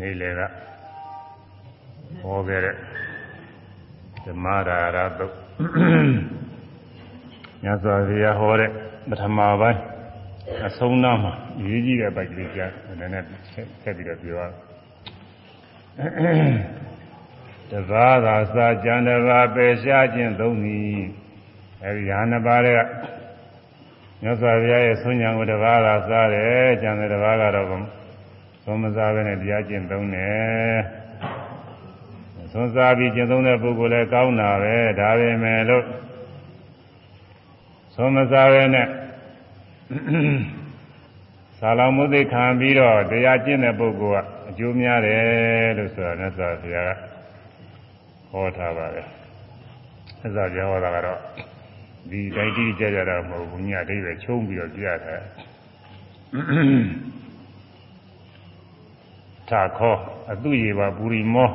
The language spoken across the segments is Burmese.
နေလေကဟောခဲ့တဲ့ဓမ္မရာရသုတ်ညဇောဘုရားဟောတဲ့ပထမပိုင်းအဆုံးနာမှာရေးကြည့်တဲ့ပိုက်ကလေးကြားနည်းနည်းဆက်ပြီးတော့ပြောရတဘာသာစာကျန်တဘာပယ်ရှားခြင်းသုံးသည်အဲဒီဟာနှစ်ပါးတဲ့မြတ်စွာဘုရားရဲ့ဆွညာကိုတဘာသာစားတယ်ကျန်တဲ့တဘာကတော့ သုံးမစားပဲနဲ့တရားကျင့်သုံးတယ်သုံးစားပြီးကျင့်သုံးတဲ့ပုဂ္ဂိုလ်လည်းကောင်းတာပဲဒါပေမဲ့လို့သုံးမစားပဲနဲ့သာလောင်မှုသိခံပြီးတော့တရားကျင့်တဲ့ပုဂ္ဂိုလ်ကအကျိုးများတယ်လို့ဆိုတာမြတ်စွာဘုရားကဟောထားပါတယ်။အဲဒါပြောဟောတာကတော့ဒီတိုင်းတိကျကျတော့မဟုတ်ဘူးညအတိပဲချုံးပြီးတော့ကြရတာ။ သာခောအတုရေပါပူရီမော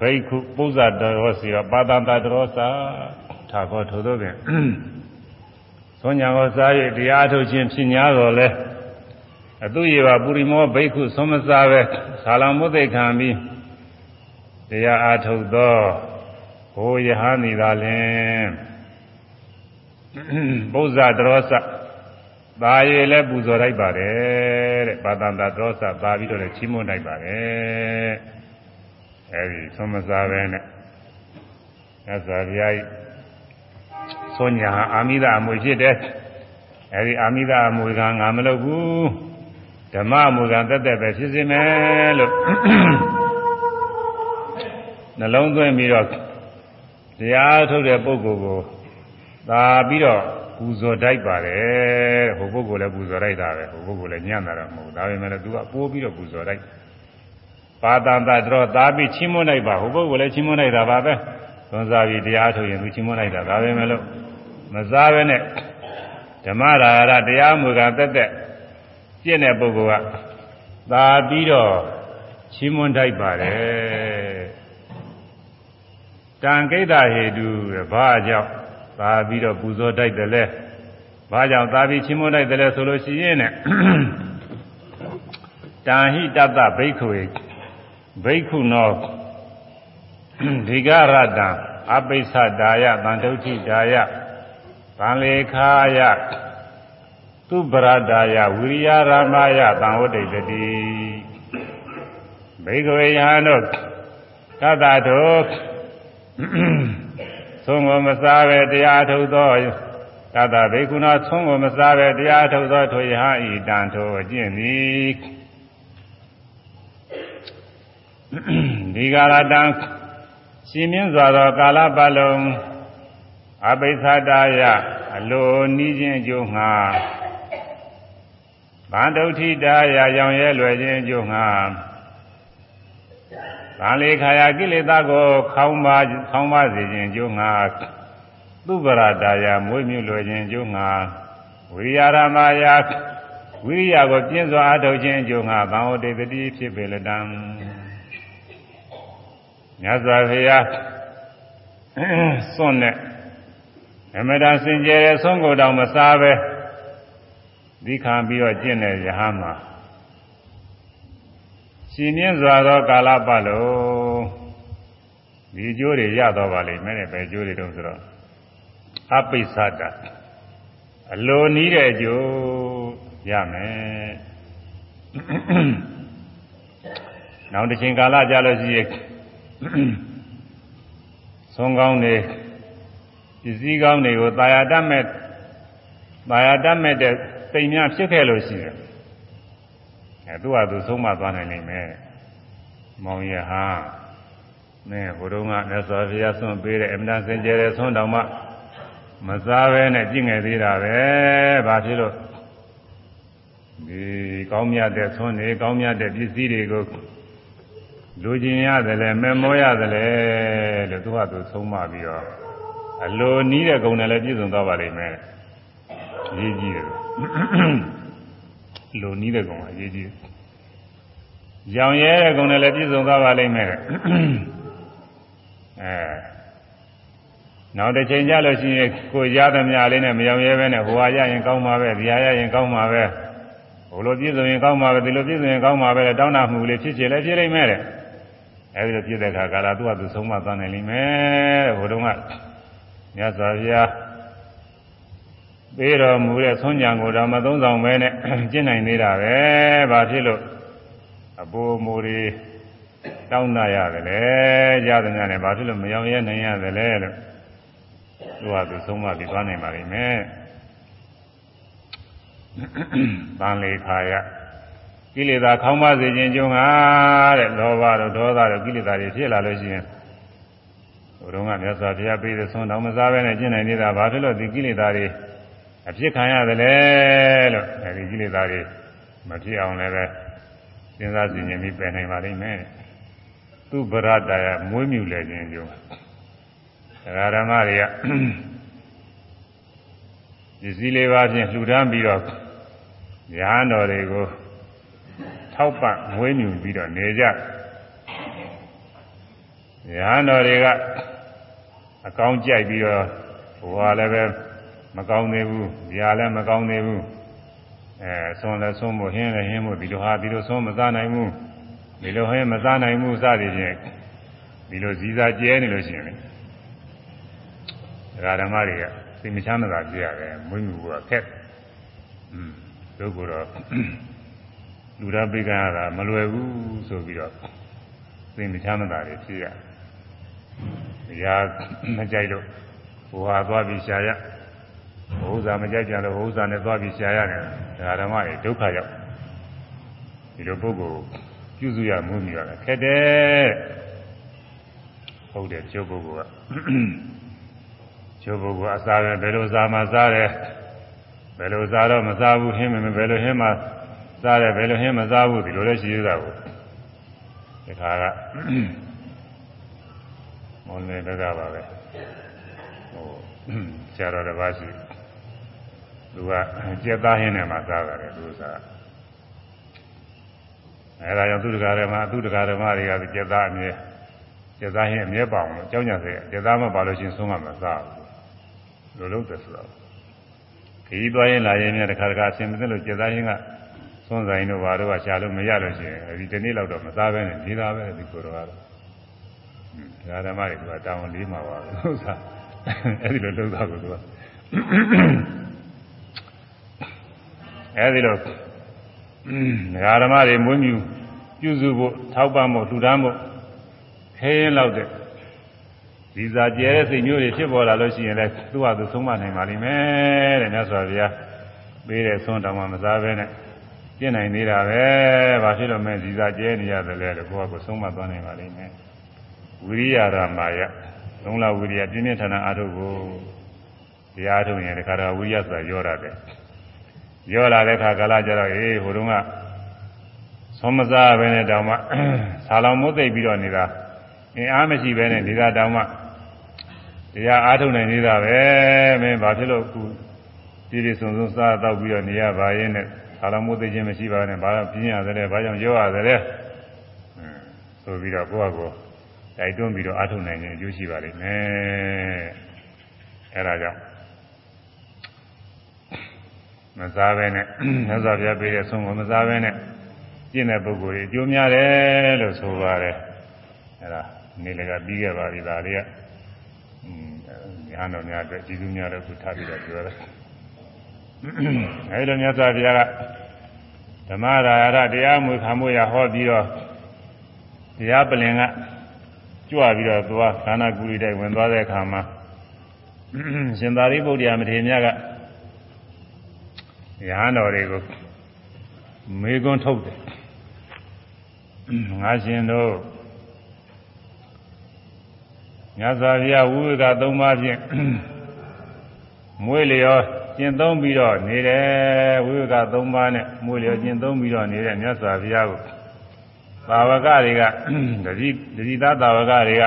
ဘိက္ခုပုဇ္ဇတော်စီရောပါတန္တတော်စာသာခောထို့သောဖြင့်သောညာကိုစား၍တရားထုတ်ခြင်းဖြစ်냐တော်လဲအတုရေပါပူရီမောဘိက္ခုသုံးမစားပဲဆာလမုသိခံပြီးတရားအားထုတ်သောဘိုးယဟန်ဤသာလင်ပုဇ္ဇတော်စ သာရည်လည်းပူဇော်လိုက်ပါတယ်တဲ့ပါတန္တတော်စသာပြီးတော့လည်းချီးမွမ်းလိုက်ပါတယ်အဲဒီသုံးမစားပဲနဲ့သစ္စာဗျာသောညာအာမိဒအမွေဖြစ်တယ်အဲဒီအာမိဒအမွေကငါမလုပ်ဘူးဓမ္မအမွေကတက်တက်ပဲဖြစ်စေမယ်လို့နှလုံးသွင်းပြီးတော့တရားထုတ်တဲ့ပုဂ္ဂိုလ်ကိုသာပြီးတော့ ပူဇော်တိုက်ပါတယ်ဟိုပုဂ္ဂိုလ်လည်းပူဇော်တိုက်တာပဲဟိုပုဂ္ဂိုလ်လည်းညံ့တာတော့မဟုတ်ဒါပေမဲ့လည်းသူကပိုးပြီးတော့ပူဇော်တိုက်ပါတန်တတော်သာပြီးချင်းမွန်းလိုက်ပါဟိုပုဂ္ဂိုလ်လည်းချင်းမွန်းလိုက်တာပါပဲသွန်စားပြီးတရားထုတ်ရင်သူချင်းမွန်းလိုက်တာဒါပဲမဲ့လို့မစားပဲနဲ့ဓမ္မရာရတရားမူကတက်တက်ပြည့်တဲ့ပုဂ္ဂိုလ်ကသာပြီးတော့ချင်းမွန်းတိုက်ပါတယ်တံကိတ္တဟေတုဘာကြောင့် သာပြီးတော့ပူဇော်တိုက်တယ်လဲဘာကြောင့်သာပြီးချင်းမွန်းတိုက်တယ်လဲဆိုလို့ရှိရင်နဲ့တံဟိတတဘိက္ခုေဘိက္ခုနောဒီကရတံအပိစ္ဆဒါယတန်တုဋ္ဌိဒါယဗံလေခာယသူပရဒါယဝိရိယရမယတံဝတ္တိတတိဘိက္ခဝေယဟန်တို့သတ္တတို့ သုံးကိုမစားပဲတရားထုတ်သောသတ္တဘိက္ခုနာသုံးကိုမစားပဲတရားထုတ်သောထိုယဟန်ဤတန်ထိုအကျင့်သည်ဒီကာလတံရှင်မြင့်စွာသောကာလပတ်လုံးအပိသတာယအလိုနီးခြင်းအကျိုးငှာဗန္ဒုဋ္ဌိတာယရောင်ရဲလွယ်ခြင်းအကျိုးငှာ ဗန္လေခာယကိလေသာကိုခေါင်းပါခေါင်းပါစေခြင်းအကျိုးငှာသုပရတာယမွေးမြူလွယ်ခြင်းအကျိုးငှာဝိရိယရမယဝိရိယကိုပြင်းစွာအထုတ်ခြင်းအကျိုးငှာသံဝတိတတိဖြစ်ပေလတံမြတ်စွာဘုရားစွန့်တဲ့အမတန်စင်ကြယ်တဲ့ဆုံးကိုယ်တော်မစားပဲဒီခံပြီးတော့ကျင့်တဲ့ယဟန်မှာ ရှင်မြင့်စွာသောကာလပတ်လုံးဒီကျိုးတွေရတော့ပါလိမ့်မယ်တဲ့ဘယ်ကျိုးတွေတုံးဆိုတော့အပိစ္ဆတာအလိုနီးတဲ့အကျိုးရမယ်နောက်တစ်ချိန်ကာလကြာလို့ရှိရင်သုံးကောင်းတွေပစ္စည်းကောင်းတွေကိုတာယာတတ်မဲ့တာယာတတ်မဲ့တဲ့စိတ်များဖြစ်ခဲ့လို့ရှိရင် အဲသူ့ဟာသူဆုံးမသွားနိုင်နိုင်မယ်မောင်ရဟာမင်းဘုရုံးကမြတ်စွာဘုရားဆွန့်ပေးတဲ့အမြဲစင်ကြယ်တဲ့ဆွန့်တော်မှမစားပဲနဲ့ကြည့်ငယ်သေးတာပဲဘာဖြစ်လို့ဒီကောင်းမြတ်တဲ့ဆွန့်တွေကောင်းမြတ်တဲ့ပစ္စည်းတွေကိုလူကျင်ရတယ်လဲမမောရတယ်လဲလို့သူကသူဆုံးမပြီးတော့အလိုနီးတဲ့ဂုဏ်နဲ့လည်းပြည့်စုံသွားပါလိမ့်မယ်အရေးကြီးတယ် လိုနီးတဲ့ဂုဏ်အရေးကြီးရောင်ရဲတဲ့ဂုဏ်နဲ့လည်းပြည့်စုံသွားပါလိမ့်မယ်အဲနောက်တစ်ချိန်ကြလို့ရှိရင်ကိုရသမျှလေးနဲ့မရောင်ရဲပဲနဲ့ဟိုဟာရရင်ကောင်းမှာပဲဒီဟာရရင်ကောင်းမှာပဲဘလိုပြည့်စုံရင်ကောင်းမှာပဲဒီလိုပြည့်စုံရင်ကောင်းမှာပဲတောင်းတမှုလေးဖြစ်ချင်လည်းဖြစ်နိုင်မယ်တဲ့အဲဒီလိုဖြစ်တဲ့အခါကာလသူ့ဟာသူဆုံးမသွားနိုင်လိမ့်မယ်တဲ့ဘုတုံးကမြတ်စွာဘုရား ပေးတော်မူတဲ့ဆုံးညာကိုတော့မသုံးဆောင်ပဲနဲ့ကျင့်နိုင်သေးတာပဲဘာဖြစ်လို့အပိုးမူတွေတောင်းတရတယ်လေရတယ်ညာနဲ့ဘာဖြစ်လို့မရောရဲနိုင်ရတယ်လဲလို့သူ့ဟာသူဆုံးမပြီးသွားနိုင်ပါလိမ့်မယ်။တန်လေခါယကိလေသာခေါင်းပါစေခြင်းကြုံဟာတဲ့လောဘတို့ဒေါသတို့ကိလေသာတွေဖြစ်လာလို့ရှိရင်ဘုရုံကမြတ်စွာဘုရားပေးတဲ့ဆုံးတော်မစားဘဲနဲ့ကျင့်နိုင်နေတာဘာဖြစ်လို့ဒီကိလေသာတွေ အဖြစ်ခံရတယ်လဲလို့အဲဒီကိလေသာတွေမဖြစ်အောင်လည်းပဲစဉ်းစားစီရင်ပြီးပယ်နိုင်ပါလိမ့်မယ်။သူဗရတယမွေးမြူလဲခြင်းကြုံဒကာဓမ္မတွေကပစ္စည်းလေးပါးဖြင့်လှူဒန်းပြီးတော့ရဟန်းတော်တွေကိုထောက်ပံ့မွေးမြူပြီးတော့နေကြရဟန်းတော်တွေကအကောင်းကြိုက်ပြီးတော့ဘဝလည်းပဲ မကောင်းသေးဘူး၊ຢာလည်းမကောင်းသေးဘူးအဲဆွန်လည်းဆွန်ဖို့ဟင်းလည်းဟင်းဖို့ဒီလိုဟာဒီလိုဆွန်မစားနိုင်ဘူးဒီလိုဟင်းမစားနိုင်ဘူးစသည်ဖြင့်ဒီလိုဇီစာကျဲနေလို့ရှိရင်လေဒကာဓမ္မတွေကစိတ်မချမ်းသာကြရတယ်မွေးမြူကခက်อืมတို့ကတော့လူရပိကရတာမလွယ်ဘူးဆိုပြီးတော့စိတ်မချမ်းသာတွေဖြစ်ရ။ရာမကြိုက်လို့ဟိုဟာသွားပြီးရှာရ။ ဟိုဥစ္စာမကြိုက်ကြလို့ဟိုဥစ္စာနဲ့သွားပြီးရှာရတယ်။ဒါဓမ္မတွေဒုက္ခရောက်ဒီလိုပုဂ္ဂိုလ်ပြုစုရမှုမြရတယ်ခက်တယ်။ဟုတ်တယ်ကျုပ်ပုဂ္ဂိုလ်ကကျုပ်ပုဂ္ဂိုလ်အစားပဲဘယ်လိုစားမှစားတယ်ဘယ်လိုစားတော့မစားဘူးဟင်းမဘယ်လိုဟင်းမှစားတယ်ဘယ်လိုဟင်းမစားဘူးဒီလိုလည်းရှိသေးတာကိုဒီခါကမော်လယ်ဘက်ကပါပဲဟိုဆရာတော်တစ်ပါးရှိ သူကကြက်သားဟင်းနဲ့မှစားတယ်သူစားအဲဒါကြောင့်သူတကာဓမ္မသူတကာဓမ္မတွေကကြက်သားအမြဲကြက်သားဟင်းအမြဲပါအောင်လို့ကြောင်းကြစေကြက်သားမပါလို့ရှိရင်ဆုံးမမစားဘူးလိုလို့တယ်ဆိုတော့ခရီးသွားရင်လာရင်လည်းတစ်ခါတစ်ခါအဆင်မပြေလို့ကြက်သားဟင်းကသွန်ဆိုင်တို့ဘာတို့ကရှာလို့မရလို့ရှိရင်ဒီတနေ့လောက်တော့မစားပဲနဲ့နေတာပဲဒီကိုယ်တော်ကတော့ဒါဓမ္မတွေကတောင်းလေးမှာပါလို့ဆိုတာအဲ့ဒီလိုလုပ်တာကိုသူက အဲ့ဒီလိုဒကာဓမ္မတွေမွေးမြူပြုစုဖို့ထောက်ပံ့ဖို့လှူဒါန်းဖို့ခဲရင်လောက်တဲ့ဒီစာကျဲတဲ့စိတ်မျိုးတွေဖြစ်ပေါ်လာလို့ရှိရင်လည်းသူ့ဟာသူဆုံးမနိုင်ပါလိမ့်မယ်တဲ့မြတ်စွာဘုရားပေးတဲ့ဆုံးတော်မှမစားဘဲနဲ့ပြင့်နိုင်နေတာပဲဘာဖြစ်လို့မဲဒီစာကျဲနေရတယ်လဲလို့ကိုယ့်ဟာကိုယ်ဆုံးမသွားနိုင်ပါလိမ့်မယ်ဝိရိယရာမာယလုံးလာဝိရိယပြင်းပြထန်ထန်အားထုတ်ကိုတရားထုတ်ရင်တခါတော့ဝိရိယဆိုတာရောရတယ် ရောလာတဲ့ခါကာလကျတော့အေးဟိုတုန်းကသုံးမစားပဲနဲ့တောင်မှဆာလောင်မိုးသိပ်ပြီးတော့နေတာအင်းအားမရှိပဲနဲ့နေတာတောင်မှတရားအားထုတ်နိုင်နေတာပဲမင်းဘာဖြစ်လို့အခုဒီဒီစုံစုံစားတော့ပြီးတော့နေရပါရဲ့နဲ့ဆာလောင်မိုးသိခြင်းမရှိပါနဲ့ဘာပြင်းရတယ်ဘာကြောင့်ရောရတယ်ဆိုပြီးတော့ကိုယ့်အကိုတိုက်တွန်းပြီးတော့အားထုတ်နိုင်ခြင်းအကျိုးရှိပါလိမ့်မယ်အဲဒါကြောင့် မစားဘဲနဲ့မြတ်စွာဘုရားပေးတဲ့ဆုံးကိုမစားဘဲနဲ့ကျင့်တဲ့ပုဂ္ဂိုလ်တွေအကျိုးများတယ်လို့ဆိုပါတယ်အဲဒါနေလည်းကပြီးခဲ့ပါပြီဒါလေးကညာတော်များအတွက်ကျေးဇူးများလို့ခုထားပြီးတော့ပြောတယ်အဲဒီလိုမြတ်စွာဘုရားကဓမ္မရာရတရားမွေခံမှုရဟောပြီးတော့တရားပလင်ကကြွပြီးတော့သွားခန္ဓာကူရီတိုက်ဝင်သွားတဲ့အခါမှာရှင်သာရိပုတ္တရာမထေရမြတ်က ရဟန်းတော်တွေကိုမေကွန်းထုတ်တယ်ငါရှင်တို့မြတ်စွာဘုရားဝိဝေက၃ပါးဖြင့်မွေးလျောကျင့်သုံးပြီးတော့နေတယ်ဝိဝေက၃ပါးနဲ့မွေးလျောကျင့်သုံးပြီးတော့နေတဲ့မြတ်စွာဘုရားကိုသာဝကတွေကတတိတတိသားသာဝကတွေက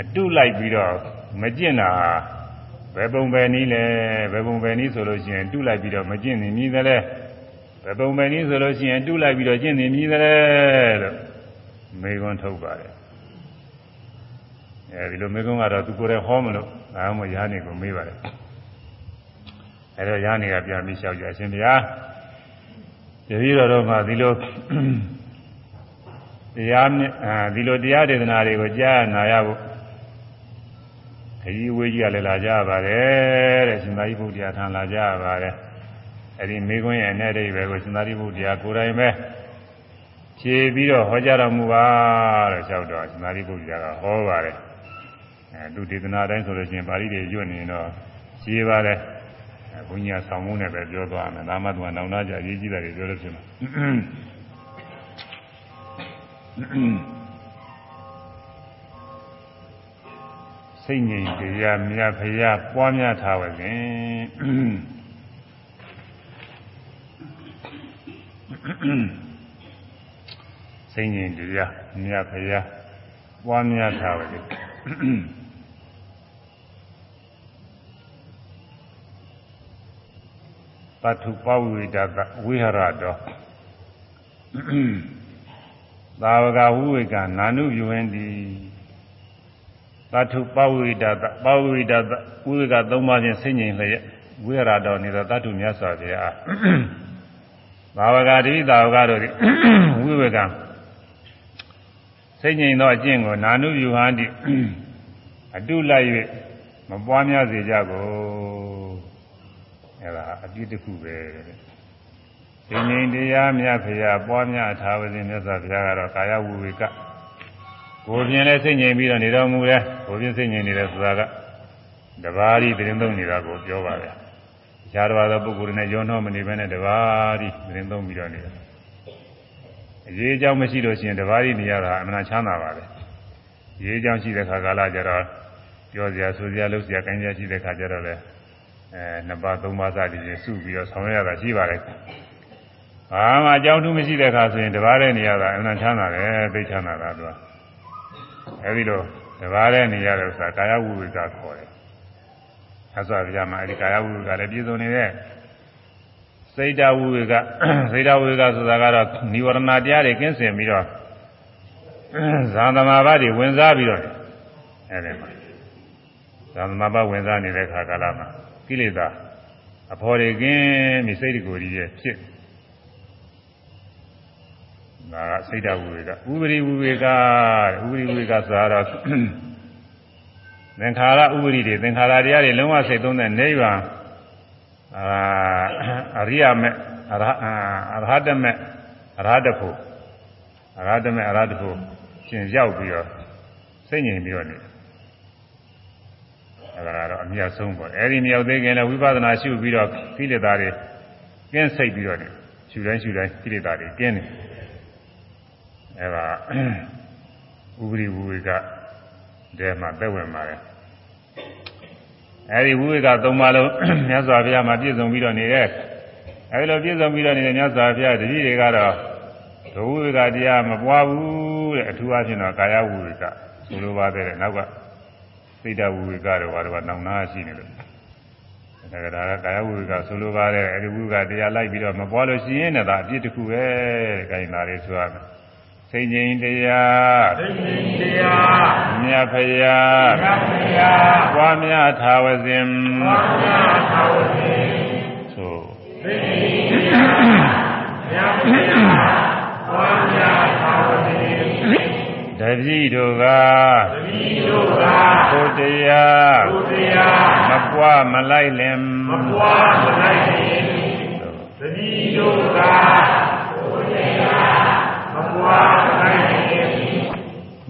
အတုလိုက်ပြီးတော့မကျင့်တာ ဘယ်ပုံပဲနည်းလဲဘယ်ပုံပဲနည်းဆိုလို့ရှိရင်တုလိုက်ပြီးတော့မကျင့်နေမြည်တယ်လဲဘယ်ပုံပဲနည်းဆိုလို့ရှိရင်တုလိုက်ပြီးတော့ကျင့်နေမြည်တယ်လို့မေခွန်းထုတ်ပါတယ်အဲဒီလိုမေခွန်းကတော့သူကိုယ်တိုင်ဟောမလို့ငါမှရားနေကိုမေးပါတယ်အဲတော့ရားနေကပြန်ပြီးလျှောက်ကြအရှင်ဘုရားတပည့်တော်တို့မှဒီလိုတရားဒီလိုတရားဒေသနာတွေကိုကြားနာရဖို့ ခရီးဝေးကြီးကလည်းလာကြပါတယ်တဲ့ရှင်သာရိပုတ္တရာထံလာကြပါတယ်အဲဒီမိခွန်းရဲ့နဲ့အိဗယ်ကိုရှင်သာရိပုတ္တရာကိုယ်တိုင်ပဲဖြေပြီးတော့ဟောကြားတော်မူပါလို့လျှောက်တော့ရှင်သာရိပုတ္တရာကဟောပါတယ်အဲသူဒေသနာတိုင်းဆိုလို့ရှိရင်ပါဠိတွေညွတ်နေတော့ဖြေပါတယ်ဘုန်းကြီးကဆောင်းမုန်းနဲ့ပဲပြောသွားမယ်ဒါမှသူကနောင်နာကြအရေးကြီးတာတွေပြောလို့ဖြစ်မှာ စိတ်ငြိမ်တရားမြတ်ဖရာပွားများထားပါစဉ်စိတ်ငြိမ်တရားမြတ်ဖရာပွားများထားပါစဉ်ပထုပဝိဒတဝိဟရတောသာဝကဝိဝေကနာနုပြုဝင်သည် သတ္ထုပဝိဒတပဝိဒတဝိဝေကသုံးပါးချင်းဆင်ញင်လျက်ဝိဟရတော်နေသောသတ္ထုမြတ်စွာဘုရားသာဝကတိသာဝကတို့သည်ဝိဝေကဆင်ញင်သောအကျင့်ကိုနာနုပြုဟန်သည်အတုလိုက်၍မပွားများစေကြကုန်အဲဒါအပြစ်တစ်ခုပဲဒီငိမ်တရားမြတ်ဖရာပွားများထားပါစေမြတ်စွာဘုရားကတော့ကာယဝိဝေက ကိုယ်ပြင်းလဲစိတ်ငြိမ်ပြီးတော့နေတော်မူတယ်ကိုယ်ပြင်းစိတ်ငြိမ်နေတယ်ဆိုတာကတဘာရီသတင်းသုံးနေတာကိုပြောပါပဲအခြားတော်သောပုဂ္ဂိုလ်တွေနဲ့ရောနှောမနေဘဲနဲ့တဘာရီသတင်းသုံးပြီးတော့နေတယ်အရေးအကြောင်းမရှိလို့ရှိရင်တဘာရီနေရတာအမှန်ချမ်းသာပါပဲရေးအကြောင်းရှိတဲ့ခါကာလကျတော့ပြောစရာဆိုစရာလုပ်စရာကိုင်းစရာရှိတဲ့ခါကျတော့လေအဲနှစ်ပါးသုံးပါးစသည်ဖြင့်စုပြီးတော့ဆောင်ရွက်ရတာရှိပါတယ်ဘာမှအကြောင်းထူးမရှိတဲ့ခါဆိုရင်တပါးတဲ့နေရတာအမှန်ချမ်းသာတယ်သိချမ်းသာတာသူက အဲဒီလိုတပါးတဲ့နေရတဲ့ဥစ္စာကာယဝိဝေကခေါ်တယ်။ဆက်စွာပြမှာအဲဒီကာယဝိဝေကလည်းပြည့်စုံနေတဲ့စိတ်တဝိဝေကစိတ်တဝိဝေကဆိုတာကတော့និဝရဏတရားတွေကင်းစင်ပြီးတော့ဇာသမာဘတွေဝင်စားပြီးတော့အဲဒီမှာဇာသမာဘဝင်စားနေတဲ့ခါကာလမှာကိလေသာအဖော်တွေကင်းပြီးစိတ်ကိုယ်ကြီးရဲ့ဖြစ် ဒါကစိတ်တဝိဝေကဥပရိဝိဝေကဥပရိဝိဝေကဆိုတာတော့သင်္ခါရဥပရိတွေသင်္ခါရတရားတွေလုံးဝစိတ်သုံးတဲ့နိဗ္ဗာန်အာအရိယာမေအရအရဟတမေအရဟတဖို့အရဟတမေအရဟတဖို့ရှင်ရောက်ပြီးတော့စိတ်ငြိမ်ပြီးတော့နေအဲဒါကတော့အမြတ်ဆုံးပေါ့အဲဒီမြောက်သေးခင်လည်းဝိပဿနာရှုပြီးတော့ကိလေသာတွေကင်းစိတ်ပြီးတော့နေရှုတိုင်းရှုတိုင်းကိလေသာတွေကင်းနေ အဲဒါဥပရိဝိဝေကတဲမှာသက်ဝင်ပါတယ်အဲဒီဝိဝေကသုံးပါလုံးမြတ်စွာဘုရားမှာပြည့်စုံပြီးတော့နေတဲ့အဲဒီလိုပြည့်စုံပြီးတော့နေတဲ့မြတ်စွာဘုရားတတိတွေကတော့ဒုဝိဝေကတရားမပွားဘူးတဲ့အထူးအချင်းတော့ကာယဝိဝေကဆိုလိုပါတယ်နောက်ကစိတ်တဝိဝေကတော့ဘာတော့နောင်နာရှိနေလို့ဒါကဒါကကာယဝိဝေကဆိုလိုပါတယ်အဲဒီဝိဝေကတရားလိုက်ပြီးတော့မပွားလို့ရှိရင်လည်းဒါအပြစ်တစ်ခုပဲတဲ့ခိုင်းတာလေးဆိုရမယ် စိတ်ငြိမ်တရားစိတ်ငြိမ်တရားမြတ်ဖရာမြတ်ဖရာပွားများသာဝစဉ်ပွားများသာဝစဉ်သို့စိတ်ငြိမ်တရားမြတ်ဖရာပွားများသာဝစဉ်တတိတို့ကတတိတို့ကကိုတရားကိုတရားမပွားမလိုက်လင်မပွားမလိုက်လင်တတိတို့ကကိုတရား မပွား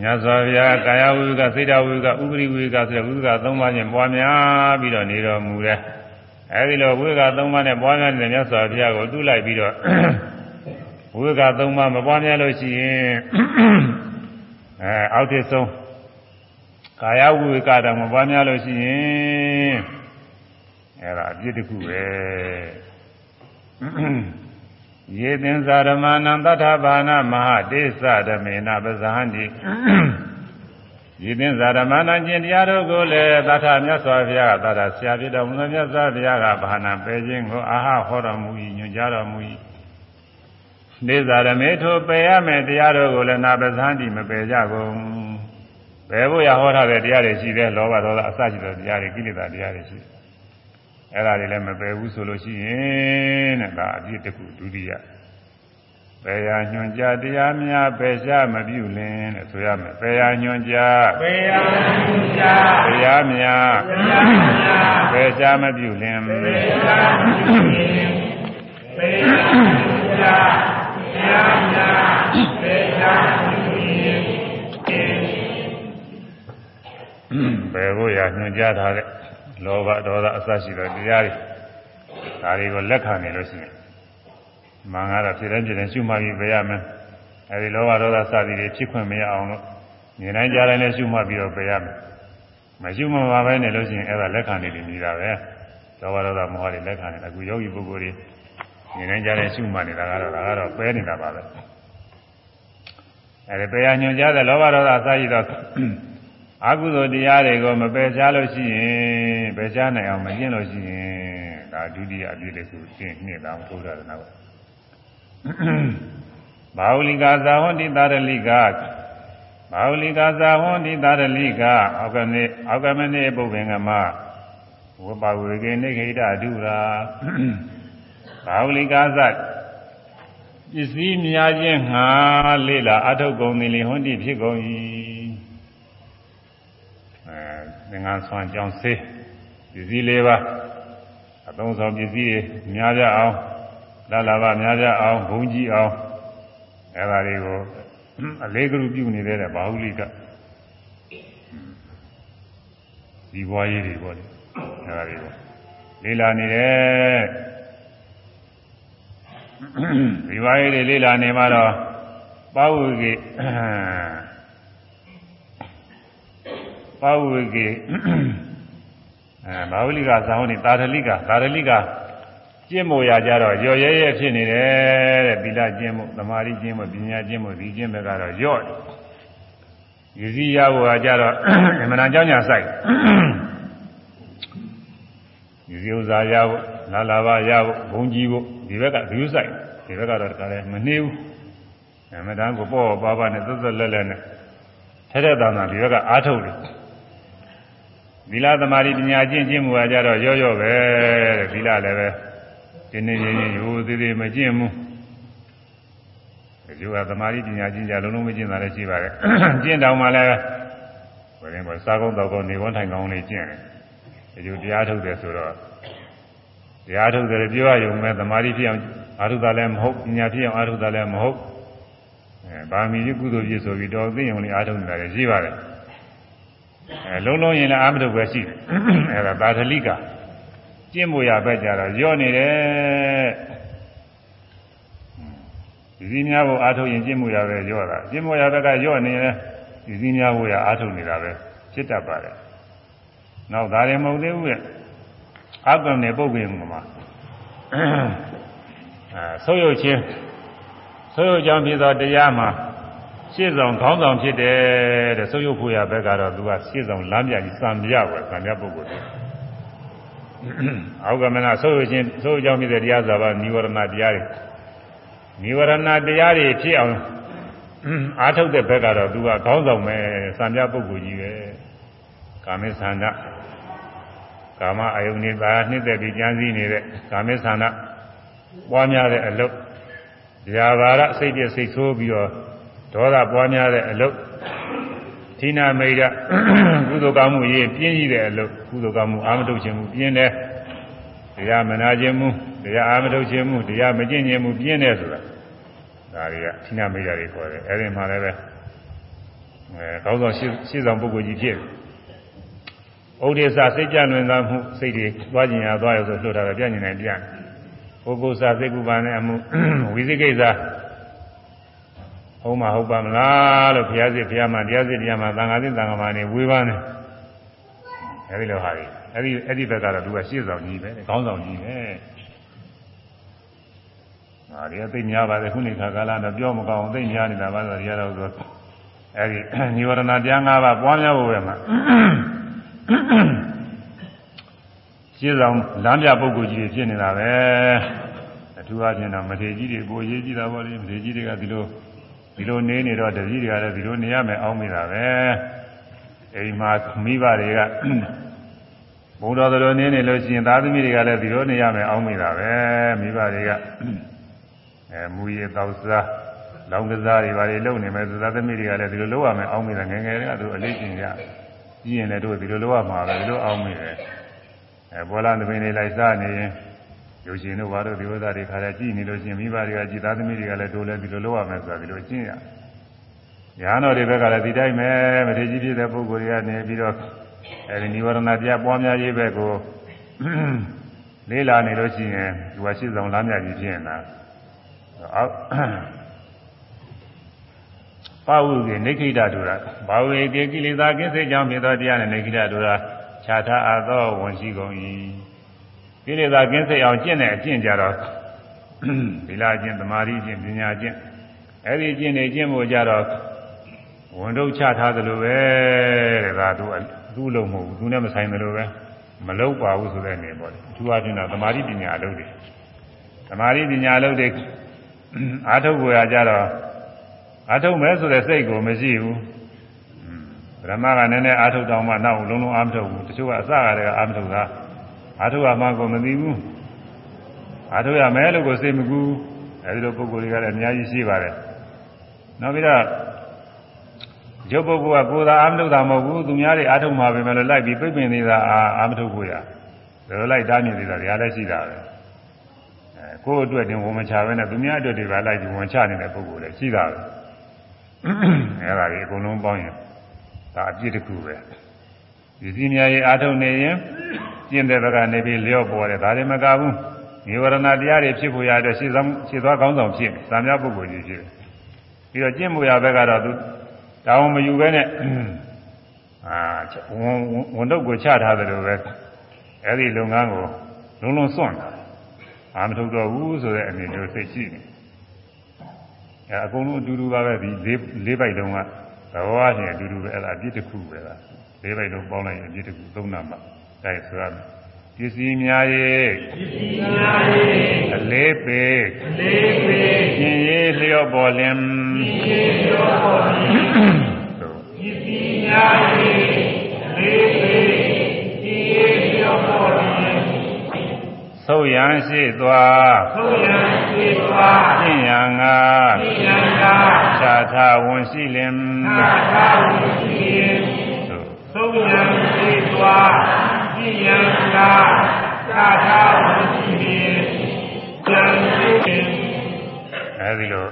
မြတ်စွာဘုရားကာယဝိဝကစိတ်တဝိဝကဥပရိဝိဝကဆိုတဲ့ဝိဝက၃ပါးချင်းပွားများပြီးတော့နေတော်မူတယ်အဲဒီလိုဝိဝက၃ပါးနဲ့ပွားများနေတဲ့မြတ်စွာဘုရားကိုသူ့လိုက်ပြီးတော့ဝိဝက၃ပါးမပွားများလို့ရှိရင်အဲအောက်တစ်ဆုံးကာယဝိဝကတောင်မပွားများလို့ရှိရင်အဲဒါအပြစ်တစ်ခုပဲ ယေသင်္သာရမဏံတထဘာနာမဟာတေသဓမေနပဇာန္တိယေသင်္သာရမဏံကျင့်တရားတို့ကိုလည်းတထမြတ်စွာဘုရားကတထဆရာဖြစ်တော်မူသောမြတ်စွာဘုရားကဘာနာပယ်ခြင်းကိုအာဟဟောတော်မူ၏ညွှန်ကြားတော်မူ၏နေသာရမေထိုပယ်ရမယ်တရားတို့ကိုလည်းနာပဇာန္တိမပယ်ကြကုန်ပယ်ဖို့ရဟောထားတဲ့တရားတွေရှိတယ်လောဘဒေါသအစရှိတဲ့တရားတွေကိလေသာတရားတွေရှိတယ် အဲ့ဒါတွေလည်းမပယ်ဘူးဆိုလို့ရှိရင်တဲ့ဒါအပြစ်တစ်ခုဒုတိယပယ်ရာညွန်ကြားတရားများပယ်ရှားမပြုလင်တဲ့ဆိုရမယ်ပယ်ရာညွန်ကြားပေယံညာတရားများတရားများပယ်ရှားမပြုလင်ပေယံပေယံညာတရားများပေယံဘယ်ကိုရညွန်ကြားထားတဲ့ လောဘဒေါသအစရှိတဲ့တရားတွေဒါတွေကိုလက်ခံနေလို့ရှိရင်မင်္ဂလာဖြစ်တဲ့ဖြစ်တဲ့ရှုမှတ်ပြီးပြရမယ်အဲဒီလောဘဒေါသစသည်တွေဖြစ်ခွင့်မရအောင်လို့မြင်တိုင်းကြားတိုင်းလည်းရှုမှတ်ပြီးတော့ပြရမယ်မရှုမှတ်ပါပဲနေလို့ရှိရင်အဲ့ဒါလက်ခံနေတယ်မြည်တာပဲလောဘဒေါသမောဟတွေလက်ခံနေတာအခုယောဂီပုဂ္ဂိုလ်တွေမြင်တိုင်းကြားတိုင်းရှုမှတ်နေတာကတော့ဒါကတော့ပဲနေတာပါပဲအဲဒီပယ်ရညွန်ကြားတဲ့လောဘဒေါသအစရှိတော့အကုသိုလ်တရားတွေကိုမပယ်ရှားလို့ရှိရင် ပယ်ရှားနိုင်အောင်မကျင့်လို့ရှိရင်ဒါဒုတိယအပြည့်လေးဆိုကျင့်နှစ်တာဘုရားရနာကဘာဝလိကာဇာဝန္တိတာရလိကဘာဝလိကာဇာဝန္တိတာရလိကအောက်ကနေအောက်ကမနေပုဗ္ဗင်္ဂမဝပဝေကေနေခိတအတုရာဘာဝလိကာဇပစ္စည်းများခြင်းငါလေလာအထုတ်ကုန်သည်လေဟွန်းတိဖြစ်ကုန်၏အဲသင်္ကန်းဆွမ်းကြောင်းဆေး ပစ္စည်းလေးပါအသုံးဆောင်ပစ္စည်းတွေများကြအောင်လာလာပါများကြအောင်ဘုံကြီးအောင်အဲဒါတွေကိုအလေးကလူပြုနေတဲ့ဘာဟုလိကဒီဘွားကြီးတွေပေါ့လေအဲဒါတွေကိုလေးလာနေတယ်ဒီဘွားကြီးတွေလေးလာနေမှတော့ပဝုကေပဝုကေ အဲဘာဝလိကဇာဝနိတာရလိကတာရလိကကျင့်မို့ရကြတော့ရော့ရဲရဲဖြစ်နေတယ်တဲ့သီလကျင့်မှုသမာဓိကျင့်မှုပညာကျင့်မှုဒီကျင့်ဘက်ကတော့ရော့တယ်ရည်စည်းရဖို့ကကြတော့အမှန်တန်ကြောင်းညာဆိုင်ရည်စည်းဥစားရဖို့လာလာပါရဖို့ဘုံကြီးဖို့ဒီဘက်ကဒီဥဆိုင်ဒီဘက်ကတော့တခါလဲမနှေးဘူးအမှန်တန်ကိုပေါ့ပါပါနဲ့သက်သက်လက်လက်နဲ့ထဲထဲတန်တန်ဒီဘက်ကအားထုတ်တယ် သီလသမာဓိပညာကျင့်ကျင့်မှုကကြတော့ရော့ရော့ပဲတဲ့သီလလည်းပဲဒီနေ့ရင်းရင်းရိုးသေးသေးမကျင့်ဘူးဒီကသမာဓိပညာကျင့်ကြလုံးလုံးမကျင့်တာလည်းရှိပါတယ်ကျင့်တောင်မှလည်းဘယ်ရင်ပေါ့စားကောင်းတော့ကောင်းနေကောင်းထိုင်ကောင်းလေးကျင့်တယ်ဒီလိုတရားထုတ်တယ်ဆိုတော့တရားထုတ်တယ်ပြောရရုံပဲသမာဓိဖြစ်အောင်အာထုတာလည်းမဟုတ်ပညာဖြစ်အောင်အာထုတာလည်းမဟုတ်အဲဗာမီကုသိုလ်ဖြစ်ဆိုပြီးတော့သိရင်လည်းအာထုနေတာလည်းရှိပါတယ် အဲလုံးလုံးရင်လည်းအာမထုပဲရှိတယ်အဲဒါသာသလိကကျင့်ဖို့ရပဲကြတော့ရော့နေတယ်ဒီစည်းများဖို့အားထုတ်ရင်ကျင့်မှုရပဲရော့တာကျင့်မှုရဘက်ကရော့နေတယ်ဒီစည်းများဖို့ရအားထုတ်နေတာပဲဖြစ်တတ်ပါတယ်နောက်ဒါရင်မဟုတ်သေးဘူးရဲ့အကံနဲ့ပုတ်ပြင်မှာအဲဆိုးရုပ်ချင်းဆိုးရုပ်ကြောင့်ဖြစ်သောတရားမှာ ရှေ့ဆောင်ခေါင်းဆောင်ဖြစ်တယ်တဲ့ဆိုးရုပ်ဖို့ရဘက်ကတော့သူကရှေ့ဆောင်လမ်းပြကြီးစံပြပဲစံပြပုဂ္ဂိုလ်တွေအောက်ကမနာဆိုးရုပ်ချင်းဆိုးရုပ်ကြောင့်ဖြစ်တဲ့တရားစာပါនិဝရဏတရားတွေនិဝရဏတရားတွေဖြစ်အောင်အားထုတ်တဲ့ဘက်ကတော့သူကခေါင်းဆောင်ပဲစံပြပုဂ္ဂိုလ်ကြီးပဲကာမိသန္တာကာမအယုန်နဲ့သာနှစ်သက်ပြီးကြံစည်နေတဲ့ကာမိသန္တာပွားများတဲ့အလုပ်ဇာဘာရစိတ်ပြစိတ်ဆိုးပြီးတော့ ဒေါသပွားများတဲ့အလုပ်သီနာမိတ်ကုသိုလ်ကောင်းမှုရေးပြင်းကြီးတဲ့အလုပ်ကုသိုလ်ကောင်းမှုအာမထုတ်ခြင်းမှုပြင်းတယ်တရားမနာခြင်းမှုတရားအာမထုတ်ခြင်းမှုတရားမကျင့်ခြင်းမှုပြင်းတယ်ဆိုတာဒါတွေကသီနာမိတ်တွေခေါ်တယ်အဲဒီမှာလည်းပဲအဲကောင်းဆောင်ရှေ့ရှေ့ဆောင်ပုဂ္ဂိုလ်ကြီးဖြစ်ဥဒိစ္စစိတ်ကြလွင်သားမှုစိတ်တွေသွားကျင်ရသွားရဆိုလှုပ်တာပဲပြညင်နိုင်ပြန်ပုဂ္ဂိုလ်စာစိတ်ကူပါနဲ့အမှုဝိသိကိစ္စ ဟုတ်မှာဟုတ်ပါမလားလို့ဘုရားစစ်ဘုရားမှာတရားစစ်တရားမှာသံဃာစစ်သံဃာမှာနေဝေဖန်တယ်အဲဒီလိုဟာတွေအဲဒီအဲ့ဒီဘက်ကတော့သူကရှေ့ဆောင်ကြီးပဲခေါင်းဆောင်ကြီးပဲဟာဒီအသိများပါတယ်ခုနှစ်ခါကာလတော့ပြောမကောင်းအောင်သိများနေတာပါဆိုတရားတော်ဆိုအဲဒီនិဝရဏတရား၅ပါးပွားများဖို့ပဲမှာရှင်းဆောင်လမ်းပြပုဂ္ဂိုလ်ကြီးတွေဖြစ်နေတာပဲအထူးအချင်းတော့မထေကြီးတွေပိုရေးကြည့်တာပေါ့လေမထေကြီးတွေကဒီလို ဒီလိုနေနေတော့တတိတွေကလည်းဒီလိုနေရမယ်အောင်းမိတာပဲအိမ်မှာမိဘတွေကဘုံတော်တော်နေနေလို့ရှိရင်သားသမီးတွေကလည်းဒီလိုနေရမယ်အောင်းမိတာပဲမိဘတွေကအဲမူရတောက်စားလောင်းကစားတွေဘာတွေလုပ်နေမယ်သာသမီတွေကလည်းဒီလိုလုပ်ရမယ်အောင်းမိတယ်ငယ်ငယ်တွေကသူအလေးကျင့်ကြကြီးရင်လည်းတို့ဒီလိုလုပ်ရမှာပဲဒီလိုအောင်းမိတယ်အဲဘောလာသမီးတွေလိုက်စားနေရင် လူရှင်တို့ဘာလို့ဒီဝဒတွေခါလဲကြည်နေလို့ရှင်မိဘတွေကကြည်သားသမီးတွေကလည်းတို့လည်းဒီလိုလုပ်ရမယ်ဆိုတာဒီလိုကျင့်ရညာတော်တွေဘက်ကလည်းဒီတိုင်းပဲမထေကြီးဖြစ်တဲ့ပုဂ္ဂိုလ်တွေကနေပြီးတော့အဲဒီនិဝရဏတရားပွားများရေးဘက်ကိုလေးလာနေလို့ရှိရင်သူကရှင်းဆောင်လားမြကြီးဖြစ်နေတာအောက်ပါဝုကေနေခိတတူတာဘာဝေကေကိလေသာကင်းစေကြောင်းဖြစ်သောတရားနဲ့နေခိတတူတာခြားထားအပ်သောဝန်ရှိကုန်၏ ကိလေသာကင်းစေအောင်ကျင့်တဲ့အကျင့်ကြတော့သီလကျင့်သမာဓိကျင့်ပညာကျင့်အဲ့ဒီကျင့်နေကျင့်ဖို့ကြတော့ဝန်ထုတ်ချထားသလိုပဲတဲ့ဒါသူသူ့လုံးမဟုတ်ဘူးသူနဲ့မဆိုင်သလိုပဲမလောက်ပါဘူးဆိုတဲ့အနေပေါ့လေအထူးအချင်းတော့သမာဓိပညာအလုပ်တွေသမာဓိပညာအလုပ်တွေအာထုတ်ကိုရကြတော့အာထုတ်မဲဆိုတဲ့စိတ်ကိုမရှိဘူးဗရမကနည်းနည်းအာထုတ်တောင်မှနောက်လုံးလုံးအာမထုတ်ဘူးတချို့ကအစကတည်းကအာမထုတ်တာ အာထုတ်ရမှကိုမသိဘူးအာထုတ်ရမယ်လို့ကိုစိတ်မကူအဲဒီလိုပုံကိုယ်တွေကလည်းအများကြီးရှိပါတယ်နောက်ပြီးတော့ရုပ်ပုဂ္ဂိုလ်ကကိုယ်သာအာမထုတ်တာမဟုတ်ဘူးသူများတွေအာထုတ်မှာပဲမယ်လို့လိုက်ပြီးပြိပင်နေတာအာအာမထုတ်ကိုရဒါလိုလိုက်တားမြင်နေတာတရားလည်းရှိတာပဲအဲကိုယ့်အတွက်တင်ဝန်မချပဲနဲ့သူများအတွက်တွေပါလိုက်ပြီးဝန်ချနေတဲ့ပုဂ္ဂိုလ်လည်းရှိတာပဲအဲဒါကြီးအကုန်လုံးပေါင်းရင်ဒါအပြစ်တစ်ခုပဲ ဒီစည်းများရေးအာထုတ်နေရင်ကျင့်တဲ့ဘက်ကနေပြီးလျော့ပေါ်တယ်ဒါလည်းမကဘူးနိဝရဏတရားတွေဖြစ်ဖို့ရတဲ့ရှင်းဆောင်ရှင်းသွားကောင်းဆောင်ဖြစ်စံမြပုဂ္ဂိုလ်ကြီးဖြစ်ပြီးတော့ကျင့်မှုရဘက်ကတော့သူတောင်းမယူပဲနဲ့အာဝန်ဝန်တော့ကိုချထားတယ်လို့ပဲအဲ့ဒီလုပ်ငန်းကိုလုံးလုံးစွန့်တာအာမထုတ်တော့ဘူးဆိုတဲ့အနေမျိုးစိတ်ရှိနေအဲအကုန်လုံးအတူတူပါပဲဒီလေးလေးပိုက်လုံးကသဘောအချင်းအတူတူပဲအဲ့ဒါအပြစ်တစ်ခုပဲလား လေးပိုက်လုံးပေါင်းလိုက်ရင်အပြစ်တစ်ခုသုံးနာမှာဒါဆိုရမယ်ပစ္စည်းများရဲ့ပစ္စည်းများရဲ့အလေးပေအလေးပေရှင်ရေးလျော့ပေါ်လင်ရှင်ရေးလျော့ပေါ်လင်ပစ္စည်းများရဲ့အလေးပေရှင်ရေးလျော့ပေါ်လင်သုတ်ရန်ရှိသွားသုတ်ရန်ရှိသွားပြင်းရန်ကပြင်းရန်ကခြားထဝန်ရှိလင်ခြားထဝန်ရှိလင် သုတ်ရန်ရှိသွားပြင်းရန်ကခြားထဝန်ရှိလင်ကြံရှိလင်အဲဒီလို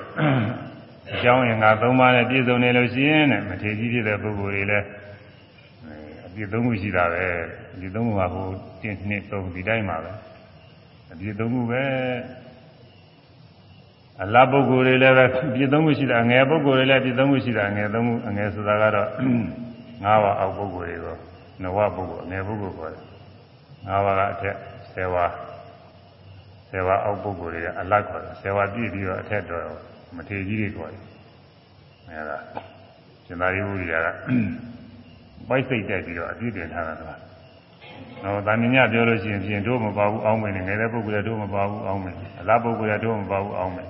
အကြောင်းအင်္ဂါ၃ပါးနဲ့ပြည့်စုံနေလို့ရှိရင်တဲ့မထေကြီးဖြစ်တဲ့ပုဂ္ဂိုလ်တွေလည်းအပြည့်သုံးခုရှိတာပဲဒီသုံးခုကဟို1 2 3ဒီတိုင်းပါပဲအပြည့်သုံးခုပဲအလားပုဂ္ဂိုလ်တွေလည်းပဲပြည့်သုံးခုရှိတာငယ်ပုဂ္ဂိုလ်တွေလည်းပြည့်သုံးခုရှိတာငယ်သုံးခုအငယ်ဆိုတာကတော့ ၅ဝါအောက်ပုဂ္ဂိုလ်တွေကိုနဝပုဂ္ဂိုလ်အငယ်ပုဂ္ဂိုလ်ခေါ်တယ်၅ဝါကအထက်၁၀ဝါ၁၀ဝါအောက်ပုဂ္ဂိုလ်တွေကအလတ်ခေါ်တယ်၁၀ဝါပြည့်ပြီးတော့အထက်တော့မထေကြီးတွေခေါ်တယ်အဲဒါရှင်သာရိပုတ္တရာကပိုက်စိတ်တက်ပြီးတော့အပြည့်တင်ထားတာကနော်တာမညပြောလို့ရှိရင်ပြင်တို့မပါဘူးအောင်းမယ်ငယ်တဲ့ပုဂ္ဂိုလ်တို့မပါဘူးအောင်းမယ်အလားပုဂ္ဂိုလ်တို့မပါဘူးအောင်းမယ်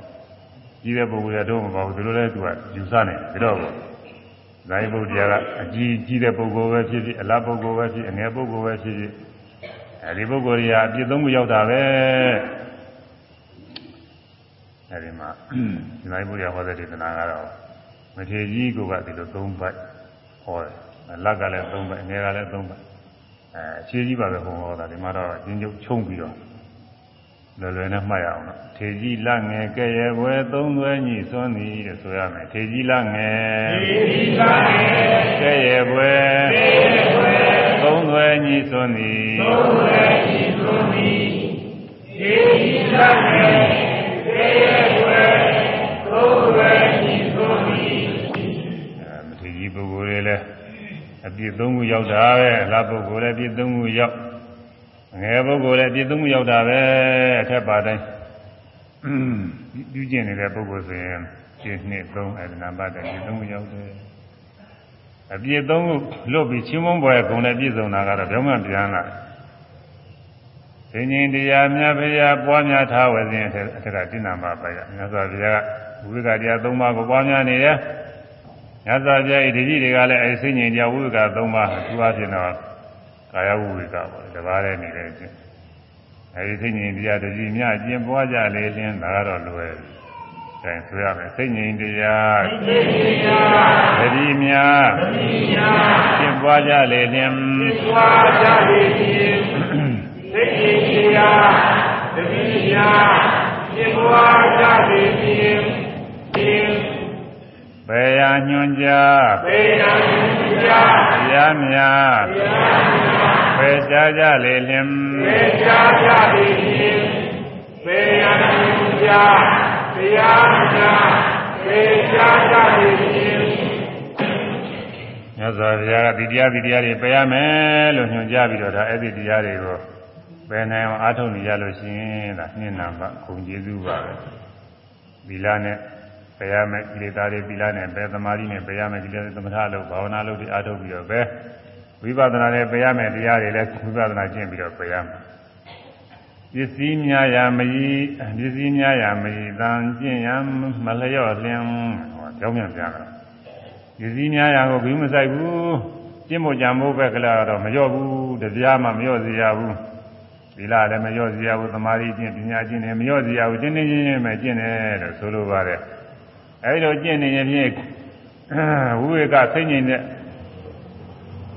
ကြီးတဲ့ပုဂ္ဂိုလ်တို့မပါဘူးဒီလိုလဲသူကယူဆနေတယ်ဒါတော့ ဇာယပုတ္တရာကအကြီးကြီးတဲ့ပုဂ္ဂိုလ်ပဲဖြစ်ဖြစ်အလားပုဂ္ဂိုလ်ပဲဖြစ်အငယ်ပုဂ္ဂိုလ်ပဲဖြစ်ဖြစ်အဲဒီပုဂ္ဂိုလ်တွေကအပြည့်သုံးခုရောက်တာပဲအဲဒီမှာဇာယပုတ္တရာဟောတဲ့ဒေသနာကတော့မထေကြီးကဒီလိုသုံးပိုက်ဟောတယ်လက်ကလည်းသုံးပိုက်အငယ်ကလည်းသုံးပိုက်အဲအခြေကြီးပါပဲဘုံဟောတာဒီမှာတော့ကျင်းကျုပ်ချုံပြီးတော့ လွယ်လွယ်နဲ့မှတ်ရအောင်တော့ထေကြီးလငယ်ကဲ့ရဲ့ဘွယ်သုံးသွဲညိစွန်းသည်တဲ့ဆိုရမယ်ထေကြီးလငယ်ထေကြီးလငယ်ကဲ့ရဲ့ဘွယ်ကဲ့ရဲ့ဘွယ်သုံးသွဲညိစွန်းသည်သုံးသွဲညိစွန်းသည်ထေကြီးလငယ်ကဲ့ရဲ့ဘွယ်သုံးသွဲညိစွန်းသည်အဲမထေကြီးပုဂ္ဂိုလ်တွေလည်းအပြည့်သုံးခုရောက်တာပဲအလားပုဂ္ဂိုလ်လည်းအပြည့်သုံးခုရောက် ငယ်ပုဂ္ဂိုလ်လည်းအပြည့်သုံးခုရောက်တာပဲအထက်ပါတိုင်းပြုကျင့်နေတဲ့ပုဂ္ဂိုလ်ဆိုရင်ပြည့်နှစ်သုံးအဲဒီနာပတ်တယ်ပြည့်သုံးခုရောက်တယ်အပြည့်သုံးခုလွတ်ပြီးချင်းမုံပွဲဂုံနဲ့ပြည့်စုံတာကတော့ဘယ်မှပြန်လာသင်္ရင်တရားမြတ်ဗျာပွားများထားဝယ်စဉ်အထက်ကတိဏ္ဍမပိုက်ကမြတ်စွာဘုရားကဝိကတရား၃ပါးကိုပွားများနေတယ်ညဇာပြည့်ဒီကြီးတွေကလည်းအဲစိတ်ငြိမ်ကြဝိက၃ပါးသူအဖြစ်တော့ ကာယဝိကပေါ့တပါးလည်းနေတယ်ချင်းအဲဒီစိတ်ငြိမ်တရားတကြီးမြကျင်ပွားကြလေချင်းဒါကတော့လွယ်အဲဆိုရမယ်စိတ်ငြိမ်တရားသိသိညာတတိမြာသတိညာရှင်းပွားကြလေလျင်သစ္စာကြလေခြင်းသိသိညာသတိညာသင်္ဝါကြလေခြင်းသင်ပေယညွန်ကြားပေယံညာတရားမြာ ပေကြကြလေလျင်ပေချာကြလေခြင်းပေယံညာတရားညာပေချာကြလေခြင်းမြတ်စွာဘုရားကဒီတရားဒီတရားတွေပယ်ရမယ်လို့ညွှန်ကြားပြီးတော့ဒါအဲ့ဒီတရားတွေကိုပယ်နိုင်အောင်အားထုတ်နေရလို့ရှိရင်ဒါနှင်းနာပါခုံကျေးဇူးပါပဲသီလနဲ့ပယ်ရမယ်ကိလေသာတွေသီလနဲ့ပယ်သမာဓိနဲ့ပယ်ရမယ်ကိလေသာသမထလို့ဘာဝနာလို့ဒီအားထုတ်ပြီးတော့ပဲ ဝိပဿနာနဲ့ပယ်ရမယ်တရားတွေလည်းဝိပဿနာကျင့်ပြီးတော့ပယ်ရမယ်ပစ္စည်းများရာမကြီးပစ္စည်းများရာမကြီးတန်ကျင့်ရမလျော့လျင်ဟောကြောင်းပြန်ပြန်တာပစ္စည်းများရာကိုဘီမဆိုင်ဘူးကျင့်ဖို့ကြံဖို့ပဲကလာတော့မလျော့ဘူးတရားမှမလျော့စေရဘူးဒီလားလည်းမလျော့စေရဘူးသမာဓိကျင့်ပညာကျင့်တယ်မလျော့စေရဘူးတင်းတင်းချင်းချင်းပဲကျင့်တယ်လို့ဆိုလိုပါတယ်အဲဒီလိုကျင့်နေရင်ဖြင့်ဝိဝေကစိတ်ငြိမ်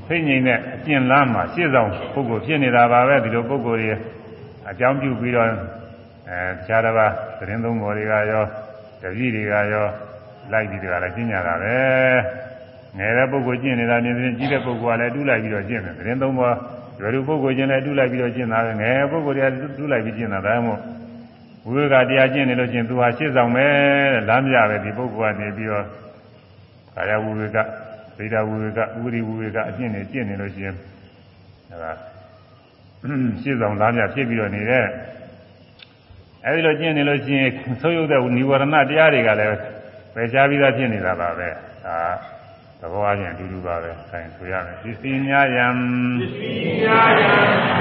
တဲ့စိတ်ငြိမ်တဲ့အကျင့်လမ်းမှာရှေ့ဆောင်ပုဂ္ဂိုလ်ဖြစ်နေတာပါပဲဒီလိုပုဂ္ဂိုလ်တွေအကြောင်းပြုပြီးတော့အဲခြားတစ်ပါးသတင်းသုံးပေါ်တွေကရောတပည့်တွေကရောလိုက်ပြီးတကလည်းကျင့်ကြတာပဲငယ်တဲ့ပုဂ္ဂိုလ်ကျင့်နေတာမြင်ရင်ကြီးတဲ့ပုဂ္ဂိုလ်ကလည်းတူးလိုက်ပြီးတော့ကျင့်တယ်သတင်းသုံးပေါ်ရွယ်လူပုဂ္ဂိုလ်ချင်းလည်းတူးလိုက်ပြီးတော့ကျင့်တာပဲငယ်ပုဂ္ဂိုလ်တွေကတူးလိုက်ပြီးကျင့်တာဒါမှမဟုတ်ဝိဝေကတရားကျင့်နေလို့ချင်းသူဟာရှေ့ဆောင်ပဲတဲ့လမ်းပြပဲဒီပုဂ္ဂိုလ်ကနေပြီးတော့ကာယဝိဝေက ဗေဒဝိဝေကဥပရိဝိဝေကအကျင့်နေကျင့်နေလို့ရှိရင်အဲဒါရှေ့ဆောင်လမ်းပြဖြစ်ပြီးတော့နေတဲ့အဲဒီလိုကျင့်နေလို့ရှိရင်သုံးရုပ်တဲ့និဝရဏတရားတွေကလည်းပယ်ချပြီးသားဖြစ်နေတာပါပဲဒါသဘောအချင်းအတူတူပါပဲအဲဒါဆိုရမယ်ပစ္စည်းများယံပစ္စည်းညာယံ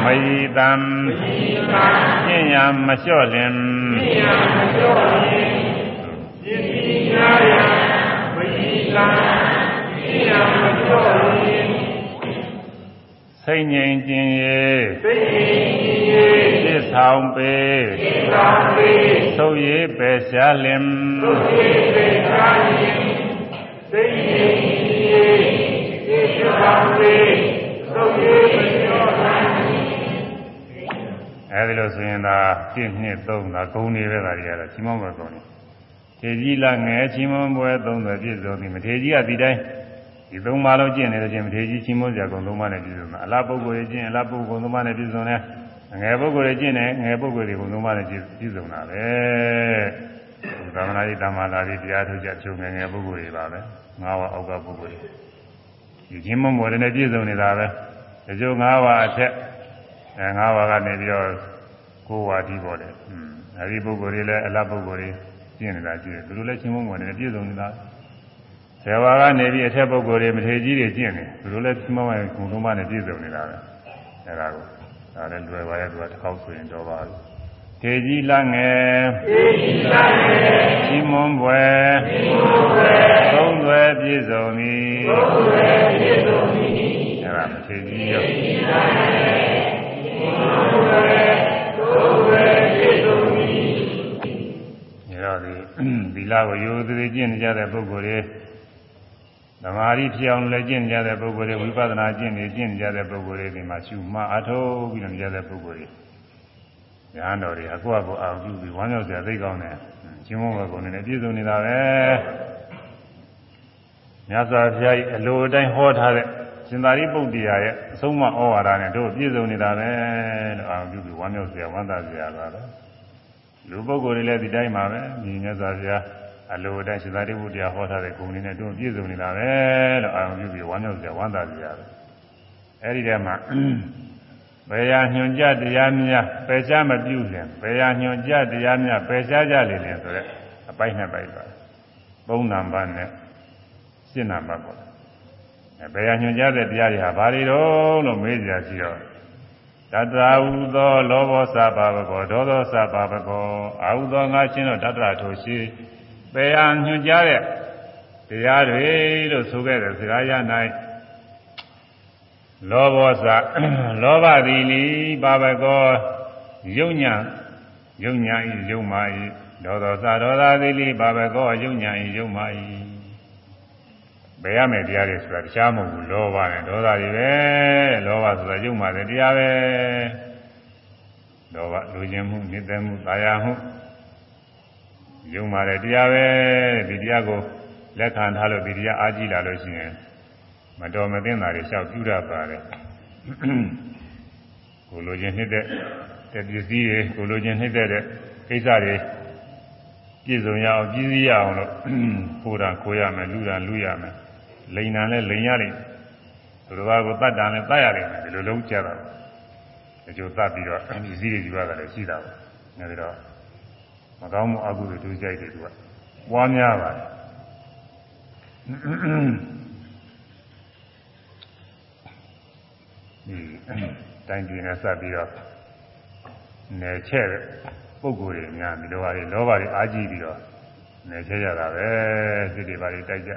မယီတံဤကံကျင့်ရမလျှော့လင်သိယံမကျော်ရင်ပစ္စည်းညာယံမဤ ကံသိယံမကျော်ရင်စိတ်ငြိမ်ခြင်းရေသိရင်ကြီးရေသစ္ဆောင်ပေသာပေသုတ်ရေးပယ်ရှားလင်သုသေပေသာရင်သိရင်ကြီးရေသိသာပေသုသေမကျော်နိုင်အဲဒီလိုဆိုရင်သာ1 2 3သာဂုံနေပဲဒါတွေကတော့ချီးမွမ်းပွဲဂုံနေထေကြီးလာငယ်ချီးမွမ်းပွဲ30ပြည့်စုံပြီမထေကြီးကဒီတိုင်း ဒီသုံးပါးလုံးကျင့်နေလို့ချင်းမထေကြီးချီးမွမ်းစရာဂုံသုံးပါးနဲ့ပြည့်စုံတာအလားပုဂ္ဂိုလ်ကြီးကျင့်အလားပုဂ္ဂိုလ်သုံးပါးနဲ့ပြည့်စုံတယ်ငယ်ပုဂ္ဂိုလ်ကြီးကျင့်တယ်ငယ်ပုဂ္ဂိုလ်တွေဂုံသုံးပါးနဲ့ပြည့်စုံတာပဲသာမဏေတိတမ္မာလာတိတရားထုတ်ကြချုပ်ငယ်ငယ်ပုဂ္ဂိုလ်တွေပါပဲငါးဝါအောက်ကပုဂ္ဂိုလ်တွေဒီချင်းမွမ်းပွဲနဲ့ပြည့်စုံနေတာပဲဒီကျိုးငါးဝါအထက်အဲငါးဝါကနေပြီးတော့ကိုးဝါဒီပေါ်တယ်อืมအဲဒီပုဂ္ဂိုလ်တွေလည်းအလားပုဂ္ဂိုလ်တွေကျင့်နေတာကြည့်တယ်သူတို့လည်းချင်းမွမ်းပွဲနဲ့ပြည့်စုံနေတာ ဆယ်ဝါကနေပြီးအထက်ပုဂ္ဂိုလ်တွေမထေကြီးတွေကျင့်တယ်သူတို့လည်းချင်းမွမ်းပွဲကုံလုံးမနဲ့ပြည့်စုံနေတာပဲအဲဒါကိုဒါလည်းလွယ်ပါရဲ့သူကတစ်ခေါက်ဆိုရင်တော့ပါဘူးထေကြီးလာငယ်သိသာရေချင်းမွမ်းပွဲသိမှုပဲသုံးသွယ်ပြည့်စုံသည်သုသေပြည့်စုံသည်အဲဒါမထေကြီးရောသုသေသုသေပြည့်စုံသည်ညတော့ဒီသီလကိုရိုးသေးသေးကျင့်နေကြတဲ့ပုဂ္ဂိုလ်တွေ သမာဓိဖြစ်အောင်လည်းကျင့်နေကြတဲ့ပုဂ္ဂိုလ်တွေဝိပဿနာကျင့်နေကျင့်နေကြတဲ့ပုဂ္ဂိုလ်တွေဒီမှာရှုမှတ်အထောက်ပြီးတော့နေကြတဲ့ပုဂ္ဂိုလ်တွေညာတော်တွေအကွက်ကိုအာရုံပြုပြီးဝမ်းမြောက်စရာသိကောင်းတယ်ချင်းမုန်းဘကုံနေနဲ့ပြည့်စုံနေတာပဲမြတ်စွာဘုရားကြီးအလိုအတိုင်းဟောထားတဲ့ရှင်သာရိပုတ္တရာရဲ့အဆုံးအမဩဝါဒနဲ့တို့ပြည့်စုံနေတာပဲလို့အာရုံပြုပြီးဝမ်းမြောက်စရာဝမ်းသာစရာပါပဲလူပုဂ္ဂိုလ်တွေလည်းဒီတိုင်းပါပဲညီမြတ်စွာဘုရား အလိုအတိုင်းရှင်သာရိပုတ္တရာဟောထားတဲ့ဂုဏ်တွေနဲ့တွန်းပြည့်စုံနေတာပဲလို့အာရုံပြုပြီးဝမ်းမြောက်စရာဝမ်းသာစရာပဲအဲဒီထဲမှာဘယ်ရာညွန်ကြတရားများပယ်ရှားမပြုလင်ဘယ်ရာညွန်ကြတရားများပယ်ရှားကြလေလင်ဆိုတဲ့အပိုင်းနှစ်ပိုင်းပါသုံးနံပါတ်နဲ့ရှင်းနံပါတ်ပေါ့အဲဘယ်ရာညွန်ကြတဲ့တရားတွေဟာဘာတွေတော့လို့မေးကြရှိတော့တတရာဟုသောလောဘောစပါဘကောဒေါသောစပါဘကောအာဟုသောငါချင်းတို့တတရာထိုရှိ ပေယညွှန်ကြားတဲ့တရားတွေလို့ဆိုခဲ့တဲ့စကားရ၌လောဘောစလောဘသည်လီပါဘကောယုံညာယုံညာဤယုံမာဤဒေါသောသာဒေါသာသီလိဘာဘကောယုံညာဤယုံမာဤဘယ်ရမယ်တရားတွေဆိုတာတရားမဟုတ်ဘူးလောဘနဲ့ဒေါသတွေပဲလောဘဆိုတာယုံမာတဲ့တရားပဲလောဘလူချင်းမှုမြင့်တဲ့မှုသာယာမှု ယုံမာတဲ့တရားပဲဒီတရားကိုလက်ခံထားလို့ဒီတရားအားကြီးလာလို့ရှိရင်မတော်မသင့်တာတွေလျှောက်ပြုရပါတယ်ကိုလိုချင်နှစ်တဲ့တဲ့ပစ္စည်းတွေကိုလိုချင်နှစ်တဲ့ကိစ္စတွေပြည့်စုံရအောင်ပြည့်စည်ရအောင်လို့ကိုယ်တာကိုရမယ်လူတာလူရမယ်လိန်နာနဲ့လိန်ရလိမ့်သူတော်ဘာကိုတတ်တာနဲ့တတ်ရလိမ့်မယ်ဒီလိုလုံးကြတာဒီလိုတတ်ပြီးတော့ပစ္စည်းတွေယူရတယ်လည်းရှိတာပေါ့နေပြီးတော့မ ကောင်းမှုအကုသိုလ်ဒုစရိုက်တွေသူကပွားများပါတယ်ဒီတိုင်းပြည်နဲ့စပ်ပြီးတော့နယ်ချဲ့တဲ့ပုံကိုယ်တွေများဒီလိုပါလေလောဘတွေအားကြီးပြီးတော့နယ်ချဲ့ကြတာပဲစိတ်တွေပါလေတိုက်ကြ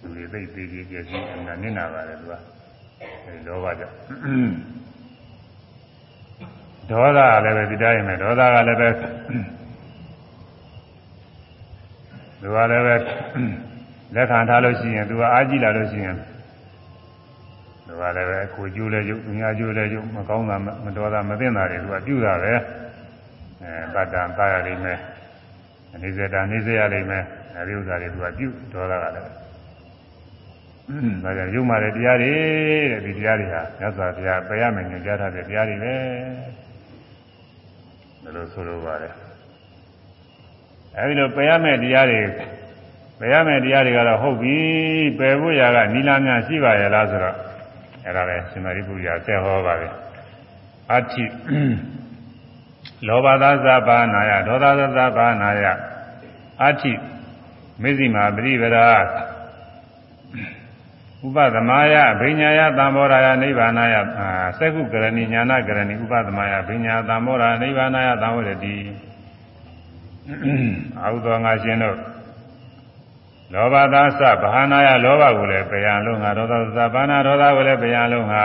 လူတွေသိသေးသေးပြည့်စုံအမှန်နစ်နာပါတယ်သူကအဲဒီလောဘကြောင့်ဒေါသကလည်းပဲဒီတိုင်းပဲဒေါသကလည်းပဲ သူကလည်းပဲလက်ခံထားလို့ရှိရင်သူကအားကြီးလာလို့ရှိရင်သူကလည်းပဲကိုကျိုးလဲကျုပ်ညာကျိုးလဲကျုပ်မကောင်းတာမတော်တာမသိတာတွေသူကပြုတာပဲအဲတတ္တန်သားရလိမ့်မယ်အနေစေတာနေစေရလိမ့်မယ်အဲဒီဥစ္စာတွေသူကပြုဒေါသကလည်းဒါကြောင့်ယုံမာတဲ့တရားတွေတဲ့ဒီတရားတွေဟာမြတ်စွာဘုရားပယ်ရမယ်ညွှန်ကြားထားတဲ့တရားတွေပဲဒါလို့ဆိုလိုပါတယ် အဲဒီလိုပယ်ရမယ်တရားတွေပယ်ရမယ်တရားတွေကတော့ဟုတ်ပြီပယ်ဖို့ရာကနိလများရှိပါရဲ့လားဆိုတော့အဲဒါလည်းရှင်မရိပုရိယဆက်ဟောပါပဲအဋ္ဌိလောဘသာသဘာနာယဒေါသသာသဘာနာယအဋ္ဌိမေဇိမာပရိပရာဥပသမယဘိညာယသံဘောရာယနိဗ္ဗာနယသက္ကုကရဏီညာနာကရဏီဥပသမယဘိညာသံဘောရာနိဗ္ဗာနယသံဝရတိ အာဟုသောငါရှင်တို့လောဘသာသဘာနာယလောဘကိုလည်းပယံလုံးငါဒေါသသဘာနာဒေါသကိုလည်းပယံလုံးငါ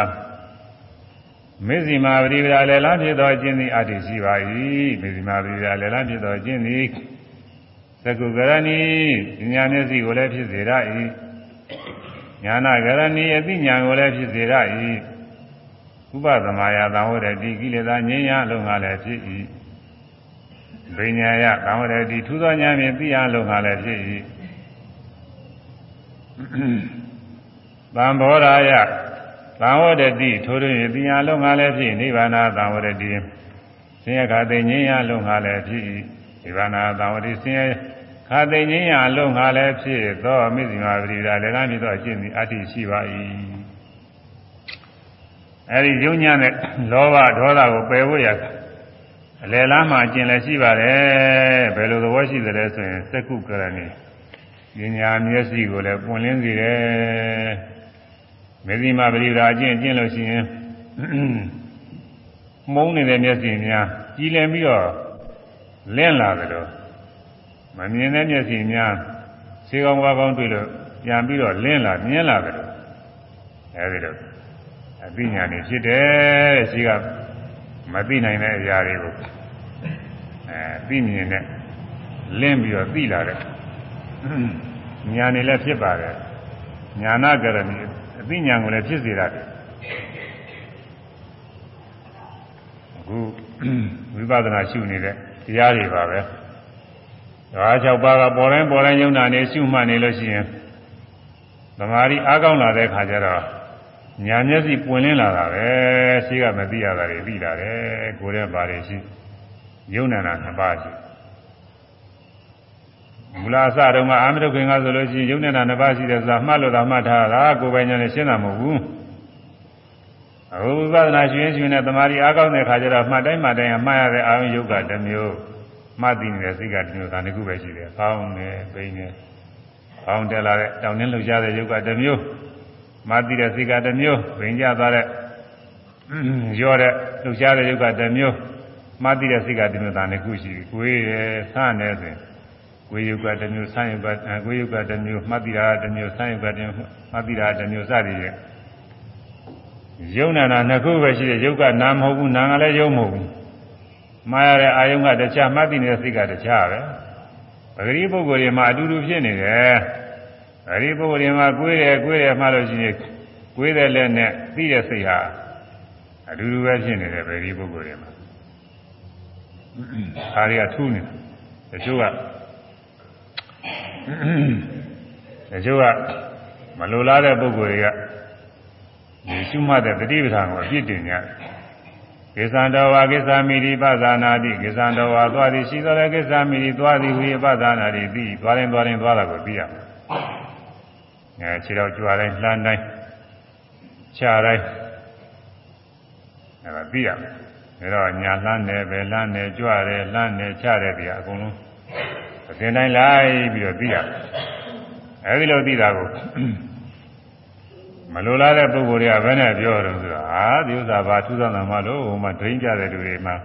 မေဇိမာပရိပရာလည်းလားဖြစ်သောအခြင်းသည်အတ္တိရှိပါ၏မေဇိမာပရိပရာလည်းလားဖြစ်သောအခြင်းသည်သက္ကုကရဏီဉာဏ်မျက်စိကိုလည်းဖြစ်စေရ၏ညာနာကရဏီအသိဉာဏ်ကိုလည်းဖြစ်စေရ၏ဥပသမယသံဝရတိကိလေသာငြိမ်းရလုံးငါလည်းဖြစ်၏ ဘိညာယသံဝရတိထူသောဉာဏ်ဖြင့်သိရလုံးငါလည်းဖြစ်၏သံဘောရာယသံဝရတိထိုးတွင်သိရလုံးငါလည်းဖြစ်နိဗ္ဗာန်သံဝရတိဆင်းရဲခါသိငြိမ်းရလုံးငါလည်းဖြစ်၏နိဗ္ဗာန်သံဝရတိဆင်းရဲခါသိငြိမ်းရလုံးငါလည်းဖြစ်သောမိစ္ဆမာပရိဒါလည်းကားမြည်သောအကျင့်သည်အတ္တိရှိပါ၏အဲဒီယုံညံ့တဲ့လောဘဒေါသကိုပယ်ဖို့ရ အလယ်လားမှအကျင့်လည်းရှိပါတယ်ဘယ်လိုသဘောရှိသလဲဆိုရင်သက္ကုကရဏီပညာမျက်စိကိုလည်းပွင့်လင်းစေတယ်မေဇိမာပရိဒါအကျင့်ကျင့်လို့ရှိရင်မှုံးနေတဲ့မျက်စိများကြည်လင်ပြီးတော့လင်းလာတယ်လို့မမြင်တဲ့မျက်စိများခြေကောင်းဝါကောင်းတွေ့လို့ပြန်ပြီးတော့လင်းလာမြင်လာတယ်လို့အဲဒီလိုအသိဉာဏ်นี่ဖြစ်တယ်ရှိက မသိနိုင်တဲ့အရာတွေကိုအဲသိမြင်နဲ့လင်းပြီးတော့သိလာတဲ့ဉာဏ်นี่လည်းဖြစ်ပါတယ်ညာနာကရဏီအသိဉာဏ်ကိုလည်းဖြစ်စေရတယ်အခုဝိပဿနာရှုနေတဲ့တရားတွေပါပဲဒါ၆ပါးကပေါ်တိုင်းပေါ်တိုင်းယုံနာနေရှုမှတ်နေလို့ရှိရင်သမာဓိအားကောင်းလာတဲ့ခါကျတော့ ညာမျက်စိပွင့်လင်းလာတာပဲရှိကမသိရတာတွေသိလာတယ်ကိုယ်ရဲ့ဘာတွေရှိယုံနာနာနှစ်ပါးရှိမူလအစတုန်းကအာမတုခင်ကဆိုလို့ရှိရင်ယုံနာနာနှစ်ပါးရှိတယ်ဆိုတာမှတ်လို့သာမှတ်ထားတာကိုယ်ပိုင်ညာနဲ့ရှင်းတာမဟုတ်ဘူးအခုဝိပဿနာရှင်ရှင်နဲ့တမာရီအားကောင်းတဲ့ခါကျတော့မှတ်တိုင်းမှတ်တိုင်းအမှားရတဲ့အာယုယုတ်ကတစ်မျိုးမှတ်သိနေတဲ့စိတ်ကတစ်မျိုးဒါတစ်ခုပဲရှိတယ်။ဖောင်းနေပိနေဖောင်းတက်လာတဲ့တောင်းနှင်းလှုပ်ရှားတဲ့ယုတ်ကတစ်မျိုး မှတ်သိတဲ့စိတ်ကတစ်မျိုးပင်ကြသွားတဲ့ရောတဲ့လှုပ်ရှားတဲ့ယုတ်ကတစ်မျိုးမှတ်သိတဲ့စိတ်ကတစ်မျိုးဒါတစ်ခုရှိပြီ။ကိုယ်ရဲ့ဆန်းနေစဉ်ကိုယ်ယုတ်ကတစ်မျိုးဆန်းယုတ်ကကိုယ်ယုတ်ကတစ်မျိုးမှတ်သိတာတစ်မျိုးဆန်းယုတ်ကတစ်မျိုးမှတ်သိတာတစ်မျိုးစသည်ဖြင့်ယုံနာနာနှစ်ခုပဲရှိတယ်ယုတ်ကနာမဟုတ်ဘူးနာကလည်းယုံမဟုတ်ဘူးမှားရတဲ့အာယုံကတခြားမှတ်သိနေတဲ့စိတ်ကတခြားပဲပဂရိပုဂ္ဂိုလ်တွေမှာအတူတူဖြစ်နေတယ် ပဂရိပုဂ္ဂိုလ်တွေမှာကိုယ်တယ်ကိုယ်တယ်မှလို့ရှိရင်ကိုယ်တဲ့လက်နဲ့သိတဲ့စိတ်ဟာအတူတူပဲဖြစ်နေတယ်ပဂရိပုဂ္ဂိုလ်တွေမှာအားရထူးနေတချို့ကတချို့ကမလိုလားတဲ့ပုဂ္ဂိုလ်တွေကဒီရှုမှတ်တဲ့တတိပဌာန်ကိုအပြစ်တင်ကြတယ်ကိစ္ဆံတော်ဝါကိစ္ဆာမိတိပဇာနာတိကိစ္ဆံတော်ဝါသွားသည်ရှိတော်လည်းကိစ္ဆာမိတိသွားသည်ဟူ၏ပဇာနာတိပြီးသွားရင်သွားရင်သွားတာကိုသိရမယ်။ အဲခြေတော်ကြွားတိုင်းလှမ်းတိုင်းခြားတိုင်းအဲဒါသိရမယ်။ဒါတော့ညာလှမ်းတယ်ပဲလှမ်းတယ်ကြွတယ်လှမ်းတယ်ခြားတယ်ဒီကအကုန်လုံးအစဉ်တိုင်းလိုက်ပြီးတော့သိရမယ်။အဲဒီလိုသိတာကိုမလိုလားတဲ့ပုဂ္ဂိုလ်တွေကဘယ်နဲ့ပြောတော့ဆိုတာဟာဒီဥစ္စာဘာထူးဆန်းတာမှလို့ဟိုမှာဒိန်းကြတဲ့လူတွေမှာ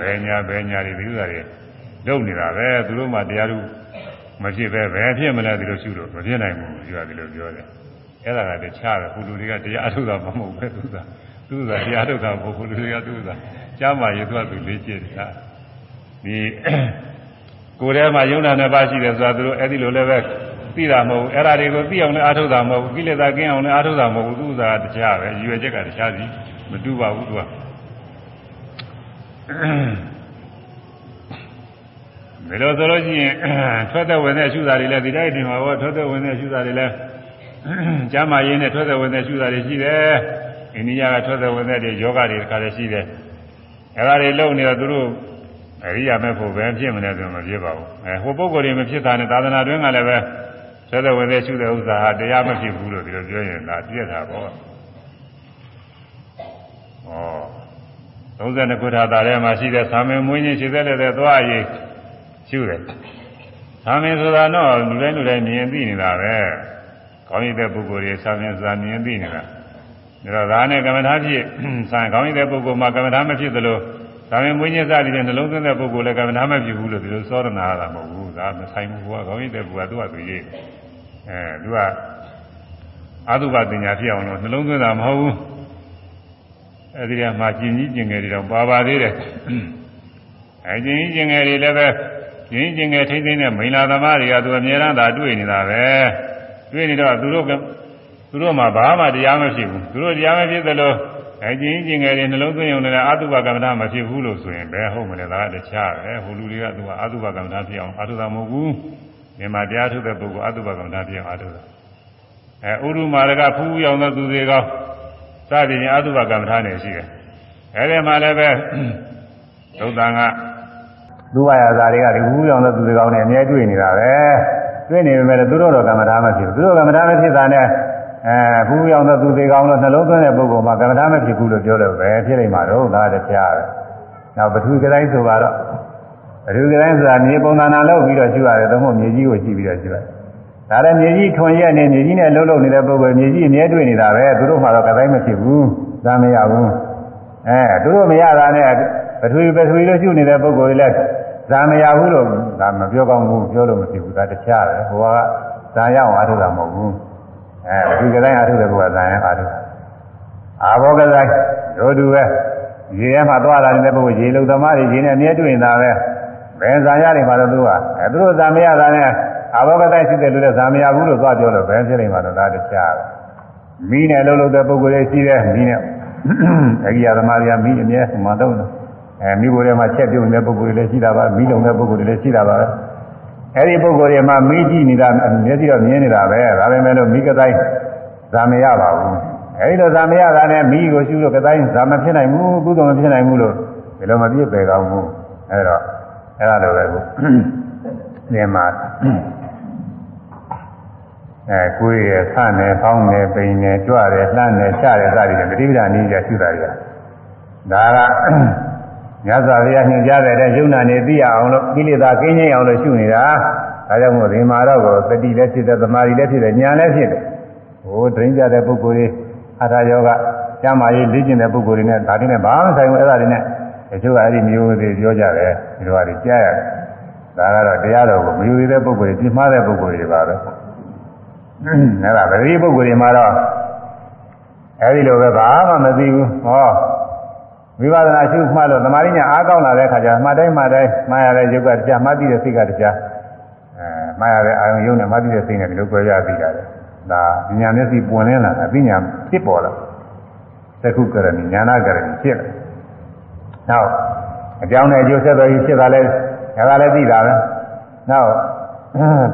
ဘယ်ညာဘယ်ညာတွေဒီဥစ္စာတွေလုပ်နေတာပဲသူတို့မှတရားသူ မဖြစ်ပဲဘယ်ဖြစ်မလဲဒီလိုရှုလို့မဖြစ်နိုင်ဘူးသူကဒီလိုပြောတယ်အဲ့ဒါကတခြားပဲဟိုလူတွေကတရားထုတ်တာမဟုတ်ပဲသူကသူကတရားထုတ်တာမဟုတ်ဟိုလူတွေကသူကကြားမှရေသူကသူလေးကျစ်တာဒီကိုယ်ထဲမှာယုံနာနှစ်ပါးရှိတယ်ဆိုတာသူတို့အဲ့ဒီလိုလည်းပဲသိတာမဟုတ်ဘူးအဲ့ဒါတွေကိုသိအောင်လည်းအားထုတ်တာမဟုတ်ဘူးကိလေသာကင်းအောင်လည်းအားထုတ်တာမဟုတ်ဘူးသူ့ဥစ္စာကတရားပဲရည်ရွယ်ချက်ကတရားစီမတူပါဘူးသူက ဒီလိုဆိုလို့ရှိရင်ထွက်တဲ့ဝင်တဲ့ရှုတာတွေလည်းဒီတိုင်းတင်ပါဘောထွက်တဲ့ဝင်တဲ့ရှုတာတွေလည်းကျမ်းမာရေးနဲ့ထွက်တဲ့ဝင်တဲ့ရှုတာတွေရှိတယ်အိန္ဒိယကထွက်တဲ့ဝင်တဲ့တွေယောဂတွေတခါလည်းရှိတယ်အဲ့ဒါတွေလုံနေတော့သူတို့အရိယာမဲ့ဖို့ပဲဖြစ်မလဲဆိုမဖြစ်ပါဘူးအဲဟိုပုဂ္ဂိုလ်တွေမဖြစ်တာနဲ့သာသနာတွင်းကလည်းပဲဆက်တဲ့ဝင်တဲ့ရှုတဲ့ဥစ္စာဟာတရားမဖြစ်ဘူးလို့ဒီလိုပြောရင်ဒါပြည့်တာပေါ့ဩ32ခုထာတာထဲမှာရှိတဲ့သာမင်မွေးခြင်းရှိတဲ့လည်းတဲ့သွားအရေး ရှုတယ်သာမင်ဆိုတာတော့လူတိုင်းလူတိုင်းမြင်သိနေတာပဲကောင်းရတဲ့ပုဂ္ဂိုလ်တွေသာမင်ဆိုတာမြင်သိနေတာဒါတော့ဒါနဲ့ကမ္မထာဖြစ်ဆံကောင်းရတဲ့ပုဂ္ဂိုလ်မှာကမ္မထာမဖြစ်သလိုဒါပေမဲ့မွေးညက်စားတဲ့နှလုံးသွင်းတဲ့ပုဂ္ဂိုလ်လည်းကမ္မထာမဖြစ်ဘူးလို့ဒီလိုစောရနာရတာမဟုတ်ဘူးဒါမဆိုင်ဘူးကွာကောင်းရတဲ့ပုဂ္ဂိုလ်ကသူ့ဟာသူရေးအဲသူကအတုပပညာဖြစ်အောင်လို့နှလုံးသွင်းတာမဟုတ်ဘူးအဲဒီကမှကျင်ကြီးကျင်ငယ်တွေတော့ပါပါသေးတယ်အဲကျင်ကြီးကျင်ငယ်တွေလည်းပဲ ကျင်ကြီးကျင်ငယ်ထိမ့်သိမ့်တဲ့မိန်လာသမားတွေကသူအများအားသာတွေ့နေတာပဲတွေ့နေတော့သူတို့ကသူတို့မှဘာမှတရားမဖြစ်ဘူးသူတို့တရားမဖြစ်သလိုအဲကျင်ကြီးကျင်ငယ်တွေနှလုံးသွင်းရုံနဲ့အတုပကမ္မဋ္ဌမဖြစ်ဘူးလို့ဆိုရင်ဘယ်ဟုတ်မလဲဒါကတခြားပဲဟိုလူတွေကသူကအတုပကမ္မဋ္ဌဖြစ်အောင်အတုတာမဟုတ်ဘူးမြန်မာတရားထုတ်တဲ့ပုဂ္ဂိုလ်အတုပကမ္မဋ္ဌဖြစ်အောင်အတုတာအဲဥရုမာရကဖူးရောင်သောသူတွေကောစသည်ဖြင့်အတုပကမ္မဋ္ဌနဲ့ရှိတယ်အဲဒီမှာလည်းပဲသုတ်တန်က လူဝါရဇာတွေကဒီဖူးရောင်သောသူတွေကောင်းနဲ့အမြဲတွေ့နေတာပဲတွေ့နေပေမဲ့သူတို့တော့ကမ္မဋ္ဌမဖြစ်ဘူးသူတို့ကမ္မဋ္ဌမဖြစ်တာနဲ့အဲဘူးရောင်တဲ့သူတွေကောင်းတော့နှလုံးသွင်းတဲ့ပုဂ္ဂိုလ်မှာကမ္မဋ္ဌမဖြစ်ဘူးလို့ပြောလို့ပဲဖြစ်နေမှာတော့ဒါတရားပဲ။နောက်ပထဝီကတိုင်းဆိုတော့ပထဝီကတိုင်းဆိုတာမြေပုံသဏ္ဍာန်လောက်ပြီးတော့ရှိရတယ်သို့မဟုတ်မြေကြီးကိုကြည့်ပြီးတော့ရှိရတယ်။ဒါလည်းမြေကြီးထွန်ရက်နေမြေကြီးနဲ့လှုပ်လှုပ်နေတဲ့ပုဂ္ဂိုလ်မြေကြီးအမြဲတွေ့နေတာပဲသူတို့မှတော့ကတိုင်းမဖြစ်ဘူး။ဒါမရဘူး။အဲသူတို့မရတာနဲ့ပထဝီပထဝီလို့ရှိနေတဲ့ပုဂ္ဂိုလ်တွေလည်း ဇာမရဘူးလို့ဒါမပြောကောင်းဘူးပြောလို့မဖြစ်ဘူးဒါတရားပဲဟိုကဇာရအောင်အားထုတ်တာမဟုတ်ဘူး။အဲဒီကတိုင်းအားထုတ်တဲ့ဘုရားဇာယံအားထုတ်အာဘောကတိုင်းတို့တူပဲရေထဲမှာသွားလာနေတဲ့ပုဂ္ဂိုလ်ရေလုံသမားတွေရေနဲ့အမြဲတွေ့နေတာပဲဘယ်ဇာရတွေမှာတော့သူကအဲသူတို့ဇာမရတာနဲ့အာဘောကတိုင်းရှိတဲ့လူတွေဇာမရဘူးလို့သွားပြောလို့ဘယ်ဖြစ်နေမှာတော့ဒါတရားပဲမီးနဲ့လှုပ်လှုပ်တဲ့ပုဂ္ဂိုလ်တွေရှိတယ်မီးနဲ့အကြီးအသမားတွေကမီးအမြဲမှန်တော့ အဲမိကိုယ်ထဲမှာချက်ပြုတ်နေတဲ့ပုဂ္ဂိုလ်တွေလည်းရှိတာပါမီးလုံတဲ့ပုဂ္ဂိုလ်တွေလည်းရှိတာပါပဲအဲ့ဒီပုဂ္ဂိုလ်တွေမှာမိကြည့်နေတာမျက်စိတော့မြင်နေတာပဲဒါပေမဲ့လို့မိကတိုင်းဇာမရပါဘူးအဲ့ဒီလိုဇာမရတာနဲ့မိကိုရှုလို့ကတိုင်းဇာမဖြစ်နိုင်ဘူးကုသိုလ်မဖြစ်နိုင်ဘူးလို့ဒီလိုမပြည့်ပယ်ကောင်းဘူးအဲ့တော့အဲ့ဒါလိုပဲကိုဒီမှာအဲကိုယ်ရဆန့်နေဖောင်းနေပိန်နေကြွတယ်လှမ်းနေချတယ်စသည်ဖြင့်ပฏิပဒါနည်းကြရှုတာကြဒါက မြတ်စွာဘုရားညွှန်ကြားတဲ့ယုံနာနေသိရအောင်လို့ကိလေသာကင်းငြိမ်းအောင်လို့ရှုနေတာဒါကြောင့်မို့ဒီမှာတော့ကိုသတိလည်းဖြစ်တယ်သမာဓိလည်းဖြစ်တယ်ဉာဏ်လည်းဖြစ်တယ်ဟိုဒိန်းကြတဲ့ပုဂ္ဂိုလ်တွေအထာယောဂကျမ်းမာရေးလေ့ကျင့်တဲ့ပုဂ္ဂိုလ်တွေနဲ့ဒါတွေနဲ့ဘာမှဆိုင်ဘူးအဲ့ဒါတွေနဲ့တချို့ကအဲ့ဒီမျိုးတွေပြောကြတယ်ဒီလိုဟာတွေကြားရတယ်ဒါကတော့တရားတော်ကိုမယူသေးတဲ့ပုဂ္ဂိုလ်တွေပြင်းမှားတဲ့ပုဂ္ဂိုလ်တွေပါပဲအဲ့ဒါပရိပုဂ္ဂိုလ်တွေမှာတော့အဲ့ဒီလိုပဲဘာမှမသိဘူးဟော ဝိပဿနာရှုမှတ်လို့သမာဓိညာအားကောင်းလာတဲ့အခါကျမှတ်တိုင်းမှတ်တိုင်းမှားရတဲ့ယုတ်ကတရားမှတ်ပြီးတဲ့စိတ်ကတရားအဲမှားရတဲ့အာယုံယုံနဲ့မှတ်ပြီးတဲ့စိတ်နဲ့ဒီလိုကြွယ်ရပြီးတာလေဒါဉာဏ်မျက်စိပွင့်လင်းလာတာပညာဖြစ်ပေါ်လာသက္ခုကရဏီဉာဏကရဏီဖြစ်လာနောက်အကြောင်းနဲ့အကျိုးဆက်တော်ကြီးဖြစ်တာလဲဒါကလည်းသိတာပဲနောက်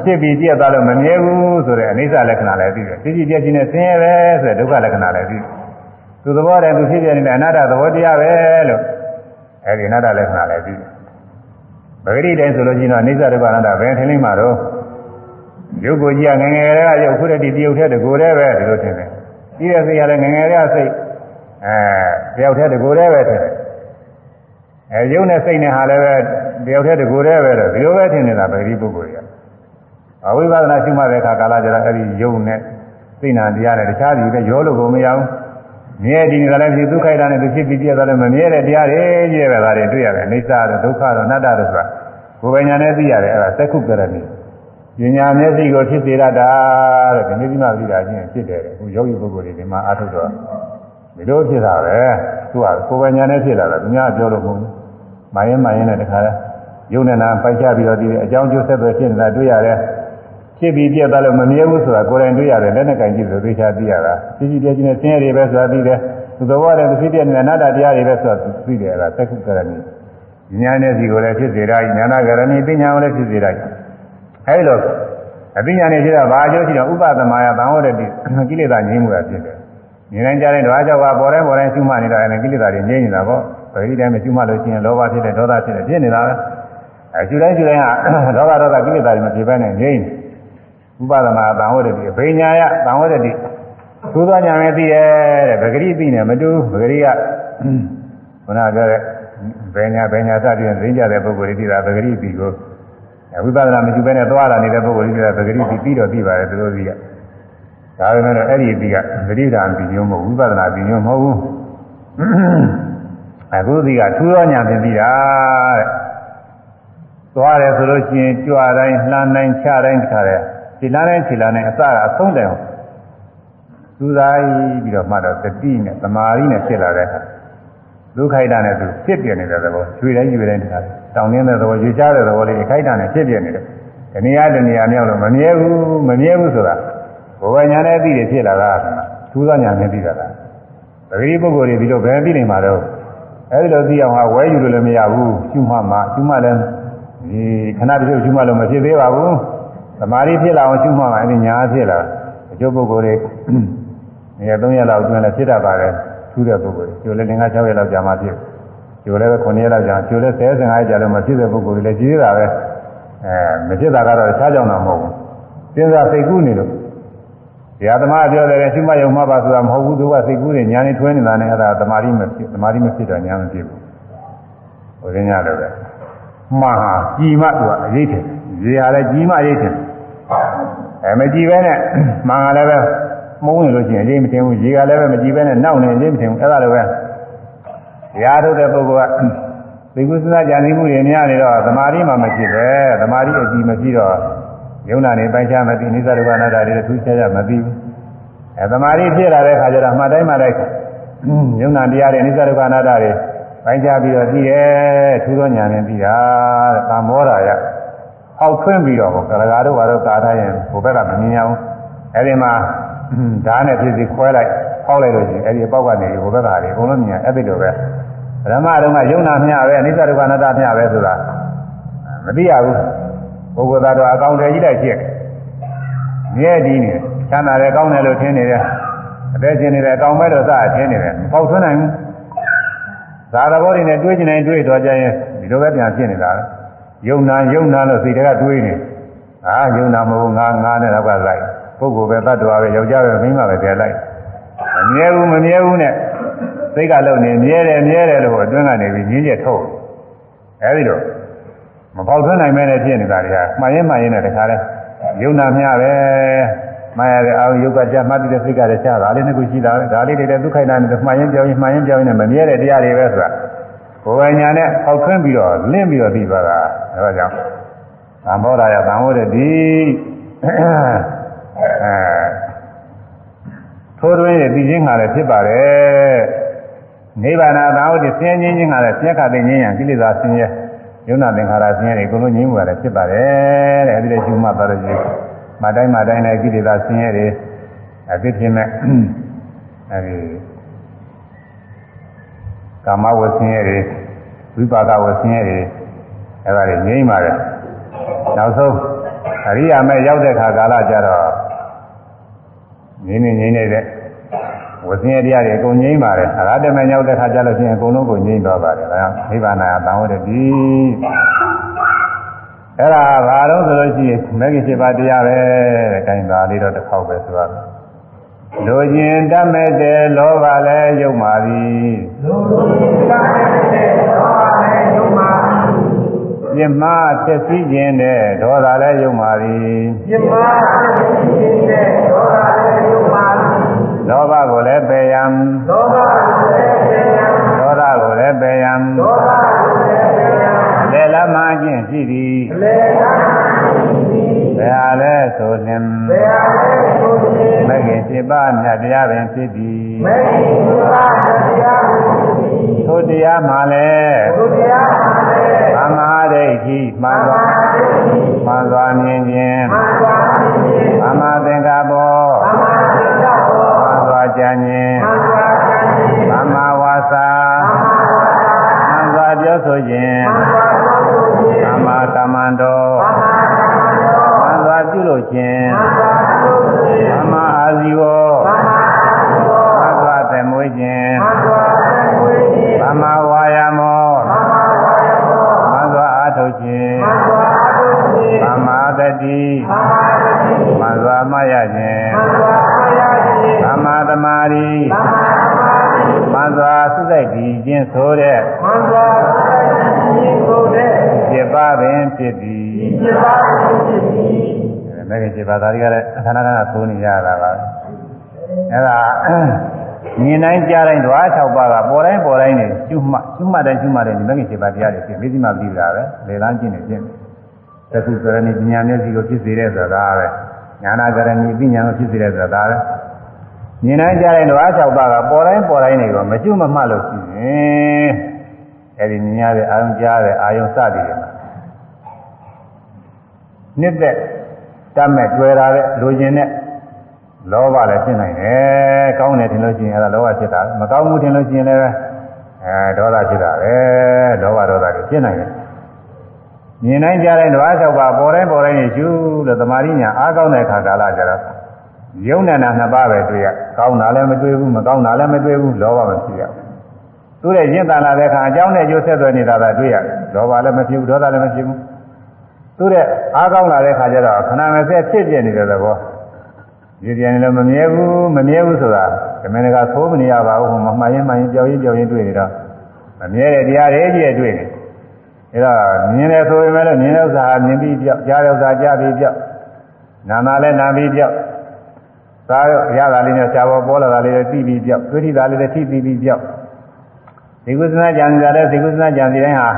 ဖြစ်ပြီးပြက်သွားလို့မမြဲဘူးဆိုတဲ့အနိစ္စလက္ခဏာလည်းသိတယ်ဖြစ်ပြီးပြက်ခြင်းနဲ့ဆင်းရဲပဲဆိုတဲ့ဒုက္ခလက္ခဏာလည်းသိတယ် သူသဘောတည်းသူဖြစ်ပြနေတဲ့အနာတ္တသဘောတရားပဲလို့အဲဒီအနာတ္တလက္ခဏာလည်းသိတယ်ပဂရိတိုင်းဆိုလို့ရှိရင်တော့အနိစ္စဒုက္ခအနတ္တဘယ်ထင်လိမ့်မှာတော့ရုပ်ကိုကြည့်ရငငယ်တွေကရုပ်ခုတည်းတယောက်တည်းတကိုယ်တည်းပဲဒီလိုထင်တယ်ကြီးတဲ့စိတ်ရလည်းငငယ်တွေကစိတ်အဲတယောက်တည်းတကိုယ်တည်းပဲထင်တယ်အဲရုပ်နဲ့စိတ်နဲ့ဟာလည်းပဲတယောက်တည်းတကိုယ်တည်းပဲတော့ဒီလိုပဲထင်နေတာပဂရိပုဂ္ဂိုလ်တွေကအဝိပဿနာရှိမှတဲ့အခါကာလကျတော့အဲ့ဒီရုပ်နဲ့သိနာတရားနဲ့တခြားလူတွေရောလို့ကိုမရဘူး မြဲတည်နေတာလည်းဖြစ်ဒုက္ခိတာနဲ့သူဖြစ်ပြီးပြတာလည်းမမြဲတဲ့တရားတွေကြီးပဲဒါတွေတွေ့ရတယ်အိဋ္ဌတော့ဒုက္ခတော့အနတ္တတော့ဆိုတာကိုယ်ပညာနဲ့သိရတယ်အဲ့ဒါသက္ခုကရဏီပညာမျက်စိကိုဖြစ်စေရတာတဲ့ဒီနေ့ဒီမှာသိတာချင်းဖြစ်တယ်ခုယောဂီပုဂ္ဂိုလ်တွေဒီမှာအားထုတ်တော့ဒီလိုဖြစ်တာပဲသူကကိုယ်ပညာနဲ့ဖြစ်လာတာသူများပြောလို့မဟုတ်ဘူးမရင်မရင်နဲ့တခါလဲယုံနေတာပိုက်ချပြီးတော့ဒီအကြောင်းကျိုးဆက်သွယ်ဖြစ်နေတာတွေ့ရတယ် ဖြစ်ပြီးပြတ်သွားလို့မမြဲဘူးဆိုတာကိုယ်တိုင်တွေ့ရတယ်လက်နဲ့ကင်ကြည့်လို့သိချာသိရတာဖြစ်ပြီးပြည့်ချင်းနဲ့ဆင်းရဲတွေပဲဆိုတာသိတယ်သူသဘောတည်းဖြစ်ပြနေတဲ့အနာတ္တတရားတွေပဲဆိုတာသိတယ်အဲ့ဒါသက္ကုကရဏီဉာဏ်နဲ့စီကိုလည်းဖြစ်စေတာဉာဏကရဏီပညာကိုလည်းဖြစ်စေတာအဲဒီလိုအပညာနဲ့ဖြစ်တာဘာအကျိုးရှိတော့ဥပသမယသံဝရတိကိလေသာငြိမ်းမှုရဖြစ်တယ်ဉာဏ်တိုင်းကြားတဲ့ဓဝါကြောင့်ပေါ်တိုင်းပေါ်တိုင်းရှုမှတ်နေတာလည်းကိလေသာတွေငြိမ်းနေတာပေါ့ပရိဒိတိုင်းမရှုမှတ်လို့ရှိရင်လောဘဖြစ်တယ်ဒေါသဖြစ်တယ်ဖြစ်နေတာပဲအဲရှုတိုင်းရှုတိုင်းကဒေါသဒေါသကိလေသာတွေမဖြစ်ဘဲနဲ့ငြိမ်း ဥပဒနာသံဝရတိအဘိညာယသံဝရတိသိုးသောညာပဲသိရဲ့တဲ့ပဂရိသိနေမတူပဂရိကခုနပြောတဲ့ဘယ်ညာဘယ်ညာစသည်ဖြင့်သိကြတဲ့ပုဂ္ဂိုလ်တွေသိတာပဂရိသိကိုဝိပဿနာမရှိဘဲနဲ့သွားလာနေတဲ့ပုဂ္ဂိုလ်တွေသိတာပဂရိသိပြီးတော့သိပါတယ်သူတို့သိကဒါပေမဲ့အဲ့ဒီသိကပရိဒါပြီးညုံမဟုတ်ဝိပဿနာပြီးညုံမဟုတ်ဘူးအခုသိကထူးသောညာဖြင့်သိတာတဲ့သွားတယ်ဆိုလို့ရှိရင်ကြွတိုင်းလှမ်းတိုင်းချတိုင်းခါတယ် ခြေလားနဲ့ခြေလားနဲ့အစကအဆုံးတိုင်အောင်သူသားပြီးတော့မှတော့တတိနဲ့သမာဓိနဲ့ဖြစ်လာတဲ့အခါဒုက္ခိတနဲ့သူဖြစ်ပြနေတဲ့သဘောရွှေတိုင်းရွှေတိုင်းတခါတောင်းနေတဲ့သဘောရွှေချတဲ့သဘောလေးခိုက်တာနဲ့ဖြစ်ပြနေတယ်ဒီနေရာတနေရာမြောက်လို့မမြဲဘူးမမြဲဘူးဆိုတာဘဝညာနဲ့သိတယ်ဖြစ်လာတာထူးသောညာနဲ့သိတာလားပဂရိပုဂ္ဂိုလ်တွေဒီလိုဘယ်သိနိုင်မှာတော့အဲဒီလိုသိအောင်ဟာဝဲယူလို့လည်းမရဘူးရှုမှတ်မှရှုမှတ်လည်းဒီခဏတည်းရှုမှတ်လို့မဖြစ်သေးပါဘူး သမာဓိဖြစ်လာအောင်ရှုမှတ်မှအဲဒီညာဖြစ်လာအကျိုးပုဂ္ဂိုလ်တွေနေရာ3ရက်လောက်အတွင်းလည်းဖြစ်တတ်ပါတယ်ထူးတဲ့ပုဂ္ဂိုလ်တွေကျိုးလည်း5 6ရက်လောက်ကြာမှဖြစ်ကျိုးလည်း9ရက်လောက်ကြာကျိုးလည်း10 15ရက်ကြာလို့မဖြစ်တဲ့ပုဂ္ဂိုလ်တွေလည်းကြီးသေးတာပဲအဲမဖြစ်တာကတော့တခြားကြောင့်တော့မဟုတ်ဘူးစဉ်းစားစိတ်ကူးနေလို့ဘုရားသမားပြောတယ်ရှုမှတ်ရုံမှပါဆိုတာမဟုတ်ဘူးသူကစိတ်ကူးနေညာနေထွင်းနေတာနဲ့အဲ့ဒါသမာဓိမဖြစ်သမာဓိမဖြစ်တော့ညာမဖြစ်ဘူးဟိုရင်းရတယ်ပဲမှားဟာကြီးမှသူကအရေးတယ်ရေဟာလည်းကြီးမှအရေးတယ် အဲမကြည့်ပဲနဲ့မှန်ကလည်းပဲမုန်းနေလို့ရှိရင်အရေးမတင်ဘူးရေကလည်းပဲမကြည့်ပဲနဲ့နောက်နေအရေးမတင်ဘူးအဲ့ဒါလိုပဲတရားထုတ်တဲ့ပုဂ္ဂိုလ်ကသိကုသနာကြံစည်မှုတွေများနေတော့သမာဓိမှမဖြစ်ပဲသမာဓိအကြည့်မဖြစ်တော့ယုံနာနေပိုင်းခြားမသိနိစ္စဒုက္ခအနတ္တတွေထူးခြားခြားမသိဘူးအဲသမာဓိဖြစ်လာတဲ့အခါကျတော့မှတ်တိုင်းမှတိုင်းယုံနာတရားတွေနိစ္စဒုက္ခအနတ္တတွေပိုင်းခြားပြီးတော့သိရဲ့ထူးသောဉာဏ်နဲ့သိတာတဲ့ကာမောရာ ယဟောက်ထွင်းပြီးတော့ကရဂါတို့ဘာတို့ကာထားရင်ဘုဘက်ကမမြင်အောင်အဲဒီမှာဓာတ်နဲ့ဖြစ်စီခွဲလိုက်ဖောက်လိုက်လို့ရှိရင်အဲဒီအပေါက်ကနေဘုဘက်ကတွေအကုန်လုံးမြင်အဲ့ဒီလိုပဲဓမ္မတုန်းကယုံနာမျှပဲအနိစ္စဒုက္ခအနတ္တမျှပဲဆိုတာမသိရဘူးပုဂ္ဂိုလ်သားတော့အကောင်တယ်ကြီးလိုက်ဖြစ်မြဲတည်နေချမ်းသာတယ်ကောင်းတယ်လို့ထင်နေတယ်အသက်ရှင်နေတယ်အကောင်ပဲလို့စအထင်နေတယ်မပေါက်ထွန်းနိုင်ဘူးသာသဘောတွေနဲ့တွေးကျင်နေတွေးတော့ကြရင်ဒီလိုပဲပြန်ဖြစ်နေတာ ယုံနာယုံနာလို့စိတ်တွေကတွေးနေအာယုံနာမဟုတ်ငါငါနဲ့တော့ကလိုက်ပုဂ္ဂိုလ်ပဲတ attva ပဲယောက်ျားပဲမိန်းမပဲပြန်လိုက်မမြဲဘူးမမြဲဘူးနဲ့စိတ်ကလုံနေမြဲတယ်မြဲတယ်လို့အတွင်းကနေပြီးညင်းချက်ထုတ်အဲဒီတော့မပေါက်ထွန်းနိုင်မဲနဲ့ဖြစ်နေတာတွေကမှားရင်မှားရင်နဲ့တခါလဲယုံနာမျှပဲမှားရတဲ့အာယုကကြမှတ်ပြီးတဲ့စိတ်ကလည်းရှားတာလေးနှစ်ခုရှိတာဒါလေးတွေလည်းဒုက္ခိနာနဲ့မှားရင်ပြောင်းရင်မှားရင်ပြောင်းရင်မမြဲတဲ့တရားတွေပဲဆိုတာကိုယ်ပိုင်ညာနဲ့ပေါက်ထွန်းပြီးတော့လင့်ပြီးတော့ပြီးသွားတာ အဲဒါကြောင့်သံဘောဓာယသံဝရတိအဲထိုးတွင်းရဲ့ပြီးချင်းခါလည်းဖြစ်ပါတယ်နိဗ္ဗာန်သာဝတိဆင်းရဲခြင်းကလည်းဆင်းရဲခတဲ့ငြိမ်းရန်ကိလေသာဆင်းရဲယုံနာသင်္ခါရဆင်းရဲတွေအကုန်လုံးငြိမ်းမှုရတယ်ဖြစ်ပါတယ်တဲ့အဲဒီလိုရှုမှတ်ပါလို့ရှိရင်မတိုင်းမတိုင်းနဲ့ကိလေသာဆင်းရဲတွေအဖြစ်ဖြစ်မဲ့အဲဒီကာမဝဆင်းရဲတွေဝိပါကဝဆင်းရဲတွေ အဲဒါတွေငြိမ်းပါတယ်နောက်ဆုံးအရိယာမဲ့ရောက်တဲ့ခါကာလကျတော့ငြိမ်းနေငြိမ်းနေတဲ့ဝဆင်းရဲတရားတွေအကုန်ငြိမ်းပါတယ်အရဟတမေရောက်တဲ့ခါကျလို့ရှိရင်အကုန်လုံးကိုငြိမ်းသွားပါတယ်ဒါကြောင့်နိဗ္ဗာန်ကတန်ဝရတိအဲ့ဒါဘာလို့ဆိုလို့ရှိရင်မဂ္ဂင်7ပါးတရားပဲတဲ့ခိုင်းတာလေးတော့တစ်ခေါက်ပဲဆိုရမယ်လိုခြင်းတတ်မဲ့တဲ့လောဘလည်းယုံပါသည်လိုခြင်းတတ်မဲ့တဲ့လောဘလည်းယုံပါသ ည်ပြမဖြစ်စည်းခြင်းတဲ့ဒေါသလည်းယုံပါသည်ပြမဖြစ်စည်းခြင်းတဲ့ဒေါသလည်းယုံပါသည်လောဘကိုလည်းပယ်ရန်လောဘကိုလည်းပယ်ရန်ဒေါသကိုလည်းပယ်ရန်ဒေါသကိုလည်းပယ်ရန်လေလမခြင်းရှိသည်လေလမခြင်းရှိသည် ဘယ်ဟာလဲဆိုလင်ဘယ်ဟာလဲဆိုလင်မဂ္ဂင်7ပါးမြတ်တရားပင်ဖြစ်သည်မဂ္ဂင်7ပါးမြတ်တရားပင်ဖြစ်သည်သို့တရားမှလည်းသို့တရားမှလည်းသမာဓိဋ္ဌိမှန်စွာမှန်စွာမြင်ခြင်းမှန်စွာမြင်ခြင်းသမာသင်္ကပ္ပောသမာသင်္ကပ္ပောမှန်စွာကြံခြင်းမှန်စွာကြံခြင်းသမာဝါစာသမာဝါစာမှန်စွာပြောဆိုခြင်းမှန်စွာပြောဆိုခြင်းသမာကမ္မန္တောသမာ ပြုလို့ခြင်းသမ္မာအာဇီဝသမ္မာသမွေးခြင်းသမ္မာဝါယာမောသမ္မာအားထုတ်ခြင်းသမ္မာတတိသမ္မာမရခြင်းသမ္မာသမာဓိသမ္မာသုစိတ်ဒီခြင်းဆိုတဲ့သမ္မာသုစိတ်ဒီခြင်းဆိုတဲ့ဖြစ်ပါပင်ဖြစ်သည် ဖြစ်ပါပင်ဖြစ်သည်မဂ္ဂင်7ပါးဒါတွေကလည်းခန္ဓာခန္ဓာသိုးနေရတာပါအဲ့ဒါမြင်တိုင်းကြားတိုင်းဓဝါ6ပါးကပေါ်တိုင်းပေါ်တိုင်းနေကျွမှကျွမှတိုင်းကျွမှတိုင်းဒီမဂ္ဂင်7ပါးတရားတွေဖြစ်ပြီးဒီမှာပြီးတာပဲလေလန်းကျင့်နေဖြစ်သက္ကုကရဏီပညာမျက်စိကိုဖြစ်စေတဲ့ဆိုတာပဲညာနာကရဏီပညာကိုဖြစ်စေတဲ့ဆိုတာပဲမြင်တိုင်းကြားတိုင်းဓဝါ6ပါးကပေါ်တိုင်းပေါ်တိုင်းနေတော့မကျွမမှလို့ရှိရင်အဲ့ဒီမြင်ရတဲ့အာယုံကြားတဲ့အာယုံစသည်တွေမှာ နှစ်သက်တတ်မဲ့တွေ့တာတဲ့လူကျင်တဲ့လောဘလည်းဖြစ်နိုင်တယ်ကောင်းတယ်ထင်လို့ရှိရင်အဲဒါလောဘဖြစ်တာမကောင်းဘူးထင်လို့ရှိရင်လည်းအဲဒေါသဖြစ်တာပဲလောဘဒေါသတွေဖြစ်နိုင်တယ်မြင်တိုင်းကြားတိုင်းဓဝါ၆ပါးပေါ်တိုင်းပေါ်တိုင်းနေရှုလို့သမာဓိညာအားကောင်းတဲ့ခါကာလကျတော့ယုံနာနာနှစ်ပါးပဲတွေ့ရကောင်းတာလည်းမတွေ့ဘူးမကောင်းတာလည်းမတွေ့ဘူးလောဘမဖြစ်ရသူ့ရဲ့ရင့်တန်လာတဲ့ခါအကြောင်းနဲ့ကျိုးဆက်သွယ်နေတာသာတွေ့ရတယ်လောဘလည်းမဖြစ်ဘူးဒေါသလည်းမဖြစ်ဘူး သူ့တဲ့အားကောင်းလာတဲ့ခါကျတော့ခဏမစက်ဖြစ်ပြနေတဲ့သဘောဒီပြန်လည်းမမြဲဘူးမမြဲဘူးဆိုတာဓမ္မနကသိုးမနေရပါဘူးမမှန်ရင်မှန်ရင်ကြောက်ရင်ကြောက်ရင်တွေ့နေတော့မမြဲတဲ့တရားတွေကြီးတွေ့နေအဲဒါမြင်တယ်ဆိုရင်လည်းမြင်တဲ့ဥစ္စာဟာမြင်ပြီးပြောက်ကြားတဲ့ဥစ္စာကြားပြီးပြောက်နာနာလည်းနာပြီးပြောက်သာရတာလေးနဲ့ရှားပေါ်ပေါ်လာတာလေးနဲ့ပြီးပြီးပြောက်သိတိတာလေးနဲ့ထိပြီးပြီးပြောက်ဒီကုသနာကြံကြတဲ့ဒီကုသနာကြံစီတိုင်းဟာ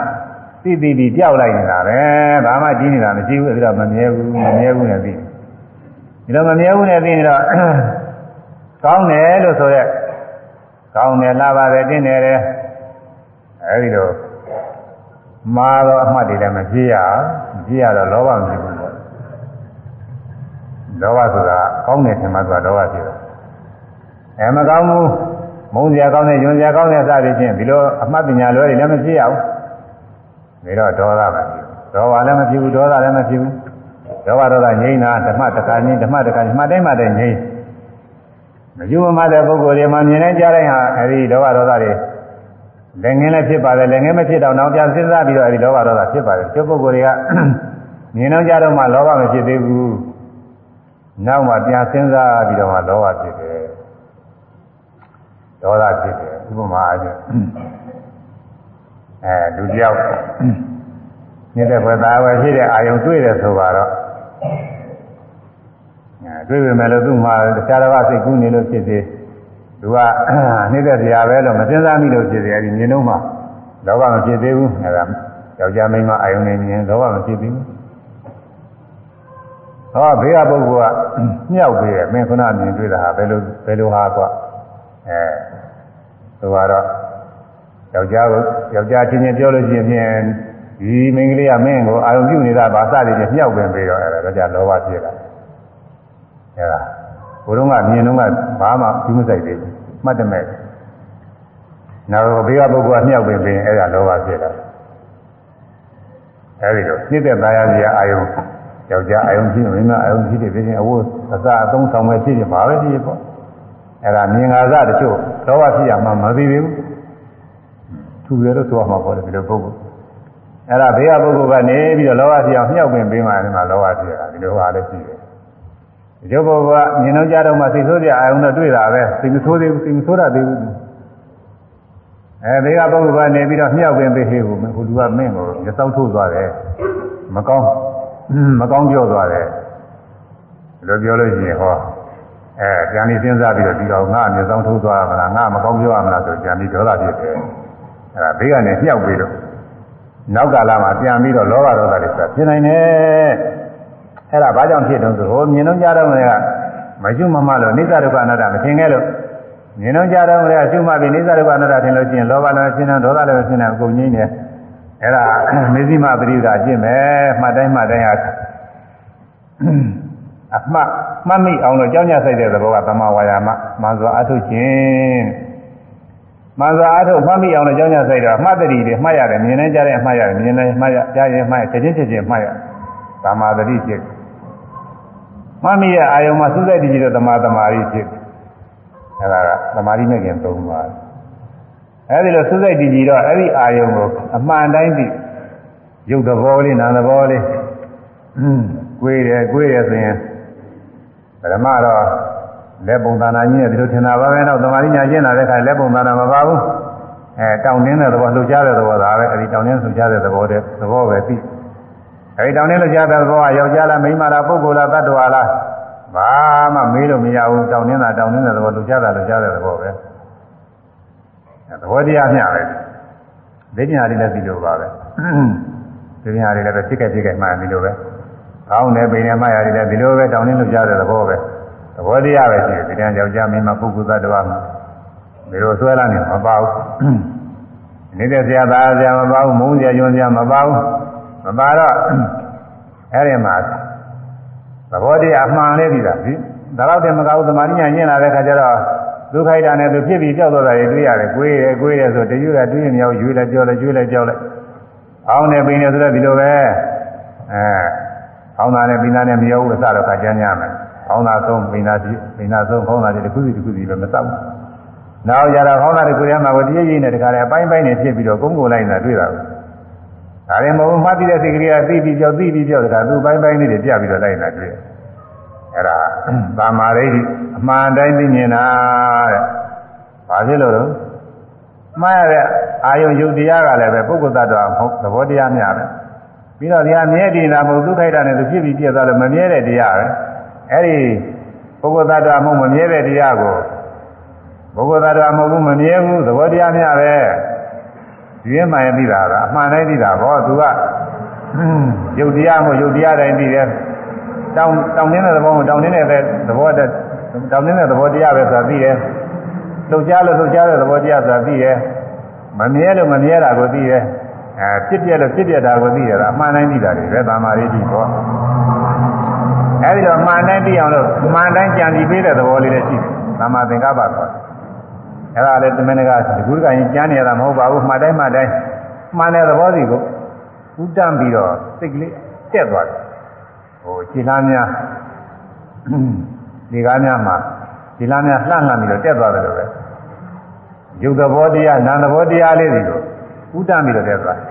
သိသိပြီးကြောက်လိုက်နေတာပဲဘာမှကြီးနေတာမရှိဘူးအဲ့ဒါမမြဲဘူးမမြဲဘူးနဲ့သိဒီလိုမမြဲဘူးနဲ့သိနေတော့ကောင်းတယ်လို့ဆိုရက်ကောင်းတယ်လာပါတယ်တင်းတယ်တဲ့အဲဒီလိုမှားတော့အမှတ်တွေလည်းမပြေရမပြေရတော့လောဘမရှိဘူးပေါ့လောဘဆိုတာကောင်းတယ်ထင်မှဆိုတာလောဘဖြစ်တယ်အဲမကောင်းဘူးမုန်းစရာကောင်းတဲ့ယွန်စရာကောင်းတဲ့စသည်ဖြင့်ဒီလိုအမှတ်ပညာလွဲတွေလည်းမပြေရဘူး နေတော့ဒေါသမဖြစ်ဘူးဒေါသလည်းမဖြစ်ဘူးဒေါသလည်းမဖြစ်ဘူးဒေါသဒေါသငြိမ်းတာဓမ္မတခါငြိမ်းဓမ္မတခါမှတ်တိုင်းမှတ်တိုင်းငြိမ်းမယူမမတဲ့ပုဂ္ဂိုလ်တွေမှာမြင်နေကြတဲ့ဟာအဲဒီဒေါသဒေါသတွေလက်ငင်းလည်းဖြစ်ပါတယ်လက်ငင်းမဖြစ်တော့နောက်ပြန်စဉ်းစားပြီးတော့အဲဒီဒေါသဒေါသဖြစ်ပါတယ်ကျုပ်ပုဂ္ဂိုလ်တွေကမြင်တော့ကြတော့မှလောဘမဖြစ်သေးဘူးနောက်မှပြန်စဉ်းစားပြီးတော့မှလောဘဖြစ်တယ်ဒေါသဖြစ်တယ်ဥပမာအားဖြင့် အဲလူတယောက်နေတဲ့ဘဝသားပဲဖြစ်တဲ့အာယုံတွေ့တယ်ဆိုတော့အဲတွေ့ပေမဲ့လို့သူ့မှာတရားတော်စိတ်ကူးနေလို့ဖြစ်သေးသူကနေတဲ့တရားပဲလို့မစဉ်းစားမိလို့ဖြစ်သေးအဲဒီမြင်တော့မှလောဘမဖြစ်သေးဘူးအဲဒါယောက်ျားမိန်းမအာယုံနေမြင်လောဘမဖြစ်သေးဘူးဟောဘေးကပုဂ္ဂိုလ်ကမြောက်ပေးတယ်မင်းခုနမြင်တွေ့တာဟာဘယ်လိုဘယ်လိုဟာကွအဲသူကတော့ ယောက်ျားကိုယောက်ျားချင်းချင်းပြောလို့ရှိရင်ဖြင့်ဒီမိန်းကလေးကမင်းကိုအာရုံပြုနေတာဗာစတယ်ချင်းမြောက်ပင်ပြီးတော့အဲ့ဒါတော့ကြလောဘဖြစ်လာအဲ့ဒါဘုရုံးကမြင်တော့ကဘာမှဘူးမဆိုင်သေးဘူးမှတ်တယ်မဲ့နောက်ဘေးကပုဂ္ဂိုလ်ကမြောက်ပင်ပြီးအဲ့ဒါလောဘဖြစ်လာအဲ့ဒီတော့ပြည့်တဲ့သားရကြီးအာယုံယောက်ျားအာယုံကြီးမင်းကအာယုံကြီးတွေပြင်အဝတ်အစားအသုံးဆောင်မဲ့ဖြစ်ဖြစ်ပါပဲဖြစ်ပေါ့အဲ့ဒါမြင်ငါစတချို့လောဘဖြစ်ရမှမသိသေးဘူး သူရတော့ဆိုရမှာပေါ့လေဒီလိုပုဂ္ဂိုလ်အဲ့ဒါဘေးကပုဂ္ဂိုလ်ကနေပြီးတော့လောဘဖြစ်အောင်မြှောက်ပင်ပေးမှလည်းလောဘဖြစ်တာဒီလိုဟာလည်းရှိတယ်ဒီလိုပုဂ္ဂိုလ်ကမြင်တော့ကြတော့မှစိတ်ဆိုးကြအာယုံတော့တွေ့တာပဲစိတ်မဆိုးသေးဘူးစိတ်မဆိုးတာသေးဘူးအဲဘေးကပုဂ္ဂိုလ်ကနေပြီးတော့မြှောက်ပင်ပေးဟေးကိုဟိုလူကမင်းကိုရစောက်ထုတ်သွားတယ်မကောင်းမကောင်းပြောသွားတယ်ဒီလိုပြောလို့ရှိရင်ဟောအဲပြန်ပြီးစဉ်းစားပြီးတော့ဒီတော့ငါအမြဲဆုံးထိုးသွားမလားငါမကောင်းပြောရမလားဆိုပြန်ပြီးဒေါသဖြစ်တယ် အဲဒါဘေးကနေမြှောက်ပြီးတော့နောက်ကာလမှာပြန်ပြီးတော့လောဘဒေါသတွေဆက်ဖြစ်နိုင်တယ်အဲ့ဒါဘာကြောင့်ဖြစ်တုံးဆိုဟိုမြင်တော့ကြတော့လည်းမရှိမမလို့နိစ္စဒုက္ခအနတ္တမထင်ခဲ့လို့မြင်တော့ကြတော့လည်းအရှုမှပြီးနိစ္စဒုက္ခအနတ္တထင်လို့ရှိရင်လောဘလည်းဖြစ်နေဒေါသလည်းဖြစ်နေအကုန်ငြိမ့်နေအဲ့ဒါမေဇိမပရိဒါအကျင့်ပဲမှတ်တိုင်းမှတ်တိုင်းဟာအမှတ်မှတ်မိအောင်လို့ကြောင်းကြဆိုင်တဲ့သဘောကသမာဝါယာမမှန်စွာအထုတ်ခြင်း မှန်စွာအထုတ်မှတ်မိအောင်လို့ကြောင်းကြဆိုင်တော့မှတ်တတိတွေမှတ်ရတယ်မြင်နေကြတဲ့အမှတ်ရတယ်မြင်နေမှတ်ရကြားရင်မှတ်ရချက်ချင်းချက်ချင်းမှတ်ရသမာဓိဖြစ်မှတ်မိရဲ့အာယုံမှာသုစိတ်တည်ကြတဲ့သမာသမာဓိဖြစ်အဲဒါကသမာဓိနဲ့ကျင်သုံးပါအဲဒီလိုသုစိတ်တည်ကြတော့အဲ့ဒီအာယုံကိုအမှန်တိုင်းသိရုပ်သဘောလေးနာမ်သဘောလေးอืมကိုယ်တယ်ကိုယ်တယ်ဆိုရင်ပရမတော့ လက်ပုံသဏ္ဍာန်ကြီးနဲ့ဒီလိုထင်တာပါပဲတော့သမာဓိညာကျင့်လာတဲ့အခါလက်ပုံသဏ္ဍာန်မပါဘူးအဲတောင်းတင်းတဲ့သဘောလှုပ်ရှားတဲ့သဘောဒါပဲအဲဒီတောင်းတင်းလှုပ်ရှားတဲ့သဘောတည်းသဘောပဲသိအဲဒီတောင်းတင်းလှုပ်ရှားတဲ့သဘောကယောက်ျားလားမိန်းမလားပုဂ္ဂိုလ်လားတ attva လားဘာမှမေးလို့မရဘူးတောင်းတင်းတာတောင်းတင်းတဲ့သဘောလှုပ်ရှားတာလှုပ်ရှားတဲ့သဘောပဲသဘောတရားမျှပဲသိညာတွေလည်းဒီလိုပါပဲသိညာတွေလည်းပဲဖြစ်ခဲ့ဖြစ်ခဲ့မှန်ဒီလိုပဲကောင်းတယ်ပိန်နဲ့မှရတယ်လည်းဒီလိုပဲတောင်းတင်းလှုပ်ရှားတဲ့သဘောပဲ သဘောတရားပဲရှိတယ်ဒီတန်းယောက်ျားမင်းမပုဂ္ဂိုလ်သတ္တဝါမှာဒီလိုဆွဲလာနေမပါဘူးနေတဲ့ဆရာသားဆရာမပါဘူးမုန်းဆရာညွန်ဆရာမပါဘူးမပါတော့အဲ့ဒီမှာသဘောတရားအမှန်လေးပြီးတာဒီဒါတော့တည်းမကောက်သမာဓိညာညင်လာတဲ့ခါကျတော့ဒုက္ခိတာနဲ့သူဖြစ်ပြီးကြောက်သွားတာတွေတွေ့ရတယ်ကိုယ်ရယ်ကိုယ်ရယ်ဆိုတရွရတွေ့ရင်မြောက်ရွေးလိုက်ကြောက်လိုက်ရွေးလိုက်ကြောက်လိုက်အောင်းနေပိနေဆိုတော့ဒီလိုပဲအဲအောင်းတာနဲ့ပိနာနဲ့မရောဘူးအစတော့ခါကျမ်းညမယ် အောင်းတာဆုံးပိနာစီပိနာဆုံးခေါင်းတာတွေတစ်ခုစီတစ်ခုစီပဲမစောက်ဘူးနောက်ကြတော့ခေါင်းတာတွေကိုရမှာကိုတရရိပ်နဲ့တခါလဲအပိုင်းပိုင်းနဲ့ဖြစ်ပြီးတော့ကုန်းကိုလိုက်နေတာတွေ့တာပဲဒါရင်မဟုတ်မှတ်ပြီးတဲ့စိတ်ကလေးကသိပြီးကြောက်သိပြီးကြောက်တခါသူ့ပိုင်းပိုင်းလေးတွေပြပြီးတော့လိုက်နေတာတွေ့တယ်အဲ့ဒါသာမာရိဋ္ဌိအမှန်တိုင်းသိမြင်တာတဲ့။ဘာဖြစ်လို့လဲ။မှားရတဲ့အာယုံယုတ်တရားကလည်းပဲပုဂ္ဂိုလ်သတ္တဝါမဟုတ်သဘောတရားများပဲ။ပြီးတော့ဒီဟာမြဲတည်တာမဟုတ်ဒုက္ခိတနဲ့သူဖြစ်ပြီးပြည့်သွားလို့မမြဲတဲ့တရားပဲ။ အဲ့ဒီပုဂ္ဂိုလ်သတ္တဝါမဟုတ်မမြဲတဲ့တရားကိုပုဂ္ဂိုလ်သတ္တဝါမဟုတ်ဘူးမမြဲဘူးသဘောတရားများပဲ။ဒီမှန်သိတာကအမှန်တိုင်းသိတာဘောသူကယုတ်တရားမဟုတ်ယုတ်တရားတိုင်းသိတယ်။တောင်းတောင်းနေတဲ့သဘောကိုတောင်းနေတဲ့သဘောတည်းတောင်းနေတဲ့သဘောတရားပဲဆိုတာသိတယ်လှုပ်ရှားလို့လှုပ်ရှားတဲ့သဘောတရားဆိုတာသိတယ်မမြဲလို့မမြဲတာကိုသိတယ်အဲဖြစ်ပြလို့ဖြစ်ပြတာကိုသိရတာအမှန်တိုင်းသိတာတွေပဲသာမာရိတိပေါ့ အဲဒီတော့မှန်တိုင်းသိအောင်လို့မှန်တိုင်းကြံပြီးပေးတဲ့သဘောလေးလည်းရှိတယ်သာမာသင်္ကပ္ပဆိုအဲဒါလည်းသမဏကဒီကုသကရင်ကြမ်းနေရတာမဟုတ်ပါဘူးမှန်တိုင်းမှန်တိုင်းမှန်တဲ့သဘောစီကိုဥတ္တံပြီးတော့စိတ်ကလေးတက်သွားတယ်ဟိုခြေလားများဒီကားများမှာခြေလားများလှန့်လှန့်ပြီးတော့တက်သွားတယ်လို့ပဲယုတ်သဘောတရားနာမ်သဘောတရားလေးတွေကိုဥဒ္ဒပြီးတော့တက်သွားတယ်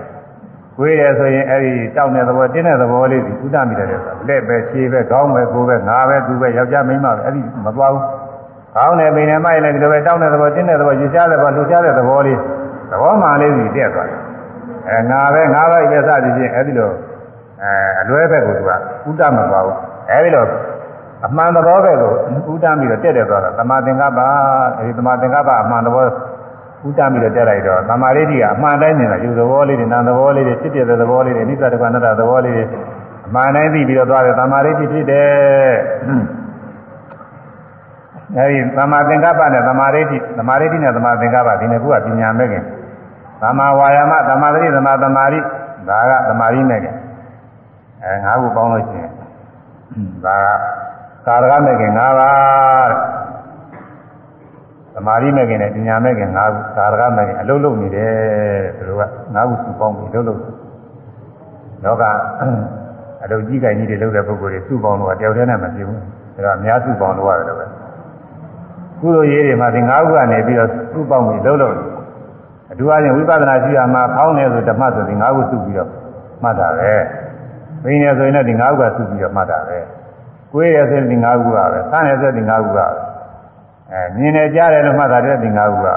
ကိုယ်ရယ်ဆိုရင်အဲ့ဒီတောက်တဲ့သဘောတင်းတဲ့သဘောလေးတွေဥဒ္ဒပြီးတော့တက်သွားလက်ပဲခြေပဲခေါင်းပဲကိုယ်ပဲငါပဲသူပဲယောက်ျားမိန်းမပဲအဲ့ဒီမသွားဘူးခေါင်းနဲ့ပိန်နဲ့မိုက်လည်းဒီလိုပဲတောက်တဲ့သဘောတင်းတဲ့သဘောယူရှားတဲ့သဘောလှူရှားတဲ့သဘောလေးသဘောမှန်လေးစီတက်သွားတယ်အဲငါပဲငါပဲပဲစသည်ဖြင့်အဲ့ဒီလိုအဲအလွဲဘက်ကိုသူကဥဒ္ဒမသွားဘူးအဲဒီတော့အမှန်သဘောဘက်ကိုဥဒ္ဒပြီးတော့တက်တယ်သွားတာသမာသင်္ကပ္ပအဲဒီသမာသင်္ကပ္ပအမှန်သဘော ဥဒ္ဒပြီးတော့တက်လိုက်တော့သမာဓိတိကအမှန်တိုင်းနေတာယူသဘောလေးတွေနာမ်သဘောလေးတွေဖြစ်ပြတဲ့သဘောလေးတွေနိစ္စတက္ကနတသဘောလေးတွေအမှန်တိုင်းသိပြီးတော့သွားတယ်သမာဓိတိဖြစ်တယ်အဲဒီသမာသင်္ကပ္ပနဲ့သမာဓိတိသမာဓိတိနဲ့သမာသင်္ကပ္ပဒီနှစ်ခုကပညာမဲ့ခင်သမ္မာဝါယာမသမ္မာသတိသမ္မာသမာဓိဒါကသမာဓိနဲ့ကအဲငါးခုပေါင်းလို့ရှိရင်ဒါကကာရကမဲ့ခင်၅ပါးတဲ့ သမာဓိမဲ့ခင်နဲ့ပညာမဲ့ခင်၅ခုကာရကမဲ့ခင်အလုံးလုံးနေတယ်သူတို့က၅ခုစုပေါင်းပြီးအလုံးလုံးလောကအလုံးကြီးကိုင်ကြီးတွေလုပ်တဲ့ပုဂ္ဂိုလ်တွေစုပေါင်းတော့တယောက်တည်းနဲ့မပြေဘူးဒါကအများစုပေါင်းလို့ရတယ်ပဲကုသိုလ်ရေးတွေမှာဒီ၅ခုကနေပြီးတော့စုပေါင်းပြီးလုံးလုံးအထူးအားဖြင့်ဝိပဿနာရှိရမှာဖောင်းနေဆိုဓမ္မဆိုဒီ၅ခုစုပြီးတော့မှတ်တာပဲဘိနေဆိုရင်လည်းဒီ၅ခုကစုပြီးတော့မှတ်တာပဲကိုယ်ရဆိုရင်ဒီ၅ခုကပဲဆန်းရဆိုဒီ၅ခုကပဲ အဲမြင်နေကြတယ်လို့မှတ်တာတဲ့ဒီ၅ခုက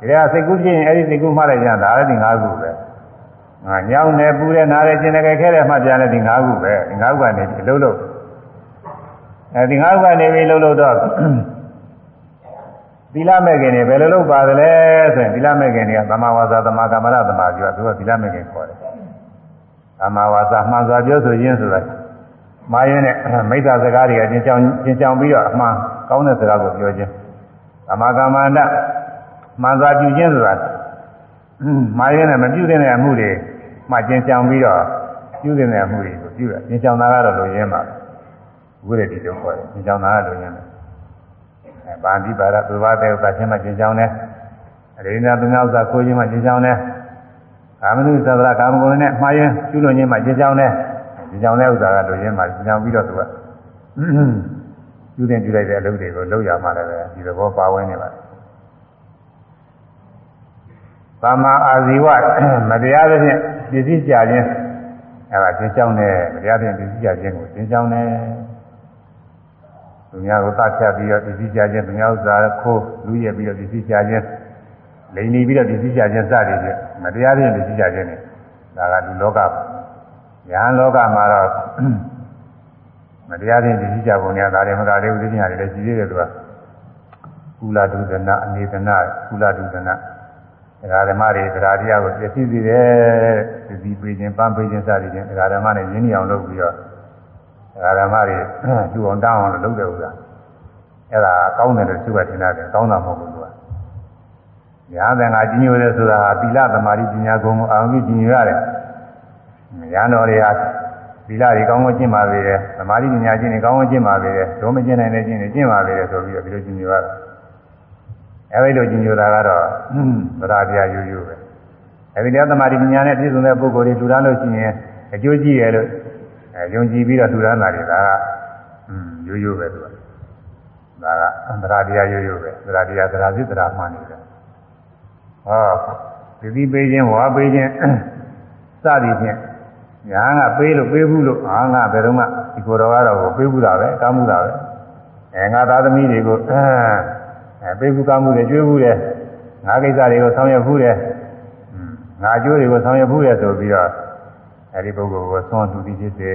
ဒီကစိတ်ကူးဖြစ်ရင်အဲ့ဒီစိတ်ကူးမှတ်လိုက်ကြတာလည်းဒီ၅ခုပဲငါညောင်းနေပူတယ်နားတယ်ကျင်တယ်ခဲတယ်မှတ်ပြတယ်ဒီ၅ခုပဲဒီ၅ခုကနေအလုံးလုံးအဲဒီ၅ခုကနေပြီးလုံးလုံးတော့သီလမဲ့ခင်တွေဘယ်လိုလုပ်ပါသလဲဆိုရင်သီလမဲ့ခင်တွေကသမာဝါစာသမာကမ္မရသမာဓိကသူကသီလမဲ့ခင်ခေါ်တယ်သမာဝါစာမှန်စွာပြောဆိုခြင်းဆိုတာမာယွန်းနဲ့မိစ္ဆာစကားတွေအချင်းချောင်းချင်းချောင်းပြီးတော့အမှန် ကောင်းတဲ့စကားကိုပြောခြင်းသမာကမ္မန္တမှန်စွာပြုခြင်းဆိုတာမာယွန်းနဲ့မပြုတဲ့အမှုတွေမှချင်းချောင်းပြီးတော့ပြုတဲ့အမှုတွေကိုပြုရချင်းချောင်းတာကတော့လိုရင်းပါဝိရတိတို့ခေါ်တယ်ချင်းချောင်းတာကလိုရင်းတယ်ဗာတိပါရသုဘတဲ့ဥစ္စာချင်းမှကျင်ကြောင်းတယ်အရိနာသူများဥစ္စာကိုချင်းမှကျင်ကြောင်းတယ်ကာမနုသဗ္ဗရကာမဂုဏ်နဲ့မှားရင်ကျွလွန်ချင်းမှကျင်ကြောင်းတယ်ကျင်ကြောင်းတဲ့ဥစ္စာကလိုရင်းမှကျင်ကြောင်းပြီးတော့သူက ပြုတင်ပြုလိုက်တဲ့အလုပ်တွေကိုလုပ်ရမှလည်းပဲဒီသဘောပါဝင်နေပါတယ်သမ္မာအာဇီဝမတရားသဖြင့်ပစ္စည်းကြခြင်းအဲဒါကျင်ကြောင်းတယ်မတရားသဖြင့်ပစ္စည်းကြခြင်းကိုကျင်ကြောင်းတယ်သူများကိုသတ်ဖြတ်ပြီးတော့ပစ္စည်းချခြင်းသူများဥစ္စာခိုးလူရပြီးတော့ပစ္စည်းချခြင်းလိန်နေပြီးတော့ပစ္စည်းချခြင်းစသည်ဖြင့်မတရားဖြင့်ပစ္စည်းချခြင်းနဲ့ဒါကလူလောကယဟန်လောကမှာတော့ မတရားဖြင့်ပစ္စည်းချပုံများဒါတွေမကလေးဥဒိညာတွေလည်းရှိသေးတယ်သူကကုလဒုဒနာအနေဒနာကုလဒုဒနာဒကာဓမ္မတွေဒကာတရားကိုပြည့်စည်စေတယ်ပစ္စည်းပေးခြင်းပန်းပေးခြင်းစသည်ဖြင့်ဒကာဓမ္မနဲ့ရင်းနှီးအောင်လုပ်ပြီးတော့ဓမ္မတွေသူ့အောင်တောင်းအောင်လုပ်တဲ့ဥစ္စာအဲ့ဒါကောင်းတယ်လို့သူကထင်တယ်ကောင်းတာမဟုတ်ဘူးသူကညာသင်္ဃာကြီးညိုတယ်ဆိုတာဟာသီလသမာဓိပညာဂုဏ်ကိုအာရုံကြီးညိုရတယ်ညာတော်တွေဟာ သီလတွေကောင်းကောင်းကျင့်ပါသေးတယ်သမာဓိပညာကျင့်တွေကောင်းကောင်းကျင့်ပါသေးတယ်ဒုမကျင့်နိုင်တဲ့ကျင့်တွေကျင့်ပါသေးတယ်ဆိုပြီးတော့ဒီလိုကြီးညိုရတယ်အဲဒီလိုကြီးညိုတာကတော့သရတရားရိုးရိုးပဲအဲဒီတရားသမာဓိပညာနဲ့ပြည့်စုံတဲ့ပုဂ္ဂိုလ်တွေထူထားလို့ရှိရင်အကျိုးကြီးရဲ့လို့အဲယုံကြည်ပြီးတော့ထူထမ်းတာတွေဒါကอืมရိုးရိုးပဲသူကဒါကအန္တရာတရားရိုးရိုးပဲသရာတရားသရာစိသရာမှန်နေတယ်ဟောသတိပေးခြင်းဝါပေးခြင်းစသည်ဖြင့် ညာကပေးလို့ပေးဘူးလို့အာငါဘယ်တော့မှဒီကိုယ်တော်ကတော့ပေးဘူးတာပဲကောင်းမှုတာပဲအဲငါသားသမီးတွေကိုအဲပေးဘူးကောင်းမှုတွေကျွေးဘူးတယ်ငါကိစ္စတွေကိုဆောင်ရွက်ဘူးတယ်ငါအကျိုးတွေကိုဆောင်ရွက်ဘူးတယ်ဆိုပြီးတော့အဲဒီပုဂ္ဂိုလ်ကိုသွန်သူသည်ဖြစ်စေ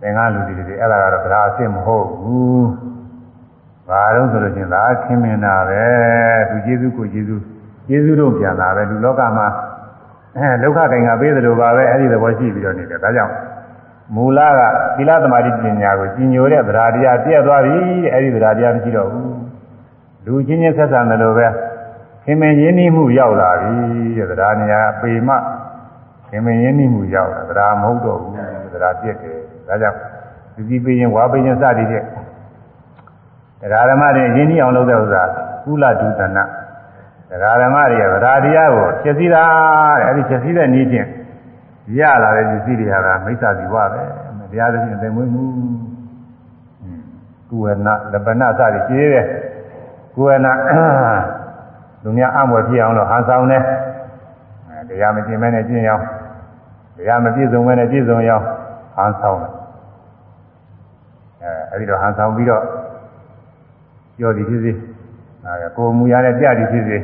သင်္ကန်းလူသည်ဖြစ်စေအဲ့ဒါကတော့ဗราအစ်စ်မဟုတ်ဘူး။ဘာလို့ဆိုလို့ချင်းဒါခင်မင်တာပဲသူကျေးဇူးကိုကျေးဇူးကျေးဇူးတို့ပြန်လာပဲလူလောကမှာ အဲဒုက္ခကင်ကပေးသလိုပါပဲအဲ့ဒီသဘောရှိပြီးတော့နေတယ်ဒါကြောင့်မူလကသီလသမာဓိပညာကိုကြီးညိုတဲ့သရာတရားပြည့်သွားပြီတဲ့အဲ့ဒီသရာတရားမရှိတော့ဘူးလူချင်းချင်းဆက်ဆံတယ်လို့ပဲခင်မင်းရင်းနှီးမှုရောက်လာပြီတဲ့သရာနေရာပေမခင်မင်းရင်းနှီးမှုရောက်လာသရာမဟုတ်တော့ဘူးသရာပြည့်တယ်ဒါကြောင့်ဒီကြီးပင်းဝါပင်းစသည်တဲ့တရားဓမ္မတွေရင်းနှီးအောင်လုပ်တဲ့ဥစ္စာကုလဒုဒနာ တရားဓမ္မတွေကဗราတရားကိုဖြည့်စည်းတာတဲ့အဲဒီဖြည့်စည်းတဲ့နည်းဖြင့်ရလာတဲ့ပစ္စည်းတွေကမိစ္ဆာဇီဝပဲတရားသဖြင့်သိမွေးမှုကုဝနာလပနာစသည်ရှိသေးတယ်ကုဝနာလူများအမွယ်ဖြစ်အောင်လို့ဟန်ဆောင်တယ်တရားမကျင့်မဲနဲ့ကျင့်ရအောင်တရားမပြည့်စုံမဲနဲ့ပြည့်စုံရအောင်ဟန်ဆောင်တယ်အဲအဲဒီတော့ဟန်ဆောင်ပြီးတော့ပြောသည်ဖြစ်စေ အဲကိုမူရတဲ့ပြသည်ဖြစ်စေ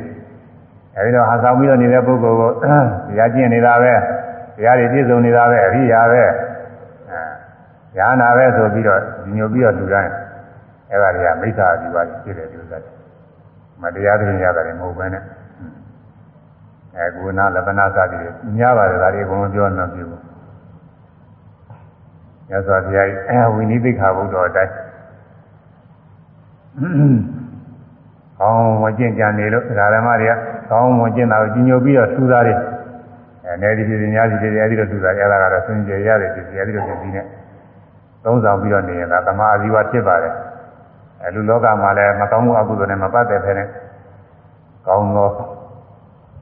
အဲဒီတော့ဟန်ဆောင်ပြီးတော့နေတဲ့ပုဂ္ဂိုလ်ကိုတရားကျင့်နေတာပဲတရားတွေပြည့်စုံနေတာပဲအရိယာပဲအဲညာနာပဲဆိုပြီးတော့ဒီညိုပြီးတော့လူတိုင်းအဲဒါတွေကမိစ္ဆာဒီပါဖြစ်တယ်ဒီဥစ္စာမတရားတဲ့ညရတယ်မဟုတ်ဘဲနဲ့အဲကုဏလပနာစသည်တွေများပါတယ်ဒါတွေအကုန်လုံးပြောနေပြီဘူးမြတ်စွာဘုရားအဲဝိနိသိက္ခာဘုဒ္ဓအတိုင်း ကောင်းမကျင့်ကြံနေလို့ဓမ္မတွေကကောင်းမွန်ကျင့်တာကိုကြီးညိုပြီးတော့ထူတာတွေအဲနေဒီပြည်ညာစီတွေအဲဒီလိုထူတာအဲဒါကတော့ဆွင်ကြရတဲ့ဒီအဲဒီလိုဖြစ်ပြီးနဲ့သုံးဆောင်ပြီးတော့နေရင်ဒါသမာဓိဝါဖြစ်ပါတယ်အဲလူလောကမှာလည်းမကောင်းမှုအကုသိုလ်နဲ့မပတ်သက်ဖ ೇನೆ ကောင်းသော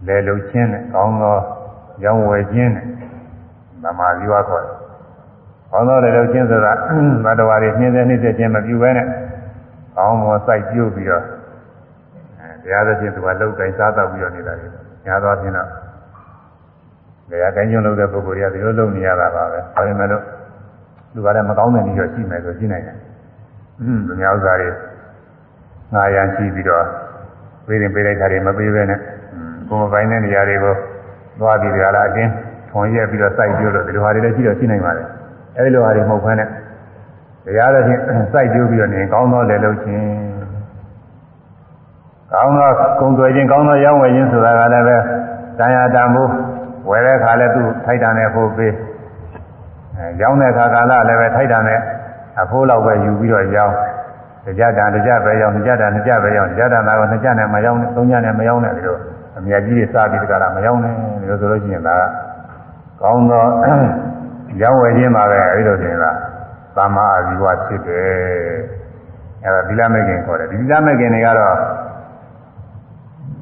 လေလုံချင်းနဲ့ကောင်းသောရောင်းဝယ်ခြင်းနဲ့သမာဓိဝါခေါ်တယ်။ကောင်းသောလေလုံချင်းဆိုတာဘတ်တော်ရီနှင်းတဲ့နှိမ့်တဲ့ခြင်းမပြုဘဲနဲ့ကောင်းမောစိုက်ပြုပြီးတော့အဲ တရားသဖြင့်သူကလောက်ကိုင်းစားတော့ပြီးတော့နေတာလေ။ညာတော့ပြင်တော့တရားကိုင်းကျုံလုပ်တဲ့ပုဂ္ဂိုလ်တွေကဒီလိုလုပ်နေရတာပါပဲ။ဒါပေမဲ့လို့သူကလည်းမကောင်းတဲ့နည်းတော့ရှိမယ်ဆိုရှိနိုင်တယ်။အင်းသူများဥစ္စာတွေငါရန်ရှိပြီးတော့ပေးရင်ပေးလိုက်တာတွေမပေးဘဲနဲ့ကိုယ်မပိုင်းတဲ့နေရာတွေကိုသွားပြီးကြလားအတင်းထွန်ရက်ပြီးတော့စိုက်ပြလို့ဒီလိုဟာတွေလည်းရှိတော့ရှိနိုင်ပါတယ်အဲဒီလိုဟာတွေမဟုတ်ဘဲနဲ့တရားတော်ချင်းစိုက်ပြပြီးတော့နေကောင်းသောလည်းလုပ်ခြင်း ကောင်းသောကုံသွယ်ခြင်းကောင်းသောရောင်းဝယ်ခြင်းဆိုတာကလည်းပဲတန်ရာတန်ဖို့ဝယ်တဲ့အခါလည်းသူ့ထိုက်တန်တဲ့ဖို့ပေးအဲရောင်းတဲ့အခါကလည်းပဲထိုက်တန်တဲ့အဖိုးလောက်ပဲယူပြီးတော့ရောင်းတရားတန်တရားပဲရောက်တရားတန်တရားပဲရောက်တရားတန်တာကနှစ်ကြနဲ့မရောက်နဲ့သုံးကြနဲ့မရောက်နဲ့ဒီလိုအမြတ်ကြီးတွေစပြီးတကလားမရောက်နဲ့ဒီလိုဆိုလို့ရှိရင်ဒါကောင်းသောရောင်းဝယ်ခြင်းပါပဲအဲဒီလိုတင်လားသမ္မာအာဇီဝဖြစ်တယ်အဲဒါသီလမဲ့ခင်ခေါ်တယ်ဒီသီလမဲ့ခင်တွေကတော့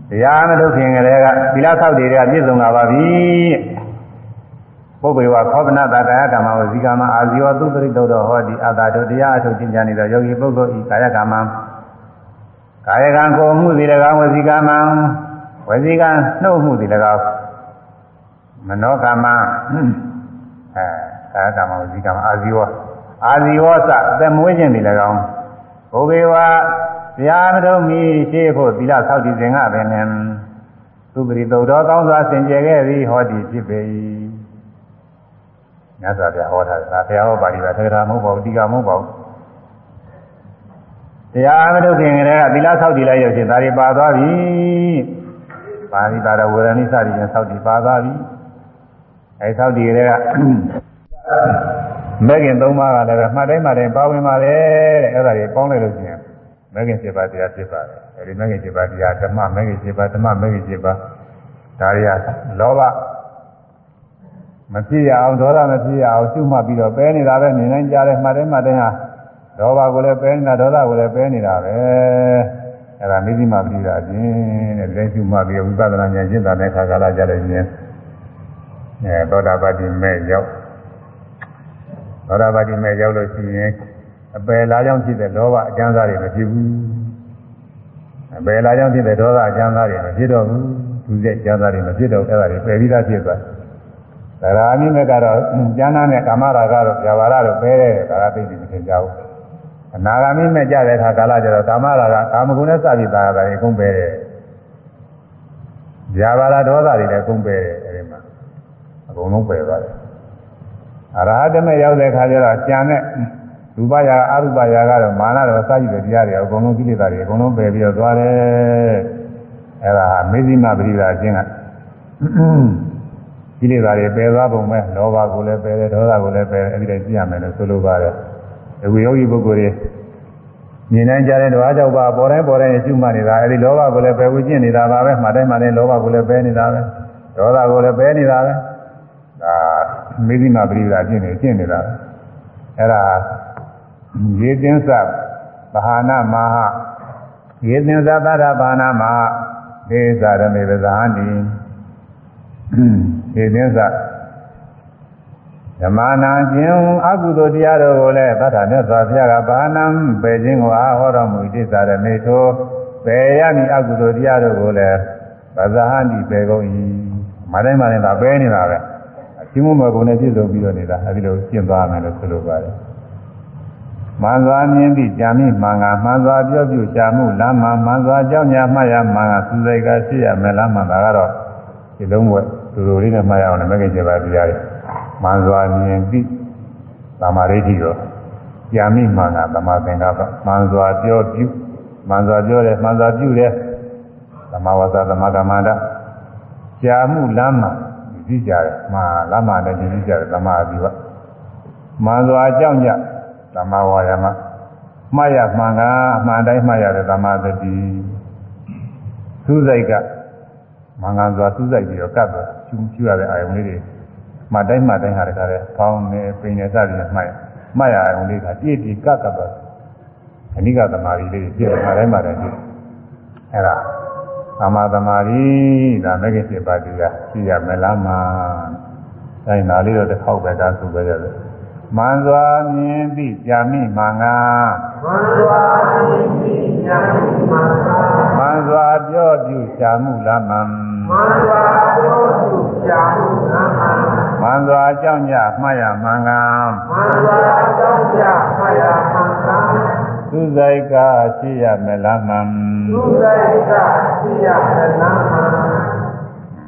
တရားမထုတ်ခင်ကလေးကသီလဆောက်တွေကပြည့်စုံလာပါပြီပုဗ္ဗေဝခောပနတာကာယကမ္မဝဇီကမအာဇီဝသုတရိတုတ်တော်ဟောဒီအတာတို့တရားအထုတ်ကျင့်ကြနေသောယောဂီပုဂ္ဂိုလ်ဤကာယကမ္မကာယကံကိုမှုစီ၎င်းဝဇီကမ္မဝဇီကံနှုတ်မှုစီ၎င်းမနောကမ္မအဲကာယကမ္မဝဇီကမ္မအာဇီဝအာဇီဝသသက်မွေးခြင်းစီ၎င်းပုဗ္ဗေဝ တရားမတော်မီရှေးဖို့သီလဆောက်တည်ခြင်းကပင်သုပရိတုတ်တော်ကောင်းစွာဆင်ကြယ်ခဲ့သည်ဟောဒီဖြစ်ပေ၏မြတ်စွာဘုရားဟောတာဒါဘုရားဟောပါဠိပါသေကရာမဟုတ်ပါဘူးတိကမဟုတ်ပါဘူးတရားမထုတ်ခင်ကတည်းကသီလဆောက်တည်လိုက်ရခြင်းဒါတွေပါသွားပြီပါဠိတာရဝေရဏိစသည်ဖြင့်ဆောက်တည်ပါသွားပြီအဲဆောက်တည်ကတည်းကမဲခင်၃ပါးကလည်းမှတ်တိုင်းမှတ်တိုင်းပါဝင်ပါလေတဲ့အဲ့ဒါတွေပေါင်းလိုက်လို့ရှိရင် မဲခင်7ပါးတရားဖြစ်ပါတယ်အဲဒီမဲခင်7ပါးတရားဓမ္မမဲခင်7ပါးဓမ္မမဲခင်7ပါးဒါတွေကလောဘမဖြစ်ရအောင်ဒေါသမဖြစ်ရအောင်ရှုမှတ်ပြီးတော့ပဲနေတာပဲမြင်နိုင်ကြတယ်မှတ်တယ်မှတ်တယ်ဟာဒေါဘကိုလည်းပဲနေတာဒေါသကိုလည်းပဲနေတာပဲအဲ့ဒါမိသိမပရိဒါအပြင်တဲ့လက်ရှုမှတ်ပြီးဝိပဿနာဉာဏ်ရှင်းတာတဲ့ခါကာလကြတယ်ချင်းအဲသောတာပတိမဲ့ရောက်သောတာပတိမဲ့ရောက်လို့ရှိရင် အပယ်လာကြောင့်ဖြစ်တဲ့လောဘအကျဉ်းစားတွေမဖြစ်ဘူးအပယ်လာကြောင့်ဖြစ်တဲ့ဒေါသအကျဉ်းစားတွေမဖြစ်တော့ဘူးသူစိတ်အကျဉ်းစားတွေမဖြစ်တော့အဲ့ဒါတွေပယ်ပြီးသားဖြစ်သွားတယ်ဒါရာအမိမဲ့ကတော့ကျမ်းနာနဲ့ကာမရာဂတော့ဇာဝရတော့ပဲတယ်ဒါကသိပြီမထင်ကြဘူးအနာဂါမိမဲ့ကြတဲ့အခါကာလကျတော့ကာမရာဂကာမဂုဏ်နဲ့စပြီးသာတာတွေအကုန်ပဲတယ်ဇာဝရဒေါသတွေလည်းအကုန်ပဲတယ်အဲဒီမှာအကုန်လုံးပယ်သွားတယ်အရဟတမေရောက်တဲ့အခါကျတော့ကြံတဲ့ ရူပရာအရူပရာကတော့မာနတော့စကြည့်တဲ့တရားတွေအကုန်လုံးကိလေသာတွေအကုန်လုံးပယ်ပြီးတော့သွားတယ်အဲဒါမေဇိမပရိဒါအချင်းကကိလေသာတွေပယ်သွားပုံပဲလောဘကိုလည်းပယ်တယ်ဒေါသကိုလည်းပယ်တယ်အဲဒီတိုင်းကြည့်ရမယ်လို့ဆိုလိုပါတယ်ဒီဝိယောဂီပုဂ္ဂိုလ်တွေမြင်နိုင်ကြတဲ့ဓဝါကြောင့်ပါပေါ်တိုင်းပေါ်တိုင်းရှုမှတ်နေတာအဲဒီလောဘကိုလည်းပယ်ဝကျင့်နေတာပါပဲမှတ်တိုင်းမှတ်တိုင်းလောဘကိုလည်းပယ်နေတာပဲဒေါသကိုလည်းပယ်နေတာပဲဒါမေဇိမပရိဒါကျင့်နေကျင့်နေတာအဲဒါ ရေသင်းစဘာဟာနာမဟာရေသင်းစသရဘာနာမဟာဒေသရမေပဇာနိရေသင်းစဓမ္မနာခြင်းအကုသိုလ်တရားတို့ကိုလည်းသတ္တမြတ်စွာဘုရားကဘာနံပယ်ခြင်းကိုအားဟောတော်မူဣတိသရမေထိုပယ်ရမည်အကုသိုလ်တရားတို့ကိုလည်းပဇာနိပယ်ကုန်၏မတိုင်းမတိုင်းသာပယ်နေတာပဲအချင်းမမကုံနဲ့ပြည့်စုံပြီးတော့နေတာအဲဒီလိုကျင့်သွားမယ်လို့ဆိုလိုပါတယ် မှန်စွာမြင်ပြီးကြာမိမှန်ကမှန်စွာပြောပြရှာမှုလမ်းမှမှန်စွာကြောင်းညာမှတ်ရမှန်ကသူစိတ်ကရှိရမယ်လားမှန်တာကတော့ဒီလုံးဝသူတို့လေးနဲ့မှတ်ရအောင်လည်းမဂ္ဂင်7ပါးတရားတွေမှန်စွာမြင်ပြီးသမာဓိတိတော့ကြာမိမှန်ကသမာသင်္ကပ္ပမှန်စွာပြောပြုမှန်စွာပြောတယ်မှန်စွာပြုတယ်သမာဝါစာသမာကမ္မန္တကြာမှုလမ်းမှကြည့်ကြတယ်မှလမ်းမှလည်းကြည့်ကြတယ်သမာဓိကမှန်စွာကြောင်းကြ သမာဝါယမမှားရမှန်ကအမှန်တိုင်းမှားရတဲ့သမာသတိသူစိတ်ကမင်္ဂန်စွာစူးစိုက်ပြီးတော့ကတ်တော့ကျူးကျူရတဲ့အာယုံလေးတွေမှတ်တိုင်းမှတ်တိုင်းဟာတခါတည်းဖောင်းနေပိန်နေစသည်နဲ့မှတ်မှတ်ရအာယုံလေးကပြည့်ပြည့်ကတ်ကတ်တော့အနိကသမာဓိလေးပြည့်မှတ်တိုင်းမှတ်တိုင်းပြည့်အဲ့ဒါသမာသမာဓိဒါမဂ္ဂင်7ပါးတရားရှိရမလားမှာအဲဒါလေးတော့တစ်ခေါက်ပဲဒါဆိုပဲရတယ် မန်စွာမြင်ပြီးကြာမိမင်္ဂန်မန္တဝါတိပိညာမန္တမန်စွာပြောပြုရှာမှုလားမံမန္တဝါတောသူရှာဟုနာမမန်စွာအကြောင်းညမှားရမင်္ဂန်မန္တဝါတောကြဖယာမန္တသူစိတ်ကရှိရမလားမံသူစိတ်ကသိရမနာမ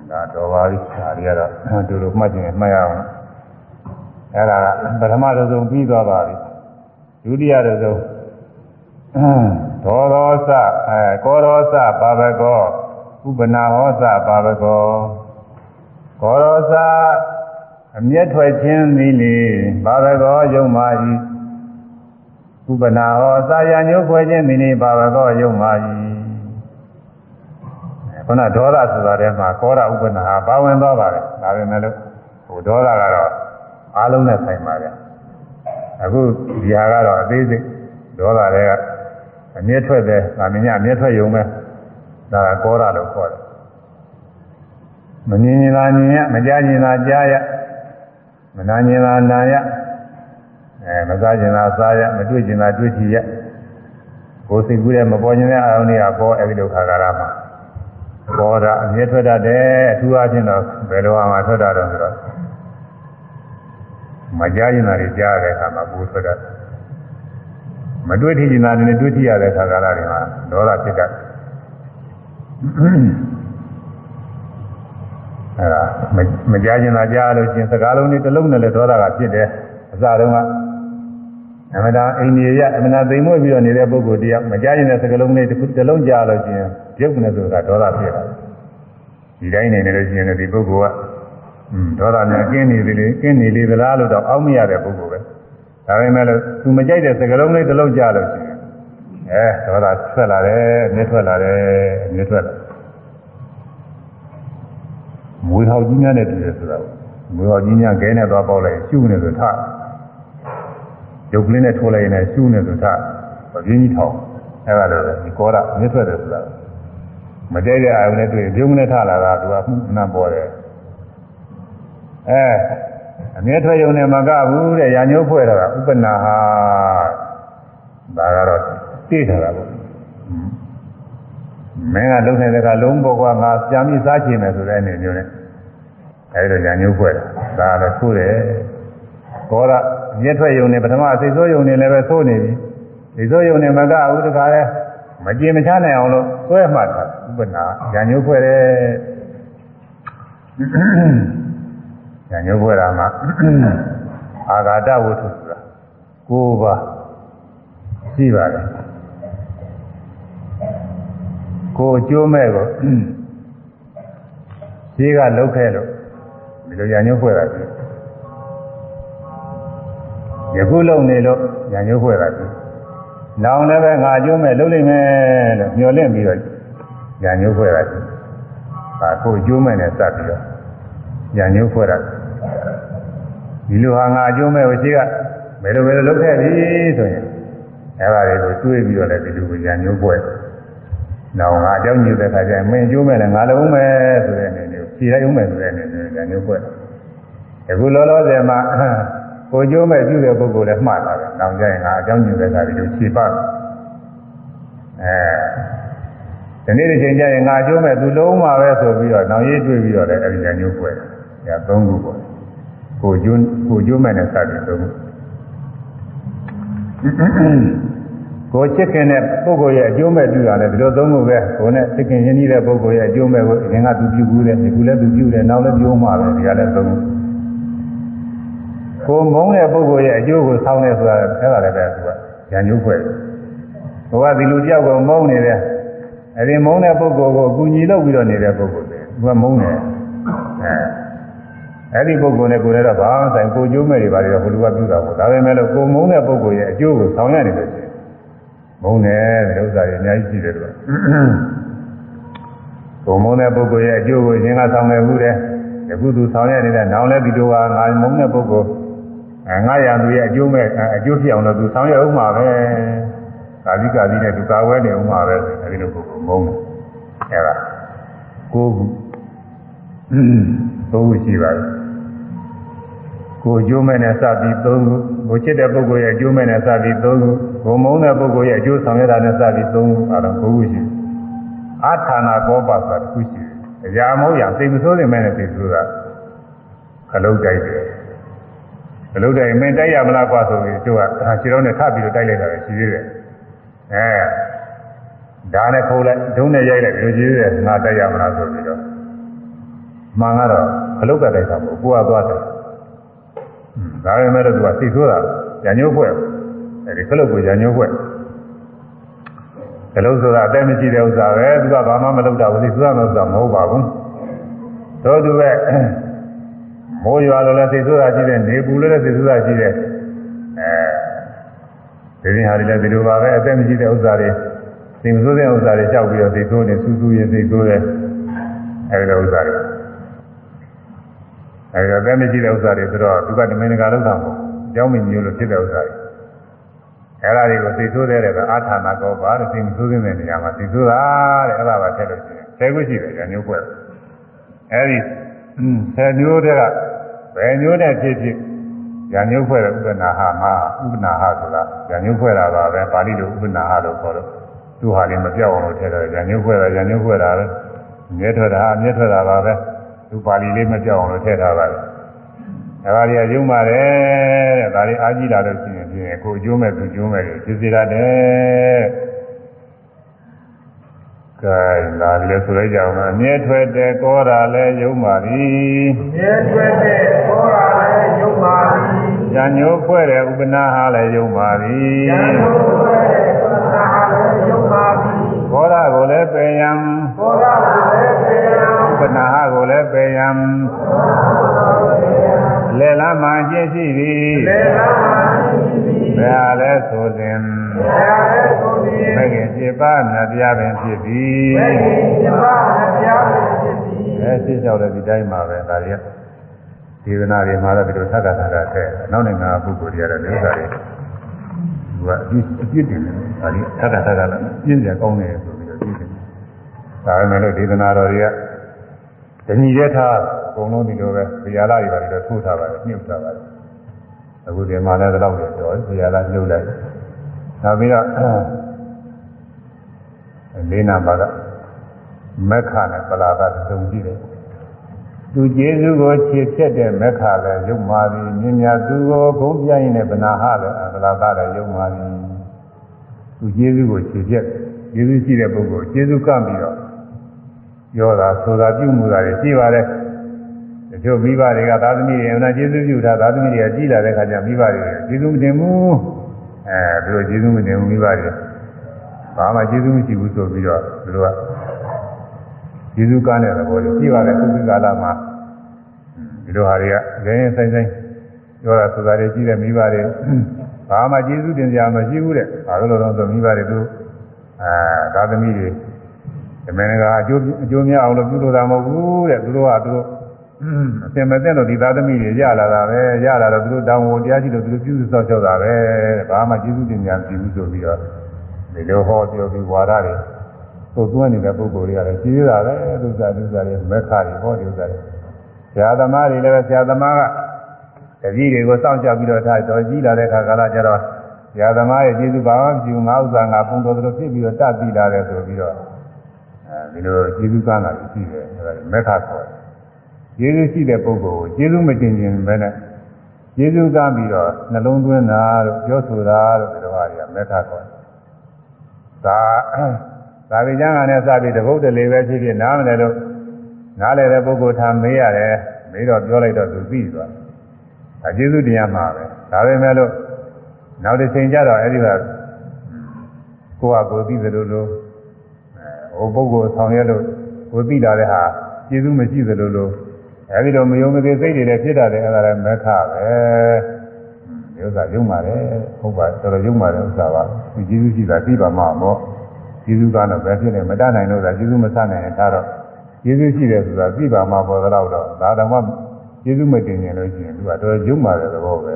ဒါတော်ပါပြီဒါတွေကတော့တူတူမှတ်ကျင်မှတ်ရအောင် အဲ့ဒါကပထမတစ်စုံပြီးသွားပါပြီဒုတိယတစ်စုံဒေါရောစအဲကောရောစပါဘကောဥပနာဟောစပါဘကောကောရောစအမျက်ထွက်ခြင်းသည်လေပါဘကောယုံမာ၏ဥပနာဟောစာရညုခွဲခြင်းသည်လေပါဘကောယုံမာ၏ခုနဒေါသဆိုတာထဲမှာကောရဥပနာဟာပါဝင်သွားပါတယ်ဒါပေမဲ့လို့ဟိုဒေါသကတော့ အားလုံးနဲ့ဆိုင်ပါတယ်အခုဒီဟာကတော့အသေးစိတ်ဒေါသတွေကအမြဲထွက်တယ်ဗာမညအမြဲထွက်ယုံပဲဒါကကောရလို့ခေါ်တယ်မမြင်ရင်သာမြင်ရမကြားရင်သာကြားရမနာရင်သာနာရအဲမစားရင်သာစားရမတွေ့ရင်သာတွေ့ကြည့်ရကိုယ်စိတ်ကူးတဲ့မပေါ်ခြင်းတဲ့အာရုံတွေကပေါ်အဲဒီဒုက္ခကာရမှာပေါ်တာအမြဲထွက်တတ်တယ်အထူးအားဖြင့်တော့ဘယ်လိုမှထွက်တတ်တော့ဆိုတော့ မကြားရင်သာကြားတဲ့အခါမှာပူထွက်တတ်တယ်မတွေ့ထင်နေတာနဲ့တွေ့ထရတဲ့ခါကာလတွေမှာဒေါသဖြစ်တတ်အဲဒါမကြားကျင်တာကြားလို့ချင်းစကားလုံးတွေတစ်လုံးနဲ့လည်းဒေါသကဖြစ်တယ်အစတုန်းကအမတာအိန္ဒိယအမနာသိမ်မွေ့ပြီးတော့နေတဲ့ပုဂ္ဂိုလ်တရားမကြားကျင်တဲ့စကားလုံးတွေတစ်လုံးကြားလို့ချင်းပြုတ်နေဆိုတာဒေါသဖြစ်တာဒီတိုင်းနေနေလို့ချင်းဒီပုဂ္ဂိုလ်က ဒေါသများကျင်းနေသေးလေကျင်းနေလေသလားလို့တော့အောက်မရတဲ့ပုဂ္ဂိုလ်ပဲဒါပေမဲ့လို့သူမကြိုက်တဲ့စကလုံးလေးတစ်လုံးကြားလို့ရှိရင်အဲဒေါသထွက်လာတယ်မြစ်ထွက်လာတယ်မြစ်ထွက်လာမွေဟောက်ကြီးများနဲ့တည်တယ်ဆိုတာမွေဟောက်ကြီးများခဲနဲ့သွားပေါက်လိုက်ရှုနေဆိုထရုပ်ကလေးနဲ့ထိုးလိုက်ရင်လည်းရှုနေဆိုထပြင်းကြီးထောင်အဲဒါလည်းဒီကောရမြစ်ထွက်တယ်ဆိုတာမကြိုက်တဲ့အာရုံနဲ့တွေ့ပြုံးနဲ့ထလာတာသူကမှုနာပေါ်တယ် အဲအမြဲထွက်ယုံနဲ့မကဘူးတဲ့ရာညိုးဖွဲ့တာကဥပနာဟာဒါကတော့သိထားတာပေါ့မင်းကလုံနေတဲ့ကလုံးပေါ်ကငါပြန်ပြီးစားချင်မယ်ဆိုတဲ့အနေမျိုးနဲ့အဲဒီတော့ရာညိုးဖွဲ့တာဒါကတော့သိုးတယ်ကောရအမြဲထွက်ယုံနဲ့ပထမစိတ်ဆိုးယုံနဲ့လည်းပဲသိုးနေပြီစိတ်ဆိုးယုံနဲ့မကဘူးတခါလဲမကြင်မချနိုင်အောင်လို့သွဲမှတ်တာဥပနာရာညိုးဖွဲ့တယ် ဉာဏ်ညှိုးဖွဲ့တာမှာအာဂါတဝတ္ထုဆိုတာ၉ပါးရှိပါတယ်ကိုအကျိုးမဲ့ကိုရှိကလုတ်ခဲ့လို့ဒီလိုဉာဏ်ညှိုးဖွဲ့တာပြီယခုလုံနေလို့ဉာဏ်ညှိုးဖွဲ့တာပြီနောင်လည်းပဲငါအကျိုးမဲ့လုတ်လိမ့်မယ်လို့မျှော်လင့်ပြီးတော့ဉာဏ်ညှိုးဖွဲ့တာပြီဒါကိုအကျိုးမဲ့နဲ့စပ်ပြီးတော့ဉာဏ်ညှိုးဖွဲ့တာ ဒီလိုဟာငါအကျိုးမဲ့ကိုရှိကဘယ်လိုဘယ်လိုလုပ်ခဲ့ပြီဆိုရင်အဲ့ဒါတွေကိုတွေးပြီးတော့လည်းဒီလိုဉာဏ်ညှိုးဖွဲ့နောက်ငါအကြောင်းညွှန်တဲ့ခါကျရင်မင်းအကျိုးမဲ့လည်းငါလုံးဦးမယ်ဆိုတဲ့အနေနဲ့ဖြေလိုက်ဦးမယ်ဆိုတဲ့အနေနဲ့ဉာဏ်ညှိုးဖွဲ့အခုလောလောဆယ်မှာကိုကျိုးမဲ့ပြုတဲ့ပုဂ္ဂိုလ်လည်းမှားတာပဲနောက်ကျရင်ငါအကြောင်းညွှန်တဲ့ခါဒီလိုဖြေပါအဲဒီနေ့တစ်ချိန်ကျရင်ငါအကျိုးမဲ့သူလုံးမှာပဲဆိုပြီးတော့နောက်ရေးတွေးပြီးတော့လည်းအဲဒီဉာဏ်ညှိုးဖွဲ့တယ်ဒါသုံးခုပေါ့ ကိုကျိုးကိုကျိုးမဲ့နဲ့စတယ်သုံးခုကိုချစ်ခင်တဲ့ပုဂ္ဂိုလ်ရဲ့အကျိုးမဲ့ပြုတာလည်းဒီလိုသုံးခုပဲကိုနဲ့ချစ်ခင်ရင်းနှီးတဲ့ပုဂ္ဂိုလ်ရဲ့အကျိုးမဲ့ကိုအရင်ကသူပြုဘူးတယ်ဒီခုလည်းသူပြုတယ်နောက်လည်းပြုမှာပဲဒီကလည်းသုံးခုကိုမုန်းတဲ့ပုဂ္ဂိုလ်ရဲ့အကျိုးကိုဆောင်းနေဆိုတာအဲ့ဒါလည်းပဲသူကဉာဏ်ညှိုးဖွဲ့ဘုရားဒီလူတယောက်ကိုမုန်းနေတယ်အဲဒီမုန်းတဲ့ပုဂ္ဂိုလ်ကိုအကူညီလုပ်ပြီးတော့နေတဲ့ပုဂ္ဂိုလ်တွေသူကမုန်းတယ်အဲ အဲ့ဒီပုဂ္ဂိုလ်နဲ့ကိုယ်လည်းတော့ဘာမှဆိုင်ကိုကျိုးမဲ့တွေပါလေတော့ဘုလူကပြုတာပေါ့ဒါပေမဲ့လို့ကိုမုန်းတဲ့ပုဂ္ဂိုလ်ရဲ့အကျိုးကိုဆောင်ရနေလို့ရှိရင်မုန်းတယ်ဒီဥစ္စာတွေအများကြီးရှိတယ်သူကကိုကိုမုန်းတဲ့ပုဂ္ဂိုလ်ရဲ့အကျိုးကိုရှင်ကဆောင်နေမှုတယ်ယခုသူဆောင်ရနေတဲ့နောင်လဲဒီလိုဟာငါမုန်းတဲ့ပုဂ္ဂိုလ်အဲငါရံသူရဲ့အကျိုးမဲ့အကျိုးဖြစ်အောင်လို့သူဆောင်ရအောင်မှာပဲကာသီကာသီနဲ့သူကာဝဲနေအောင်မှာပဲအဲဒီလိုပုဂ္ဂိုလ်မုန်းတယ်အဲဒါကိုယ်သုံးခုရှိပါတယ် ကိုအကျိုးမဲ့နဲ့စပြီးသုံးခုကိုချစ်တဲ့ပုဂ္ဂိုလ်ရဲ့အကျိုးမဲ့နဲ့စပြီးသုံးခုကိုမုန်းတဲ့ပုဂ္ဂိုလ်ရဲ့အကျိုးဆောင်ရတာနဲ့စပြီးသုံးခုအဲဒါကိုခုရှိအာထာနာကောပါဆိုတာတစ်ခုရှိတယ်။အရာမဟုတ်ရသိမဆိုးနေမဲ့နဲ့သိဆိုတာခလုတ်တိုက်တယ်။ခလုတ်တိုက်မင်းတိုက်ရမလားကွာဆိုပြီးသူကခြေတော်နဲ့ထပ်ပြီးတော့တိုက်လိုက်တာပဲရှိသေးတယ်။အဲဒါနဲ့ခိုးလိုက်ဒုံးနဲ့ရိုက်လိုက်ဒီလိုရှိသေးတယ်ငါတိုက်ရမလားဆိုပြီးတော့မှန်ကတော့ခလုတ်ကတိုက်တာမဟုတ်ကိုကသွားတယ်။ ဒါပေမဲ့တော့သူကသိဆိုးတာညာညိုးဖွဲ့အဲဒီခလုတ်ကိုညာညိုးဖွဲ့ကလုံးဆိုတာအသက်မရှိတဲ့ဥစ္စာပဲသူကဘာမှမလုပ်တာဘူးသိဆိုတာမဟုတ်တာမဟုတ်ပါဘူးတို့သူပဲမိုးရွာလို့လည်းသိဆိုတာရှိတယ်နေပူလို့လည်းသိဆိုတာရှိတယ်အဲဒီရင်ဟာတွေလည်းဒီလိုပါပဲအသက်မရှိတဲ့ဥစ္စာတွေသိမဆိုးတဲ့ဥစ္စာတွေလျှောက်ပြီးတော့သိဆိုးနေစူးစူးရင်သိဆိုးတယ်အဲဒီလိုဥစ္စာတွေ အဲဒီအသက်မရှိတဲ့ဥစ္စာတွေဆိုတော့သူကတမင်တကာလောက်တာမဟုတ်အကြောင်းမင်းမျိုးလို့ဖြစ်တဲ့ဥစ္စာတွေအဲ့ဒါတွေကိုသိဆိုးတဲ့ကအာထာနာကောပါတဲ့သိဆိုးတဲ့နေရာမှာသိဆိုးတာတဲ့အဲ့ဒါပါထည့်လို့ရှိရင်ဆယ်ခုရှိတယ်ဉာဏ်မျိုးဖွဲ့အဲ့ဒီဆယ်မျိုးတည်းကဘယ်မျိုးနဲ့ဖြစ်ဖြစ်ဉာဏ်မျိုးဖွဲ့တဲ့ဥပနာဟမှာဥပနာဟဆိုတာဉာဏ်မျိုးဖွဲ့တာပါပဲပါဠိလိုဥပနာဟလို့ခေါ်တော့သူဟာလည်းမပြောက်အောင်လို့ထည့်တယ်ဉာဏ်မျိုးဖွဲ့တာဉာဏ်မျိုးဖွဲ့တာပဲမြဲထွက်တာအမြဲထွက်တာပါပဲ သူပါဠိလေးမပြောက်အောင်လို့ထည့်ထားပါတယ်ဒါပါရီကယုံပါတယ်တဲ့ဒါတွေအားကြီးလာလို့ရှိရင်ဖြင့်ကိုအကျိုးမဲ့သူကျိုးမဲ့ဖြစ်စေရတယ်ကဲလာလည်းဆိုလိုက်ကြအောင်အမြဲထွက်တဲ့ကောတာလည်းယုံပါသည်အမြဲထွက်တဲ့ကောတာလည်းယုံပါသည်ဉာဏ်ညိုးဖွဲ့တဲ့ဥပနာဟာလည်းယုံပါသည်ဉာဏ်ညိုးဖွဲ့တဲ့ဥပနာဟာလည်းယုံပါသည်ကောတာကိုလည်းပယ်ယံကောတာကိုလည်း ပယ်ယံဥပနာဟကိုလည်းပယ်ယံလေလမ်းမှာကျင့်ရှိသည်လေလမ်းမှာကျင့်ရှိသည်ဘယ်ဟာလဲဆိုစဉ်ဘယ်ဟာလဲဆိုစဉ်မဂ္ဂင်7ပါးနှစ်ပြားပင်ဖြစ်သည်မဂ္ဂင်7ပါးနှစ်ပြားပင်ဖြစ်သည်အဲသိလျှောက်တဲ့ဒီတိုင်းမှာပဲဒါရီဒေသနာတွေမှာတော့ဒီလိုသက္ကသက္ကတဲ့နောက်နိုင်ငံပုဂ္ဂိုလ်တွေကတော့ဒီဥစ္စာတွေသူကအပြစ်တင်တယ်ဒါရီသက္ကသက္ကလည်းပြင်းကြကောင်းတယ်ဆိုပြီးတော့ပြင်းတယ်ဒါပေမဲ့လို့ဒေသနာတော်တွေက တဏီတဲ့ထားအကုန်လုံးဒီလိုပဲဇာလာတွေပါတော့ထိုးထားပါတယ်မြုပ်ထားပါတယ်အခုဒီမှာလည်းတော့တော့ပြောဇာလာမြုပ်လိုက်နောက်ပြီးတော့လေးနာပါကမက္ခနဲ့ပလာကသုံးကြည့်တယ်သူကျေးဇူးကိုခြေဖြတ်တဲ့မက္ခလည်းရုပ်မာသည်မြင်များသူကိုဂုံးပြရင်လည်းဗနာဟလည်းပလာကလည်းရုပ်မာသည်သူကျေးဇူးကိုခြေဖြတ်ကျေးဇူးရှိတဲ့ပုဂ္ဂိုလ်ကျေးဇူးကပ်ပြီးတော့ ပြောတာဆိုတာပြုမှုတာတွေရှိပါတယ်တချို့မိဘတွေကသာသမီတွေအနာကျေးဇူးပြုတာသာသမီတွေကကြီးလာတဲ့ခါကျမိဘတွေကျေးဇူးမတင်ဘူးအဲသူတို့ကျေးဇူးမတင်ဘူးမိဘတွေဘာမှကျေးဇူးမရှိဘူးဆိုပြီးတော့သူတို့ကကျေးဇူးကားတဲ့သဘောတွေရှိပါတယ်ခုဒီကာလမှာဒီလိုဟာတွေကရင်းရင်ဆိုင်ဆိုင်ပြောတာဆိုတာတွေကြီးတဲ့မိဘတွေဘာမှကျေးဇူးတင်ကြမရှိဘူးတဲ့ဘာလို့လဲဆိုမိဘတွေသူအဲသာသမီတွေ ဓမ္မငါအကျိုးအကျိုးများအောင်လို့ပြုလို့တာမဟုတ်ဘူးတဲ့သူတို့ကသူတို့အစင်မသိတော့ဒီသားသမီးတွေရလာတာပဲရလာတော့သူတို့တောင်းဝန်တရားရှိလို့သူတို့ပြုစုစောင့်ရှောက်တာပဲဘာမှကျေးဇူးတင်ကြမရှိဘူးဆိုပြီးတော့ဒီလိုဟောပြောပြီးဝါဒတွေသို့သွင်းနေတဲ့ပုဂ္ဂိုလ်တွေကလည်းကြီးရတာပဲသူစားသူစားတွေမက်ခါတွေဟောဒီဥစ္စာတွေဆရာသမားတွေလည်းပဲဆရာသမားကတပည့်တွေကိုစောင့်ကြပြီးတော့ထားတော်ကြီးလာတဲ့ခါကာလကျတော့ဆရာသမားရဲ့ကျေးဇူးဘာမှမရှိဘူးငါဥစ္စာငါပုံတော်တော်ဖြစ်ပြီးတော့တတ်ပြီးလာတယ်ဆိုပြီးတော့အဲ ဒီလိုကျေးဇူးကမ်းတာရှိတယ်အဲဒါမက္ခခေါ်တယ်ကျေးဇူးရှိတဲ့ပုဂ္ဂိုလ်ကိုကျေးဇူးမတင်ခြင်းပဲနဲ့ကျေးဇူးကမ်းပြီးတော့နှလုံးသွင်းတာတို့ပြောဆိုတာတို့ဒီလိုဟာတွေကမက္ခခေါ်တယ်ဒါသာဝိကျမ်းကနဲ့စပြီးတပုတ်တလေပဲဖြစ်ဖြစ်နားမလဲလို့နားလဲတဲ့ပုဂ္ဂိုလ်ထားမေးရတယ်မေးတော့ပြောလိုက်တော့သူသိသွားအကျေးဇူးတရားမှာပဲဒါပေမဲ့လို့နောက်တစ်ချိန်ကျတော့အဲ့ဒီကကိုယ့်ဟာကိုယ်သိသလိုလို ဟိုပုဂ္ဂိုလ်ဆောင်ရွက်လို့ကိုသိတာတဲ့ဟာကျေးဇူးမရှိသလိုလိုအဲဒီတော့မယုံမသိစိတ်တွေလည်းဖြစ်တာတယ်အဲ့ဒါလည်းမခပဲဒီဥစ္စာယုံပါတယ်ဟုတ်ပါတော်တော်ယုံပါတယ်ဥစ္စာပါဒီကျေးဇူးရှိတာသိပါမှာပေါ့ကျေးဇူးကတော့ပဲဖြစ်နေမတတ်နိုင်လို့သာကျေးဇူးမဆနိုင်ရင်ဒါတော့ကျေးဇူးရှိတယ်ဆိုတာသိပါမှပေါ်တော့တော့ဒါတော့မှကျေးဇူးမတင်ရင်လို့ရှိရင်သူကတော်ရုံမာတဲ့သဘောပဲ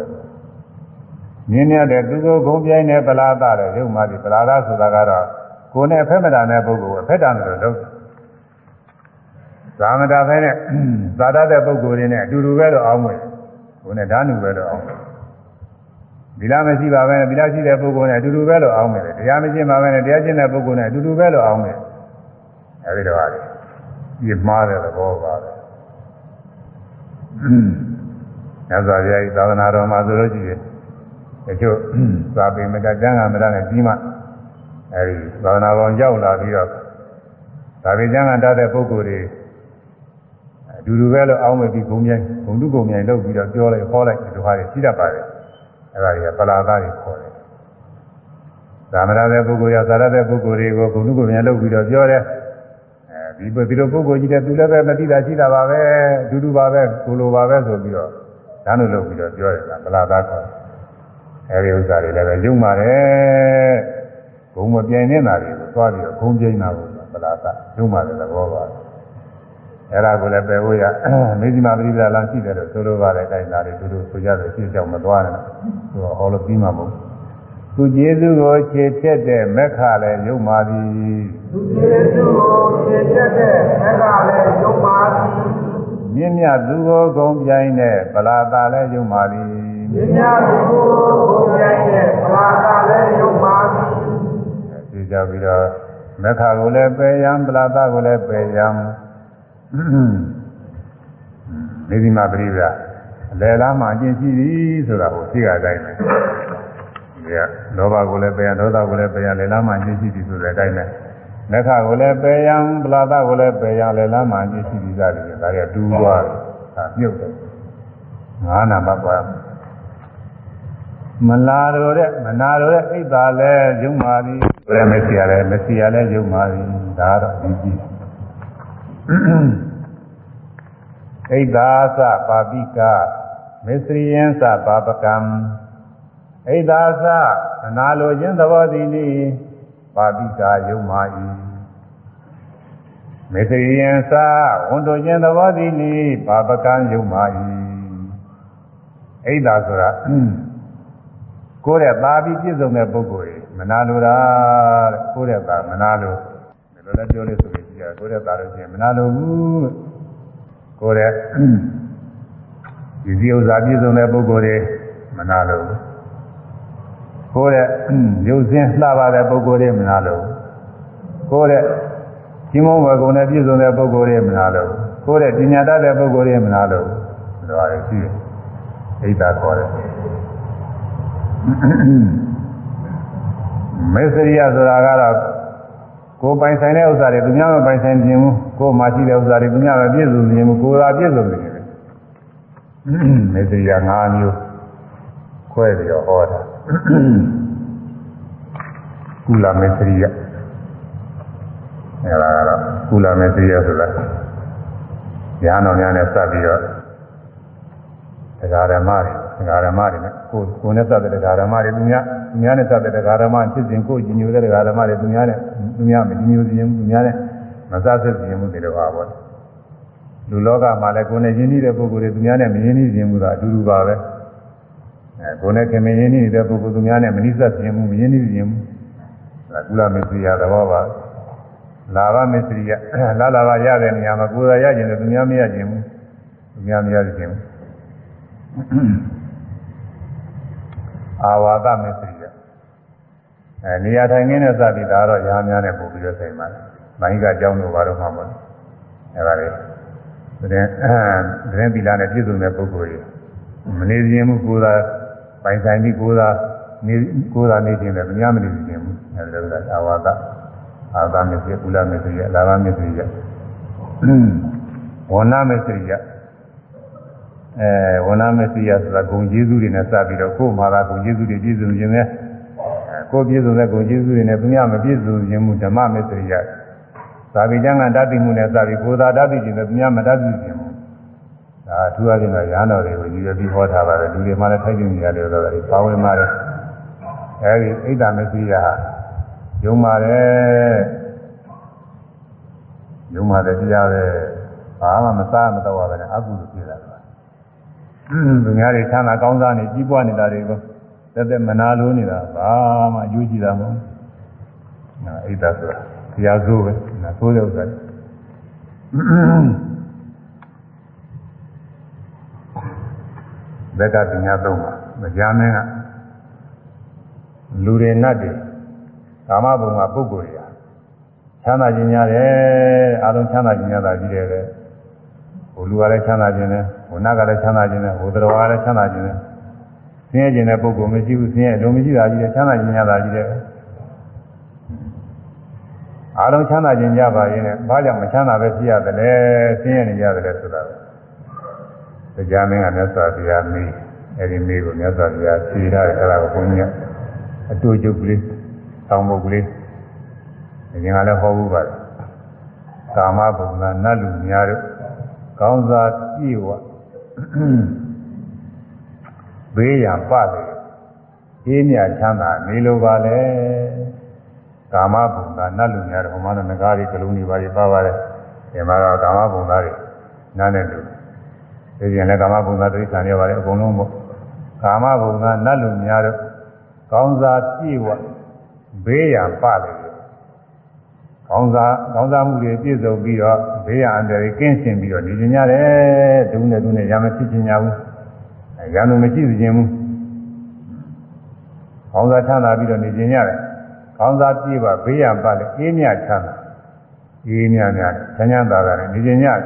မြင်ရတဲ့သူကိုဂုံပြိုင်းတဲ့ပလာဒတဲ့ရုံမာဒီပလာဒဆိုတာကတော့ ကိုယ်နဲ့အဖက်မတာတဲ့ပုဂ္ဂိုလ်အဖက်တာလို့လုပ်သာမတာပဲနဲ့သာတတဲ့ပုဂ္ဂိုလ်တွေနဲ့အတူတူပဲလို့အောင်းမယ်ကိုယ်နဲ့ဓာနုပဲလို့အောင်းမယ်ဒီလားမရှိပါပဲဒီလားရှိတဲ့ပုဂ္ဂိုလ်နဲ့အတူတူပဲလို့အောင်းမယ်တရားမရှိပါပဲနဲ့တရားကျင့်တဲ့ပုဂ္ဂိုလ်နဲ့အတူတူပဲလို့အောင်းမယ်အဲဒီတော့ဟာပြမှားတဲ့သဘောပါပဲညဇာပြားဤသာသနာတော်မှာဆိုလို့ရှိရင်တချို့သာပေမတကျမ်းဂန်မတနဲ့ပြီးမှ အဲဒီသာသနာတော်ရောက်လာပြီးတော့သာပေကျမ်းဂန်တတ်တဲ့ပုဂ္ဂိုလ်တွေအတူတူပဲလို့အောင်းမဲ့ပြီးဂုံမြိုင်ဂုံတုဂုံမြိုင်လုပ်ပြီးတော့ပြောလိုက်ဟောလိုက်ဒီလိုဟာတွေရှိတတ်ပါတယ်အဲဒါတွေကပလာသားတွေခေါ်တယ်သာမရတဲ့ပုဂ္ဂိုလ်ရသာရတဲ့ပုဂ္ဂိုလ်တွေကိုဂုံတုဂုံမြိုင်လုပ်ပြီးတော့ပြောတယ်ဒီဒီလိုပုဂ္ဂိုလ်ကြီးတဲ့သူလည်းပဲမတိတာရှိတာပါပဲအတူတူပါပဲကိုလိုပါပဲဆိုပြီးတော့ဓာတ်လို့လုပ်ပြီးတော့ပြောတယ်ကပလာသားခေါ်အဲဒီဥစ္စာတွေလည်းပဲယုံပါတယ် ဂုံမပြိုင်နေတာတွေကိုသွားပြီးတော့ဂုံပြိုင်တာကိုပလာသားယုံပါတယ်သဘောပါအဲ့ဒါကိုလည်းပယ်ဖို့ရမေဇိမာပရိပဒါလမ်းရှိတယ်လို့ဆိုလိုပါတယ်တိုင်းသားတွေသူတို့ဆိုကြတယ်ရှင်းကြောင်မသွားနဲ့သူဟောလို့ပြီးမှမဟုတ်သူကျေးဇူးကိုခြေဖြတ်တဲ့မက်ခလည်းယုံပါသည်သူကျေးဇူးကိုဖြည့်တတ်တဲ့အဲ့ဒါလည်းယုံပါသည်မြင့်မြတ်သူကိုဂုံပြိုင်းတဲ့ဗလာတာလည်းယုံပါသည်မြင်များသူကိုဘုရားရဲ့ပလာတာလည်းယုံပါသည်သိ ကြပြီးတော့မက္ခကိုလည်းပယ်ရန်ဗလာတာကိုလည်းပယ်ရန်နေဒီမှာပြိပြအလယ်လားမှာအကျင့်ရှိသည်ဆိုတာကိုသိရတိုင်းပဲဒီကလောဘကိုလည်းပယ်ရန်ဒေါသကိုလည်းပယ်ရန်လယ်လားမှာအကျင့်ရှိသည်ဆိုတဲ့အတိုင်းပဲမက္ခကိုလည်းပယ်ရန်ဗလာတာကိုလည်းပယ်ရန်လယ်လားမှာအကျင့်ရှိသည်သာတယ်ဒါတွေကတူးသွားတယ်ဒါမြုပ်တယ်ငါးနာပတ်ပါ မလာတော့တဲ့မနာတော့တဲ့အိတ်သာလဲယုံပါသည်ဘယ်မစီရလဲမစီရလဲယုံပါသည်ဒါတော့ဒီကြည့်အိတ်သာသပါပိကမစ္စရိယံသပါပကံအိတ်သာသမနာလိုခြင်းသဘောသည်နိပါပိကယုံပါ၏မစ္စရိယံသဝန်တို့ခြင်းသဘောသည်နိပါပကံယုံပါ၏အိတ်သာဆိုတာ ကိုယ်ရဲ့သာပြီးပြည့်စုံတဲ့ပုဂ္ဂိုလ်ကြီးမနာလိုတာတဲ့ကိုယ်ရဲ့သာမနာလိုဒီလိုလည်းပြောလို့ဆိုရင်ကြီးရကိုယ်ရဲ့သာလို့ရှိရင်မနာလိုဘူးကိုယ်ရဲ့ဒီဒီဥစ္စာပြည့်စုံတဲ့ပုဂ္ဂိုလ်တွေမနာလိုဘူးကိုယ်ရဲ့ရုပ်စင်းလှပါတဲ့ပုဂ္ဂိုလ်တွေမနာလိုဘူးကိုယ်ရဲ့ကြီးမုန်းဝယ်ကုန်တဲ့ပြည့်စုံတဲ့ပုဂ္ဂိုလ်တွေမနာလိုဘူးကိုယ်ရဲ့ပညာတတ်တဲ့ပုဂ္ဂိုလ်တွေမနာလိုဘူးဒါပါလေရှိတယ်ဣဒ္ဓခေါ်တယ် မေစရိယဆိုတာကတော့ကိုယ်ပိုင်ဆိုင်တဲ့ဥစ္စာတွေသူများမပိုင်ဆိုင်ခြင်းဘူးကိုယ်မှရှိတဲ့ဥစ္စာတွေသူများမပြည့်စုံခြင်းဘူးကိုယ်သာပြည့်စုံနေတယ်မေစရိယ၅မျိုးခွဲပြီးတော့ဟောတာကုလမေစရိယအဲဒါကတော့ကုလမေစရိယဆိုတာညာတော်များနဲ့စပ်ပြီးတော့တရားဓမ္မတွေ တရားဓမ္မတွေနဲ့ကိုယ်ကိုယ်နဲ့စတဲ့တရားဓမ္မတွေသူများသူများနဲ့စတဲ့တရားဓမ္မဖြစ်စဉ်ကိုယ်ကြီးညိုတဲ့တရားဓမ္မတွေသူများနဲ့သူများမကြီးညိုခြင်းသူများနဲ့မစဆက်ခြင်းမှုတွေတော့ပါပေါ့လူလောကမှာလည်းကိုယ်နဲ့ယဉ်နေတဲ့ပုဂ္ဂိုလ်တွေသူများနဲ့မယဉ်နေခြင်းမှုသာအတူတူပါပဲအဲကိုယ်နဲ့ခင်မယဉ်နေတဲ့ပုဂ္ဂိုလ်သူများနဲ့မနိစ္စခြင်းမှုမယဉ်နေခြင်းမှုဒါကုလမစ္စရိယသဘောပါလာဘမစ္စရိယလာလာဘရတဲ့နေရာမှာကိုယ်သာရခြင်းနဲ့သူများမရခြင်းဘူးသူများမရခြင်းဘူး အာဝါဒမစ္စရိယအဲနေရာထိုင်ခင်းနဲ့စသည်ဒါတော့ရာများနဲ့ပို့ပြီးတော့ဆိုင်ပါတယ်။မိုင်းကအကြောင်းတို့ဘာလို့မှမဟုတ်။အဲဒါလေတဲ့တဲ့သီလနဲ့ပြည့်စုံတဲ့ပုဂ္ဂိုလ်ကြီးမနေခြင်းမှုကိုယ်သာပိုင်ဆိုင်ပြီးကိုယ်သာနေကိုယ်သာနေခြင်းလည်းမများမနေခြင်းဘူး။အဲဒါကအာဝါဒအာဝါဒမစ္စရိယကုလမစ္စရိယလာဘမစ္စရိယဝဏမစ္စရိယ အဲဝဏမစ္စရိယဆိုတာဂုံကျေးဇူးတွေနဲ့စပြီးတော့ကိုယ်မှာသာဂုံကျေးဇူးတွေပြည့်စုံခြင်းနဲ့ကိုယ်ပြည့်စုံတဲ့ဂုံကျေးဇူးတွေနဲ့သူများမပြည့်စုံခြင်းမူဓမ္မမစ္စရိယသာဝိကျမ်းကတတ်သိမှုနဲ့စပြီးကိုယ်သာတတ်သိခြင်းနဲ့သူများမတတ်သိခြင်းမူဒါအထူးအချင်းတော့ရဟန်းတော်တွေကိုယူရပြီးဟောထားပါတယ်လူတွေမှလည်းထိုက်ကျင်ကြတယ်လို့လည်းပါဝင်ပါတယ်အဲဒီအိဒ္ဓမစ္စရိယဟာယုံပါတယ်ယုံမှလည်းတရားပဲဘာမှမစားမတော့ပါနဲ့အကုသိုလ်ဖြစ်တာ ပါသူများတွေချမ်းသာကောင်းစားနေကြီးပွားနေတာတွေကိုတက်တက်မနာလို့နေတာဘာမှအကျိုးရှိတာမဟုတ်ဘူးနာအိဒါဆိုတာတရားစိုးပဲနာဆိုးတဲ့ဥစ္စာဘက်ကပညာသုံးပါမကြားမင်းကလူတွေနတ်တွေကာမဘုံကပုဂ္ဂိုလ်တွေချမ်းသာခြင်းရတယ်အလုံးချမ်းသာခြင်းရတာကြီးတယ်ပဲ ဟိုလူကလည်းချမ်းသာခြင်းနဲ့ဟိုနတ်ကလည်းချမ်းသာခြင်းနဲ့ဟိုတော်ကလည်းချမ်းသာခြင်းနဲ့ဆင်းရဲခြင်းတဲ့ပုဂ္ဂိုလ်မရှိဘူးဆင်းရဲလုံးမရှိတာကြီးတယ်ချမ်းသာခြင်းရတာကြီးတယ်အလုံးချမ်းသာခြင်းကြပါရင်လည်းဘာကြောင့်မချမ်းသာပဲဖြစ်ရတယ်လဲဆင်းရဲနေရတယ်လဲဆိုတာပဲတရားမင်းကမြတ်စွာဘုရားမေးအဲဒီမေးကိုမြတ်စွာဘုရားဖြေထားတယ်အဲ့ဒါကိုဘုန်းကြီးကအတူတူကလေးတောင်းဖို့ကလေးအရင်ကလည်းဟောဘူးပါတယ်ကာမဘုံကနတ်လူများတို့ ကောင်းစားပြည့်ဝဘေးရပါတယ်အေးမြချမ်းသာနေလိုပါလေကာမဘုံကနတ်လူများတို့ဟောမှလည်းငကားတွေကလုံးတွေပါပါပါတယ်ဒီမှာတော့ကာမဘုံသားတွေနားနဲ့လူဒီပြန်လည်းကာမဘုံသားတိရစ္ဆာန်တွေပါတယ်အကုန်လုံးပေါ့ကာမဘုံကနတ်လူများတို့ကောင်းစားပြည့်ဝဘေးရပါတယ် ကောင်းစားကောင်းစားမှုတွေပြည့်စုံပြီးတော့ဘေးရန်အန္တရာယ်ကင်းရှင်းပြီးတော့နေကြရတယ်ဒုနဲ့ဒုနဲ့ရမဖြစ်ချင်ကြဘူးရန်သူမရှိစေချင်ဘူးကောင်းစားချမ်းသာပြီးတော့နေကြရတယ်ကောင်းစားပြည့်ပါဘေးရန်ပါလေအေးမြချမ်းသာအေးမြမြချမ်းချမ်းသာသာနဲ့နေကြရတယ်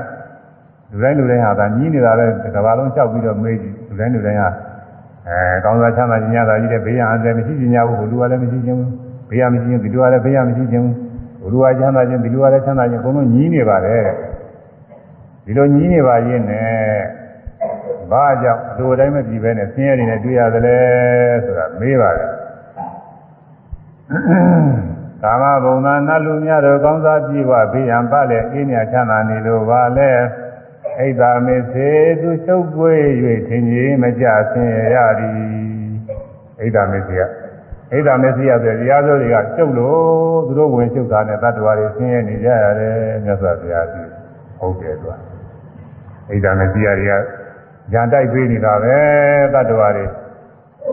လူတိုင်းလူတိုင်းဟာဒါညီးနေတာလဲတစ်ကဘာလုံးလျှောက်ပြီးတော့မေးကြည့်လူတိုင်းလူတိုင်းဟာအဲကောင်းစားချမ်းသာခြင်းရတာကြီးတဲ့ဘေးရန်အန္တရာယ်မရှိချင်ကြဘူးလူကလည်းမရှိချင်ဘူးဘေးရန်မရှိချင်ဒီလူကလည်းဘေးရန်မရှိချင်ဘူး ဘုရားချမ်းသာခြင်းဒီလိုရတဲ့ချမ်းသာခြင်းဘုံလုံးညီးနေပါတယ်ဒီလိုညီးနေပါရင်နဲ့ဘာကြောင့်အလိုတိုင်းမပြည်ပဲနဲ့ဆင်းရဲတွေနဲ့တွေ့ရသလဲဆိုတာမေးပါတယ်ကာမဘုံသာနတ်လူများတို့ကောင်းစားကြည့်ဝဘေးရန်ပါလေအင်းမြချမ်းသာနေလို့ပါလေအိဒါမေစေသူချုပ်ပွေ၍ထင်ကြီးမကြဆင်းရဲရသည်အိဒါမေစေက ဣဒ္ဓမေစီယဆိုတရားစိုးတွေကကျုပ်လို့သူတို့ဝင်ကျုပ်တာနဲ့တတ္တဝါတွေဆင်းရဲနေကြရတယ်မြတ်စွာဘုရားကြည့်ဟုတ်တယ်သူကဣဒ္ဓမေစီယတွေကဉာဏ်တိုက်ပေးနေတာပဲတတ္တဝါတွေ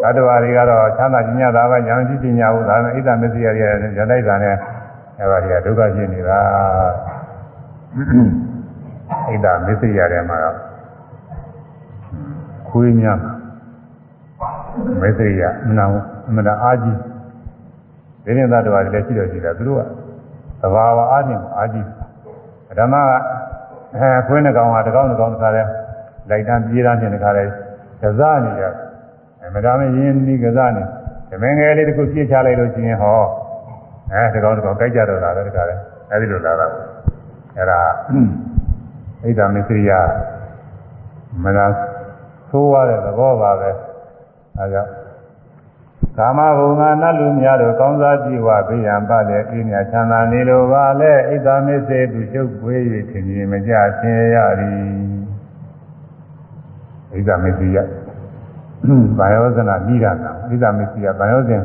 တတ္တဝါတွေကတော့ချမ်းသာခြင်းညတာပဲဉာဏ်ရှိပညာဘူးဒါနဲ့ဣဒ္ဓမေစီယတွေကဉာဏ်တိုက်တာနဲ့အဲပါတွေကဒုက္ခဖြစ်နေတာဣဒ္ဓမေစီယတွေမှာခွေးများမေစီယမနာဘူး အမှန်တရားအားကြီးဒိဋ္ဌိသတ္တဝါတွေလည်းရှိတော့ရှိတယ်သူတို့ကသဘာဝအားဖြင့်အားကြီးဓမ္မကအဲခွေးနှကောင်ကတကောင်တကောင်တစ်ခါလဲလိုက်တန်းပြေးတန်းနေတခါလဲကစားနေရအဲမဒါမရင်းနီးကစားနေသမင်ငယ်လေးတစ်ခုပြစ်ချလိုက်လို့ရှိရင်ဟောအဲတကောင်တကောင်ကြိုက်ကြတော့လာတယ်တခါလဲအဲဒီလိုလာတာအဲဒါဣဒ္ဓမစ္စရိယမနာသိုးရတဲ့သဘောပါပဲအဲကြောင့် ကာမဘုံကနတ်လူများတို့ကောင်းစားကြည့်ဝဘေးရန်ပါတဲ့အိညာချမ်းသာနေလိုပါလေဣဒ္ဓမစ္စေသူချုပ်ပွေး၍ထင်မြင်မကြဆင်းရသည်ဣဒ္ဓမစ္စေယဘာယောဇနာနိဒာနာဣဒ္ဓမစ္စေယဘာယောဇင်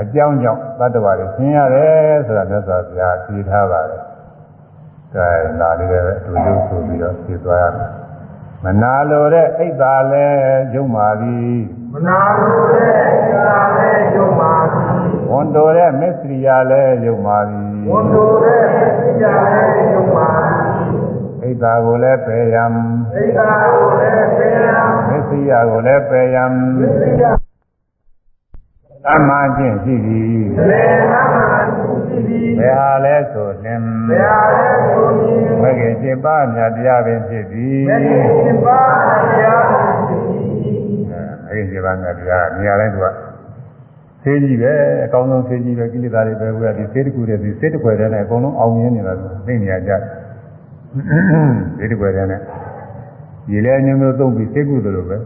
အကြောင်းကြောင့်သတ္တဝါတွေဆင်းရတယ်ဆိုတာမြတ်စွာဘုရားဖြေထားပါတယ်။ဒါလာလေးပဲအတူတူဆိုပြီးတော့ဖြေသွားရမယ်။မနာလိုတဲ့အိတ်သာလဲယုံပါသည် မနာလိုတဲ့အိတ်သာလဲယုံပါသည်ဝန်တော်တဲ့မစ္စရိယာလဲယုံပါသည်ဝန်တော်တဲ့မစ္စရိယာလဲယုံပါသည်ဣဒ္ဓာကိုလည်းပယ်ယံဣဒ္ဓာကိုလည်းပယ်ယံမစ္စရိယာကိုလည်းပယ်ယံမစ္စရိယာသမ္မာခြင်းရှိသည်သေသမ္မာခြင်းရှိသည်ဘယ်ဟာလဲဆိုလင်ဘယ်ဟာလဲဆိုရင်မဂ္ဂင်7ပါးမြတ်တရားပင်ဖြစ်သည်မဂ္ဂင်7ပါးတရားပင်ဖြစ်သည် မဂ္ဂင်7ပါးမြတ်တရားနေရာတိုင်းသူကသေးကြီးပဲအကောင်းဆုံးသေးကြီးပဲကိလေသာတွေပဲဝယ်ဒီသေးတခုတည်းဒီသေးတစ်ခွက်တည်းနဲ့အကုန်လုံးအောင်မြင်နေတာသူသိနေရကြသေးတစ်ခွက်တည်းနဲ့ဒီလဲညမျိုးသုံးပြီးသေးကုသလိုပဲ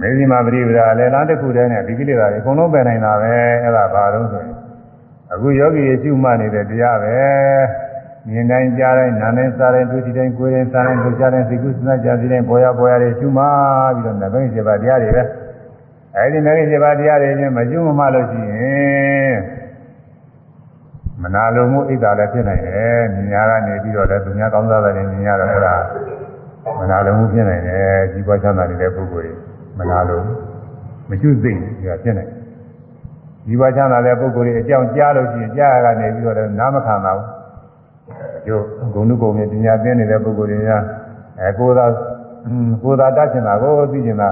မေဇိမာပရိပဒါလည်းလားတစ်ခုတည်းနဲ့ဒီကိလေသာတွေအကုန်လုံးပယ်နိုင်တာပဲအဲ့ဒါဘာလို့ဆိုရင်အခုယောဂီရရှိမှနေတဲ့တရားပဲ မြင်တိုင်းကြားတိုင်းနားတိုင်းစားတိုင်းတွေ့တိုင်းကိုယ်တိုင်းစားတိုင်းလှုပ်ရှားတိုင်းစိတ်ကူးစဉ်းစားကြစီတိုင်းပေါ်ရပေါ်ရတွေရှိမှပြီးတော့နဗိစေပါတရားတွေပဲအဲဒီနဗိစေပါတရားတွေချင်းမကျွမမလို့ရှိရင်မနာလိုမှုဣဒ္ဓာလည်းဖြစ်နိုင်တယ်မြင်ရတာနေပြီးတော့လည်းသူများကောင်းစားတယ်မြင်ရတော့အဲ့ဒါမနာလိုမှုဖြစ်နိုင်တယ်ကြီးပွားချမ်းသာနေတဲ့ပုဂ္ဂိုလ်တွေမနာလိုမကျွသိဘူးဒီကဖြစ်နိုင်ကြီးပွားချမ်းသာတဲ့ပုဂ္ဂိုလ်တွေအကြောင်းကြားလို့ရှိရင်ကြားရတာနေပြီးတော့လည်းနားမခံပါဘူး ကျိုးဂုဏ်ုကုံနဲ့ပညာသင်နေတဲ့ပုဂ္ဂိုလ်တွေကအဲကိုယ်သာကိုယ်သာတတ်ချင်တာကိုသိချင်တာ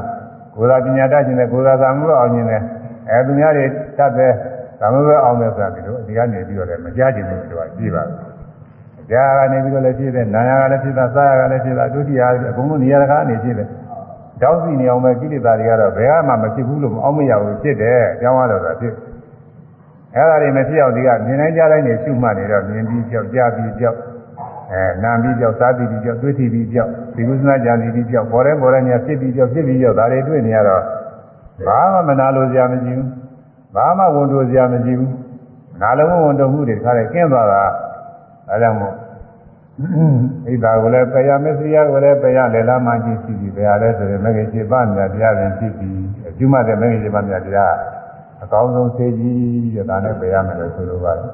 ကိုယ်သာပညာတတ်ချင်တယ်ကိုယ်သာသာမှုတော့အောင်ချင်တယ်အဲသူများတွေတတ်တယ်ဒါမှမဟုတ်အောင်တယ်ဆိုတာဒီလိုဒီကနေပြီးတော့လည်းမကြားချင်ဘူးသူကကြည့်ပါဘူးကြားကနေပြီးတော့လည်းဖြစ်တယ်နာယကလည်းဖြစ်တာစားရကလည်းဖြစ်တာဒုတိယအကုန်လုံးနေရာတကာအနေဖြစ်တယ်တောင်းစီနေအောင်ပဲကိလေသာတွေကတော့ဘယ်မှမဖြစ်ဘူးလို့မအောင်မရဘူးဖြစ်တယ်အကြောင်းရတော့တာဖြစ် အဲ့ဒါတွေမဖြစ်အောင်ဒီကမြင်နိုင်ကြတိုင်းနေရှုမှတ်နေတော့မြင်ပြီးကြောက်ကြားပြီးကြောက်အဲနာပြီးကြောက်စားပြီးကြောက်တွေးပြီးပြီးကြောက်ဒီကုသနာကြံပြီးကြောက်ပေါ်တယ်ပေါ်တယ်ညာဖြစ်ပြီးကြောက်ဖြစ်ပြီးကြောက်ဒါတွေတွေ့နေရတော့ဘာမှမနာလို့စရာမရှိဘူးဘာမှဝန်တိုစရာမရှိဘူးနာလုံးဝန်တိုမှုတွေခါတယ်ကျင်းသွားတာအဲကြောင့်မို့ဣဒ္ဓါကိုလည်းပယမစ္စရိယကိုလည်းပယလေလာမှကြည့်စီပြီးပယလည်းဆိုရင်မဂ္ဂင်7ပါးမြတ်တရားရင်ဖြစ်ပြီးအကျုမှတဲ့မဂ္ဂင်7ပါးမြတ်တရား အကောင်းဆုံးသိကြီးတဲ့ဒါနဲ့ပယမယ်လို့ဆိုလိုပါတယ်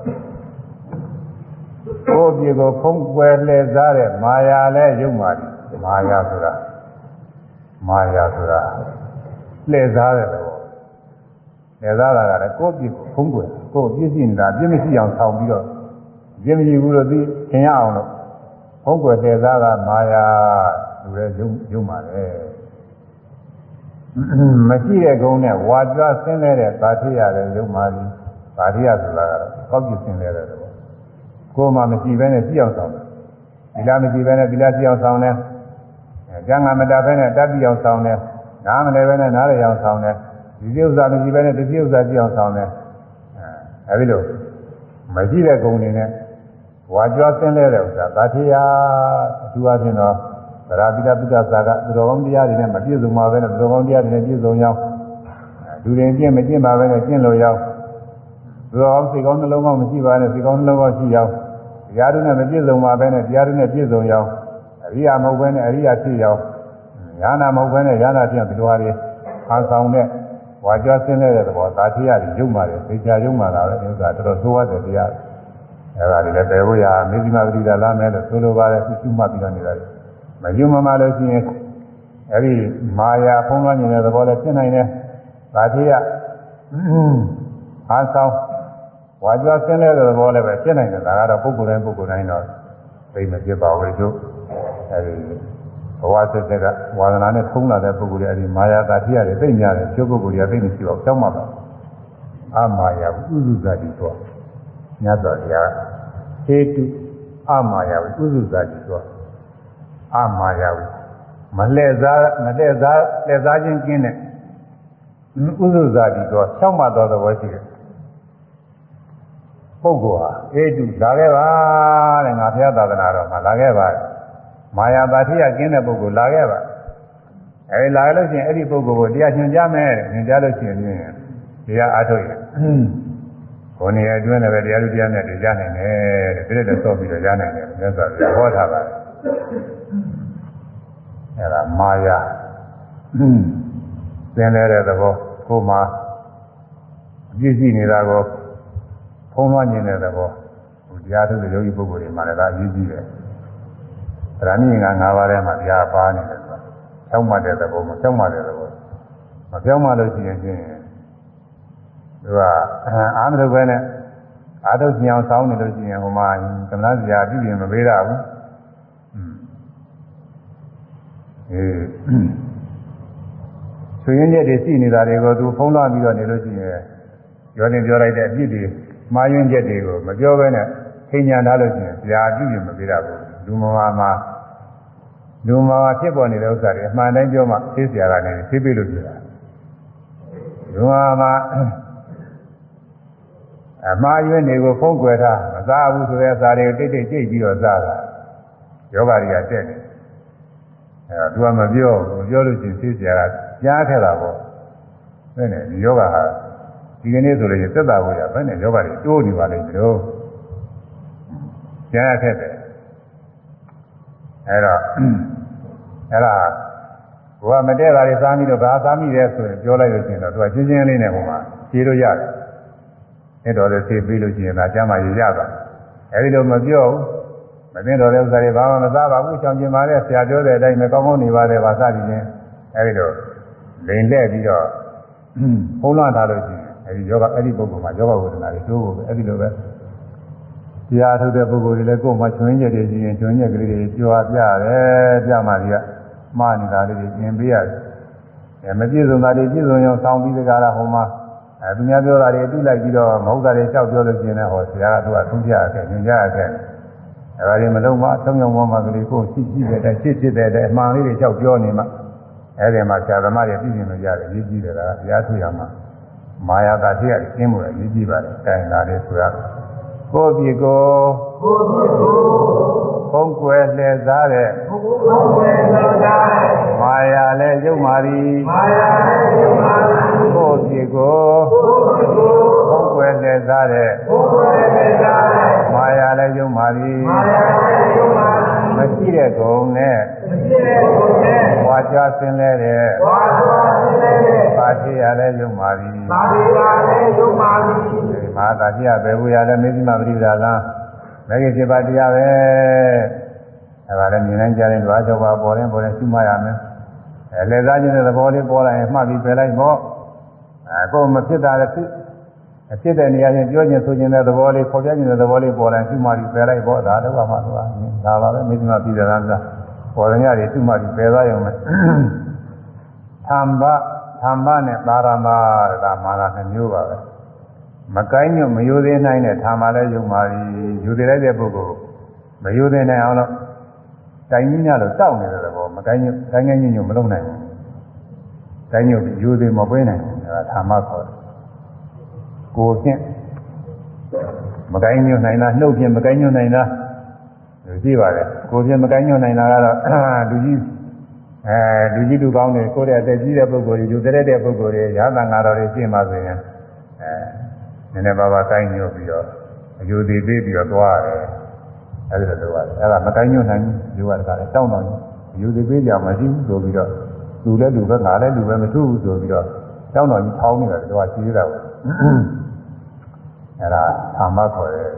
ကိုယ်ပြေကိုဖုံးကွယ်လှည့်စားတဲ့မာယာလဲရုပ်မာတယ်မာယာဆိုတာမာယာဆိုတာလှည့်စားတဲ့ဘောလှည့်စားတာကလည်းကိုယ်ပြေကိုဖုံးကွယ်ကိုယ်ပြည့်စည်နေတာပြည့်မရှိအောင်ဆောင်ပြီးတော့ပြည့်မရှိဘူးလို့သိသင်ရအောင်လို့ဖုံးကွယ်လှည့်စားတာမာယာလူရဲ့ရုပ်ရုပ်မာတယ် မရှိတဲ့ကုန်းနဲ့ဝါကြွဆင်းလဲတဲ့ဗာထိရတဲ့ရုပ်မာကြီးဗာထိရဆိုတာကတော့ကောက်ပြဆင်းလဲတဲ့ဘောကိုယ်မှမရှိဘဲနဲ့ကြည့်အောင်ဆောင်တယ်ဒီလားမရှိဘဲနဲ့ဒီလားကြည့်အောင်ဆောင်တယ်ကျန်ကမတတ်ဘဲနဲ့တတ်ပြီးအောင်ဆောင်တယ်နားမလဲဘဲနဲ့နားရအောင်ဆောင်တယ်ဒီဥစ္စာမရှိဘဲနဲ့ဒီဥစ္စာကြည့်အောင်ဆောင်တယ်အဲဒီလိုမရှိတဲ့ဂုဏ်တွေနဲ့ဝါကြွားဆင်းလဲတဲ့ဥစ္စာသာထေယအထူးအချင်းတော့သ ရပိတပိတ္တသာကသူတော်ကောင်းတရားတွေနဲ့မပြည့်စုံပါဘဲနဲ့သူတော်ကောင်းတရားတွေနဲ့ပြည့်စုံရောက်လူတွေကျင့်မကျင့်ပါဘဲနဲ့ကျင့်လို့ရောက်သူတော်ကောင်းစိတ်ကောင်းနှလုံးကောင်းမရှိပါနဲ့စိတ်ကောင်းနှလုံးကောင်းရှိရောက်တရားတွေနဲ့မပြည့်စုံပါဘဲနဲ့တရားတွေနဲ့ပြည့်စုံရောက်အရိယာမဟုတ်ဘဲနဲ့အရိယာဖြစ်ရောက်ညာနာမဟုတ်ဘဲနဲ့ညာနာဖြစ်ဒီလိုဟာတွေအာဆောင်တဲ့ဝါကြွားဆင်းတဲ့သဘောသာထေယတွေရုပ်မာတယ်သိချာရုပ်မာတာပဲဒီဥစ္စာတော်တော်သိုးရတဲ့တရားအဲဒါတွေလည်းပယ်ဖို့ရမေဇိမပတိတာလာမယ်လို့ဆိုလိုပါတယ်သူရှုမှတ်ပြီးတော့နေတာ မယုံမမလို့ရှိရင်အဲဒီမာယာဖုံးလွှမ်းနေတဲ့သဘောလည်းဖြစ်နိုင်တယ်သာထေယအာဆောင်ဝါကြွားဆင်းတဲ့သဘောလည်းပဲဖြစ်နိုင်တယ်ဒါကတော့ပုဂ္ဂိုလ်တိုင်းပုဂ္ဂိုလ်တိုင်းတော့သိမဖြစ်ပါဘူးတို့အဲဒီဘဝသက်သက်ကဝါဒနာနဲ့ထုံးလာတဲ့ပုဂ္ဂိုလ်တွေအဲဒီမာယာတာတိရတယ်သိများတယ်ကျုပ်ပုဂ္ဂိုလ်တွေသိမရှိတော့ကြောက်မှပါအမာယာဥစုဇာတိတော့ညတ်တော်တရားဟေတုအမာယာဥစုဇာတိတော့ အမာယာမလှည့်စားမလှည့်စားလှည့်စားခြင်းကျင်းတဲ့ဥစုဇာတိတော့ဖြောက်မှတော်သဘောရှိတယ်ပုဂ္ဂိုလ်ဟာအေတုလာခဲ့ပါတဲ့ငါဘုရားသာသနာတော်မှာလာခဲ့ပါမာယာပါတိယကျင်းတဲ့ပုဂ္ဂိုလ်လာခဲ့ပါအဲဒီလာလို့ရှိရင်အဲ့ဒီပုဂ္ဂိုလ်ကိုတရားညွှန်ကြားမယ်တဲ့ညွှန်ကြားလို့ရှိရင်တရားအားထုတ်ရင်ကိုယ်နေရာအတွင်းလည်းပဲတရားလူတရားနဲ့တရားနိုင်တယ်တဲ့ပြည့်တဲ့ဆော့ပြီးတော့ရနိုင်တယ်မြတ်စွာဘုရားဟောထားပါတယ် အဲ့ဒါမာယာသင်လဲတဲ့သဘောကိုယ်မှာအပြည့်ရှိနေတာကိုဖုံးလွှမ်းနေတဲ့သဘောဟိုတရားထုတ်တဲ့ယောဂီပုဂ္ဂိုလ်တွေမှာလည်းဒါအရေးကြီးတယ်ဗราဏိငါ၅ပါးထဲမှာတရားပါနေတယ်ဆိုတာကြောက်မှတဲ့သဘောမကြောက်မှတဲ့သဘောမကြောက်မှလို့ရှိရင်ချင်းသူကအာမရုပ်ပဲနဲ့အာထုတ်ညောင်ဆောင်နေလို့ရှိရင်ဟိုမှာကမ္ဘာစရာပြည့်ပြည့်မပေးရဘူး အေးဆွေရင်းချက်တွေရှိနေတာတွေကိုသူဖုံးလွှမ်းပြီးတော့နေလို့ရှိရင်ပြောနေပြောလိုက်တဲ့အပြစ်တွေမှားယွင်းချက်တွေကိုမပြောဘဲနဲ့ထိညာထားလို့ရှိရင်ဇာပြည့်ပြည့်မပေးရဘူးလူမမာမှာလူမမာဖြစ်ပေါ်နေတဲ့ဥစ္စာတွေအမှန်တိုင်းပြောမှသိစရာကနေသိပြီလို့ပြောတာလူမမာအမှားယွင်းတွေကိုဖုံးကွယ်ထားမစားဘူးဆိုတဲ့အစာတွေကိုတိတ်တိတ်ကြိတ်ပြီးတော့စားတာယောဂတွေကတက်တယ် အဲတော့သူကမပြောမပြောလို့ရှိရင်သိစရာကကြားခဲ့တာပေါ့အဲ့နဲ့ဒီယောဂဟာဒီကနေ့ဆိုလို့သက်သာဖို့ရဘယ်နဲ့ယောဂတွေတိုးနေပါလိမ့်မလို့ကြားရခဲ့တယ်အဲ့တော့အဲ့ဒါဘုရားမတည့်တာတွေစားပြီးတော့ဘာစားမိလဲဆိုရင်ပြောလိုက်လို့ရှိရင်တော့သူကချင်းချင်းလေးနဲ့ဟိုမှာဖြေလို့ရတယ်နဲ့တော်တဲ့ဆေးပေးလို့ရှိရင်ဒါကျမ်းမာရရတာအဲဒီလိုမပြောဘူး မသိတော်တဲ့ဥစ္စာတွေဘာမှမစားပါဘူးချောင်ကျင်ပါတဲ့ဆရာပြောတဲ့အတိုင်းမကောင်းကောင်းနေပါတယ်ဗာစသည်ချင်းအဲဒီလိုလိန်လက်ပြီးတော့ဖုံးလွှမ်းထားလို့ရှိရင်အဲဒီယောဂအဲ့ဒီပုဂ္ဂိုလ်မှာယောဂဝေဒနာတွေတိုးဖို့ပဲအဲ့ဒီလိုပဲတရားထုတ်တဲ့ပုဂ္ဂိုလ်တွေလည်းကိုယ်မှာချွင်းချက်တွေရှိရင်ချွင်းချက်ကလေးတွေကြွားပြတယ်ပြမှဒီကမှားနေတာလေးတွေသင်ပေးရတယ်အဲမပြည့်စုံတာတွေပြည့်စုံအောင်ဆောင်းပြီးတကားလားဟိုမှာအဲသူများပြောတာတွေတူလိုက်ပြီးတော့မဟုတ်တာတွေလျှောက်ပြောလို့ရှိရင်လည်းဟောဆရာကသူကသုံးပြရတယ်ညွှန်ကြားရတယ် အဲဒါတွေမလုံးမသုံးယုံမောမှာကလေးကိုရှိရှိတဲ့ရှစ်ဖြစ်တဲ့အမှန်လေးတွေလျှောက်ပြောနေမှအဲဒီမှာဆရာသမားတွေပြည့်စုံလို့ရတယ်ရေးကြည့်တယ်ကတရားထုတ်ရမှာမာယာတာတိရကျင်းမှုရရေးကြည့်ပါတယ်။တိုင်လာတယ်ဆိုရကိုယ့်ပြီကိုကိုယ်ဖြစ်ကိုဖုံးကွယ်လှည့်စားတဲ့ဘုရားဝေသောတာမာယာလည်းရုပ်မာသည်မာယာရဲ့ယုံပါသည်ကိုယ့်ပြီကိုကိုယ်ဖြစ်ကိုဖုံးကွယ်လှည့်စားတဲ့ဘုရားဝေသောတာမာ ယာလည်းရုပ်မာသည်မာယာရဲ့ယုံပါသည်မရှိတဲ့ဂုံနဲ့မရှိတဲ့ကိုယ်နဲ့ဝါကြဆင်းလဲတဲ့ဝါသောခြင်းနဲ့ပါတိရလည်းရုပ်မာသည်သာဝေပါရဲ့ယုံပါသည်မာတာတိရဘေဘူးရလည်းမေဇိမပရိဒါလံမဂ္ဂင်7ပါးတရားပဲအဲဒါလည်းမြင်နိုင်ကြတဲ့ဓဝါ၆ပါးပေါ်ရင်ပေါ်ရင်ရှုမှတ်ရမယ်အဲလက်စားခြင်းတဲ့သဘောလေးပေါ်လာရင်မှတ်ပြီးပယ်လိုက်ပေါ့အဲကိုယ်မဖြစ်တာလည်းဖြစ် အဖြစ်တဲ့နေရာချင်းပြောခြင်းဆိုခြင်းတဲ့သဘောလေးပေါ်ပြခြင်းတဲ့သဘောလေးပေါ်လာရင်ရှုမှတ်ပြီးပယ်လိုက်ပေါ့ဒါတော့မှသွားဒါပါပဲမေဇိမပရိဒါလံကပေါ်ရညတွေရှုမှတ်ပြီးပယ်သွားရုံနဲ့သံဘသံဘနဲ့ပါရမဒါမာနနှမျိုးပါပဲမကိုင်းညွတ်မယိုသေးနိုင်တဲ့ထာမလည်းယုံပါပြီယူသေးလိုက်တဲ့ပုဂ္ဂိုလ်မယိုသေးနိုင်အောင်လို့တိုင်ကြီးများလို့တောက်နေတဲ့ဘောမကိုင်းညွတ်တိုင်းငယ်ညွတ်ညွတ်မလုပ်နိုင်ဘူးတိုင်းညွတ်ယူသေးမပွေးနိုင်ဘူးအဲဒါထာမခေါ်တယ် ကိုဖြင့်မကိုင်းညွတ်နိုင်တာနှုတ်ဖြင့်မကိုင်းညွတ်နိုင်တာလူကြည့်ပါလေကိုဖြင့်မကိုင်းညွတ်နိုင်တာကတော့လူကြီးအဲလူကြီးလူကောင်းတွေကိုယ့်ရဲ့အသက်ကြီးတဲ့ပုဂ္ဂိုလ်တွေယူသေးတဲ့ပုဂ္ဂိုလ်တွေရာသငါတော်တွေရှင်းပါဆိုရင်အဲနည်းနည်းပါးပါးတိုင်းညွတ်ပြီးတော့အယူသေးသေးပြီးတော့သွားရတယ်အဲဒီလိုလုပ်ရတယ်အဲဒါမကိုင်းညွတ်နိုင်ဘူးယူရတာလည်းတောင်းတော့အယူသေးသေးကြမရှိဘူးဆိုပြီးတော့လူလည်းလူပဲငါလည်းလူပဲမထူးဘူးဆိုပြီးတော့တောင်းတော်ကြီးထောင်းနေတာတော့ရှိသေးတာပေါ့ အဲဒါအာမခေါ်တယ်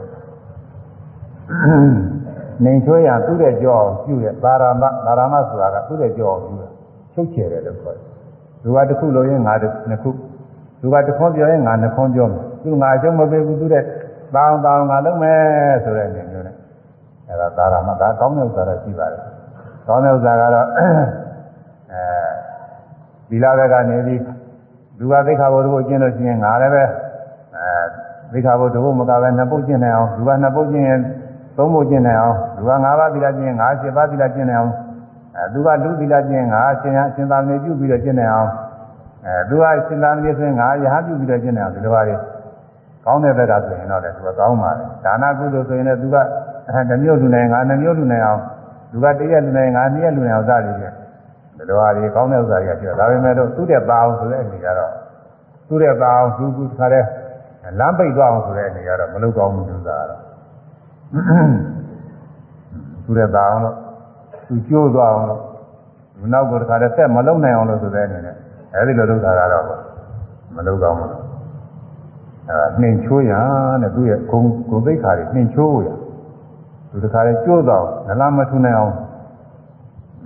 နေချွေးရသူ့တဲ့ကြောပြုတဲ့သာရမသာရမဆိုတာကသူ့တဲ့ကြောပြုတာချုပ်ချယ်တယ်လို့ခေါ်တယ်သူကတစ်ခုလို့ရင်ငါတစ်ခုသူကတစ်ခွန်းပြောရင်ငါနှစ်ခွန်းပြောမယ်သူငါအကျုံးမပေးဘူးသူတဲ့တောင်းတောင်းငါလုပ်မယ်ဆိုတဲ့အနေမျိုးနဲ့အဲဒါသာရမဒါကောင်းတဲ့ဥစ္စာတော့ရှိပါတယ်ကောင်းတဲ့ဥစ္စာကတော့အဲဒီလာဘက်ကနေပြီး လူကသိက္ခာဘုဒ္ဓကိုကျင့်လို့ရှိရင်ငါလည်းပဲအဲသိက္ခာဘုဒ္ဓကိုမကပဲနှစ်ပုတ်ကျင့်နိုင်အောင်လူကနှစ်ပုတ်ကျင့်ရင်သုံးပုတ်ကျင့်နိုင်အောင်လူက၅ပါးသီလကျင့်ရင်၅၈ပါးသီလကျင့်နိုင်အောင်အဲသူကလူသီလကျင့်ရင်ငါအရှင်အရှင်သာမဏေပြုပြီးတော့ကျင့်နိုင်အောင်အဲသူကရှင်သာမဏေဆိုရင်ငါရဟပြုပြီးတော့ကျင့်နိုင်အောင်ဒီလိုပါလေကောင်းတဲ့ဘက်ကဆိုရင်တော့လေသူကကောင်းပါလေဒါနကုသိုလ်ဆိုရင်လည်းသူကတစ်မျိုးလူနိုင်ငါနှစ်မျိုးလူနိုင်အောင်လူကတရက်လူနိုင်ငါနှစ်ရက်လူနိုင်အောင်စသည်ဖြင့်ဒီ လိုဟာဒီကောင်းတဲ့ဥစ္စာတွေကပြောဒါပေမဲ့တော့သူ့တဲ့ပါအောင်ဆိုတဲ့အနေကတော့သူ့တဲ့ပါအောင်သူကခါတဲ့လမ်းပိတ်သွားအောင်ဆိုတဲ့အနေကတော့မလုပ်ကောင်းဘူးသူကတော့သူ့တဲ့ပါအောင်လို့သူကျိုးသွားအောင်လို့ဒီနောက်ကိုတခါတည်းဆက်မလုံနိုင်အောင်လို့ဆိုတဲ့အနေနဲ့အဲဒီလိုလုပ်တာကတော့မလုပ်ကောင်းဘူးအဲနှင်ချိုးရတဲ့သူ့ရဲ့ဂုံဂုံသိက္ခာတွေနှင်ချိုးရသူတခါတည်းကျိုးသွားနလားမထူနိုင်အောင်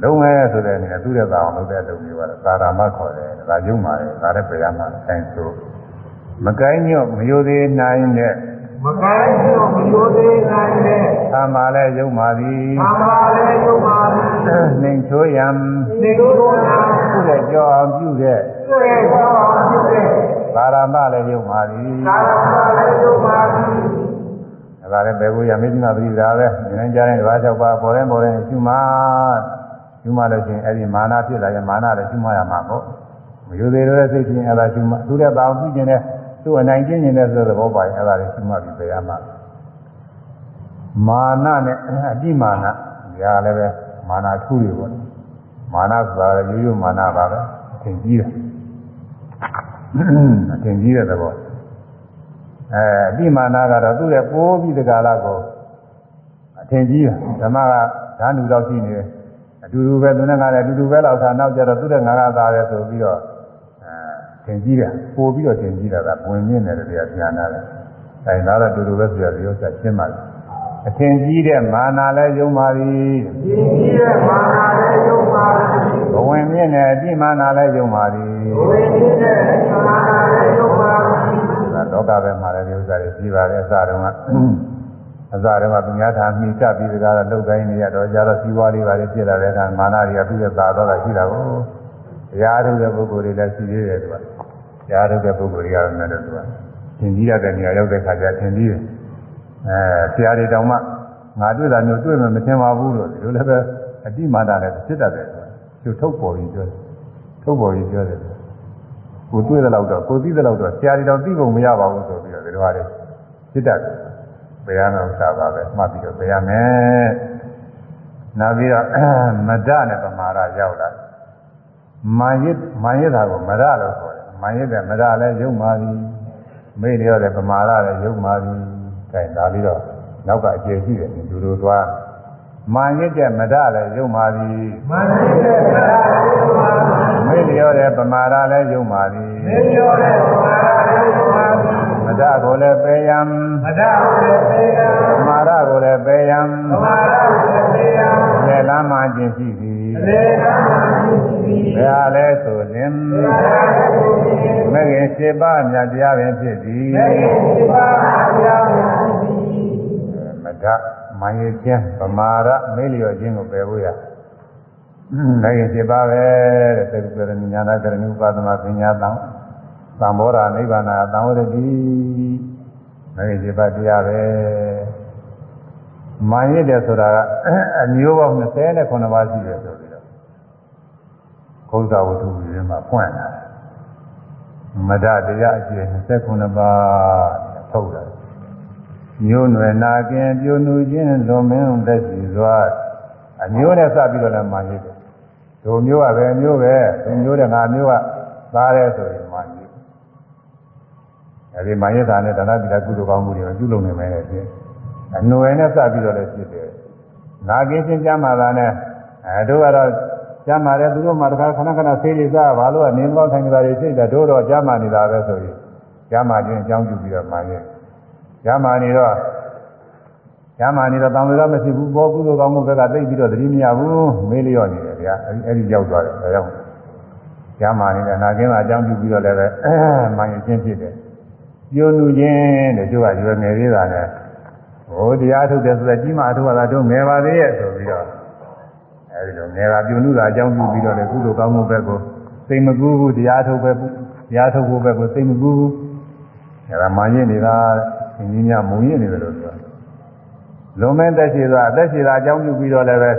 လုံးမဲဆိုတဲ့အနေနဲ့သူ့ရဲ့သာအောင်လုပ်တဲ့လုပ်မျိုးကတော့သာရမခေါ်တယ်ဒါရုံပါလေဒါလည်းပြရမှာဆိုင်ဆိုမကိုင်းညွတ်မယိုသေးနိုင်တဲ့မကိုင်းတို့မယိုသေးနိုင်တဲ့သာမာလည်းယုံပါသည်အာမလည်းယုံပါသည်နှင်ချိုးရန်နေကိုယ်တော်ပြုတဲ့ကြောအောင်ပြုတဲ့တွေ့တော်ဖြစ်တဲ့သာရမလည်းယုံပါသည်သာရမလည်းယုံပါသည်ဒါလည်းဘယ်ကိုရမေဇိမပရိဒါပဲဉာဏ်ကြတဲ့ဓဝါ၆ပါးပေါ်ရင်ပေါ်ရင်ရှုမှ ရှုမှလို့ချင်းအဲ့ဒီမာနဖြစ်လာရင်မာနလည်းရှုမှရမှာပေါ့မယူသေးတဲ့စိတ်ချင်းအဲ့ဒါရှုမှသူတဲ့ပါအောင်ပြုခြင်းနဲ့သူ့အနိုင်ကျင့်ခြင်းနဲ့ဆိုတဲ့ဘောပါရင်အဲ့ဒါလည်းရှုမှပြီးပြရမှာမာနနဲ့အတိမာနဒါလည်းပဲမာနထူးတွေပေါ့မာနဆိုတာရိုးရိုးမာနပါပဲအထင်ကြီးတယ်အထင်ကြီးတဲ့သဘောအဲအတိမာနကတော့သူ့ရဲ့ပိုးပြီးတကာလကိုအထင်ကြီးတယ်ဓမ္မကဓာနုတော့ရှိနေတယ်အ တူတူပဲသူနဲ့ငါလည်းအတူတူပဲလောက်သာနောက်ကြတော့သူ့တဲ့ငါကသာတယ်ဆိုပြီးတော့အဲထင်ကြီးတယ်ပို့ပြီးတော့ထင်ကြီးတာကဝင်မြင့်တယ်တရားပြန်လာတယ်အဲဒါတော့တူတူပဲဆိုရဒီဥစ္စာရှင်းပါလားအထင်ကြီးတဲ့မာနာလည်းယုံပါပြီဒီကြီးရဲ့မာနာလည်းယုံပါသည်ဘဝင်မြင့်တဲ့အတိမာနာလည်းယုံပါပြီဘဝကြီးတဲ့မာနာလည်းယုံပါသည်ဒါလောကပဲမှာလည်းဒီဥစ္စာတွေပြီးပါတယ်အစတုန်းက အစတုန်းကသူများထာမိချပြီးတကားတော့လောက်တိုင်းနေရတော့ကြတော့စီးပွားလေးပါလေဖြစ်လာတဲ့အခါမာနာတွေကပြီးရသာတော့တာရှိတာကိုတရားထုတ်တဲ့ပုဂ္ဂိုလ်တွေလည်းရှိသေးတယ်သူကတရားထုတ်တဲ့ပုဂ္ဂိုလ်တွေကတော့လည်းသူကသင်ကြီးရတဲ့နေရာရောက်တဲ့ခါကျသင်ကြီးတယ်အဲဆရာတွေတောင်မှငါတွေ့တာမျိုးတွေ့မှမသင်ပါဘူးလို့ဒီလိုလည်းပဲအတိမာနလည်းဖြစ်တတ်တယ်သူထုတ်ပေါ်ပြီးပြောတယ်ထုတ်ပေါ်ပြီးပြောတယ်ကိုတွေ့တဲ့လောက်တော့ကိုသိတဲ့လောက်တော့ဆရာတွေတော့သိဖို့မရပါဘူးဆိုပြီးတော့ဒီလိုဟာတွေဖြစ်တတ်တယ် ဘယ်ရမယ်ဥစ္စာပါပဲမှတ်ပြီးတော့ဘယ်ရမယ်နောက်ပြီးတော့မဒနဲ့ပမာဒရောက်လာမာယစ်မာယစ်တာကိုမဒလို့ခေါ်တယ်မာယစ်တဲ့မဒလည်းယုံပါပြီမိလျော့တဲ့ပမာဒလည်းယုံပါပြီအဲဒါပြီးတော့နောက်ကအကျေရှိတယ်ဒီလိုသွားမာယစ်တဲ့မဒလည်းယုံပါပြီမာနရဲ့မာနာလည်းယုံပါသည်မိလျော့တဲ့ပမာဒလည်းယုံပါပြီမင်းပြောတဲ့မာနာလည်းယုံပါသည်မ ဒကိုလည်းပေယံမဒါဟုလည်းသေယံပမာဒကိုလည်းပေယံသမာဓိလည်းသေယံလေလမ်းမှကျင့်ရှိသည်အလေကမှရှိသည်ဘယ်ဟာလဲဆိုရင်ဘုရားရဲ့ကိုယ်ကြီးမဂ္ဂင်7ပါးမြတ်တရားပင်ဖြစ်သည်မေဒီပါဘုရားရဲ့ရှိသည်မဒမာယခြင်းပမာဒမေလျော့ခြင်းကိုပယ်ဖို့ရမဂ္ဂင်7ပါးပဲတဲ့သေကုရဏညာနာကရဏုပါဒနာပညာတံ သံဘောဓနိဗ္ဗာန်သံဝရတိမဂ္ဂင်7ပါးတရားပဲမာယတဲ့ဆိုတာကအမျိုးပေါင်း29ပါးရှိတယ်ဆိုပြီးတော့ဘုရားဝတ္ထုကြီးမှာဖွင့်တာမဒတရားအကျယ်29ပါးထုတ်တယ်မျိုးနွယ်နာကင်ပြိုနူခြင်းလွန်မင်းသက်စီစွာအမျိုးနဲ့စပြီးတော့လည်းမာရတယ်ဒုမျိုးကပဲမျိုးပဲသူမျိုးတဲ့ငါမျိုးကသားတယ်ဆိုရင်မာရ အဲဒီမာရတာနဲ့ဒါနတိကကုသိုလ်ကောင်းမှုတွေပြုလုပ်နေမယ်လေဖြစ်အနွယ်နဲ့စပြီးတော့လည်းဖြစ်တယ်နာကင်ချင်းကြမ်းမာတာနဲ့အဲတို့ကတော့ကြမ်းမာတယ်သူတို့မှတခါခဏခဏဆေးတွေစားဘာလို့ကနေမကောင်းဆိုင်ကြတာတွေစိတ်တယ်တို့တော့ကြမ်းမာနေတာပဲဆိုရင်ကြမ်းမာခြင်းအကြောင်းပြုပြီးတော့မာရကြမ်းမာနေတော့ကျမ်းမာနေတော့တောင်တွေတော့မရှိဘူးဘောကုသိုလ်ကောင်းမှုဘက်ကသိပြီးတော့သတိမရဘူးမေးလျော့နေတယ်ဗျာအဲဒီအဲဒီရောက်သွားတယ်ဒါကြောင့်ကျမ်းမာနေတယ်နာကျင်းကအကြောင်းပြုပြီးတော့လည်းပဲမှန်ရင်ချင်းဖြစ်တယ် ပြိုလူချင်းတဲ့ကျိုးကရွယ်ငယ်သေးတာနဲ့ဟိုတရားထုတ်တယ်ဆိုတော့ကြီးမအထုပါလားတို့ငယ်ပါသေးရဲ့ဆိုပြီးတော့အဲဒီလိုငယ်ပါပြိုလူတာအကြောင်းပြုပြီးတော့လည်းကုသိုလ်ကောင်းမှုဘက်ကိုစိတ်မကူးဘူးတရားထုတ်ပဲတရားထုတ်ဖို့ဘက်ကိုစိတ်မကူးဘူးအဲဒါမှန်ရင်နေတာသင်ကြီးများမုံရင်နေတယ်လို့ပြောလွန်မဲ့တက်ရှိသွားအသက်ရှိတာအကြောင်းပြုပြီးတော့လည်းပဲ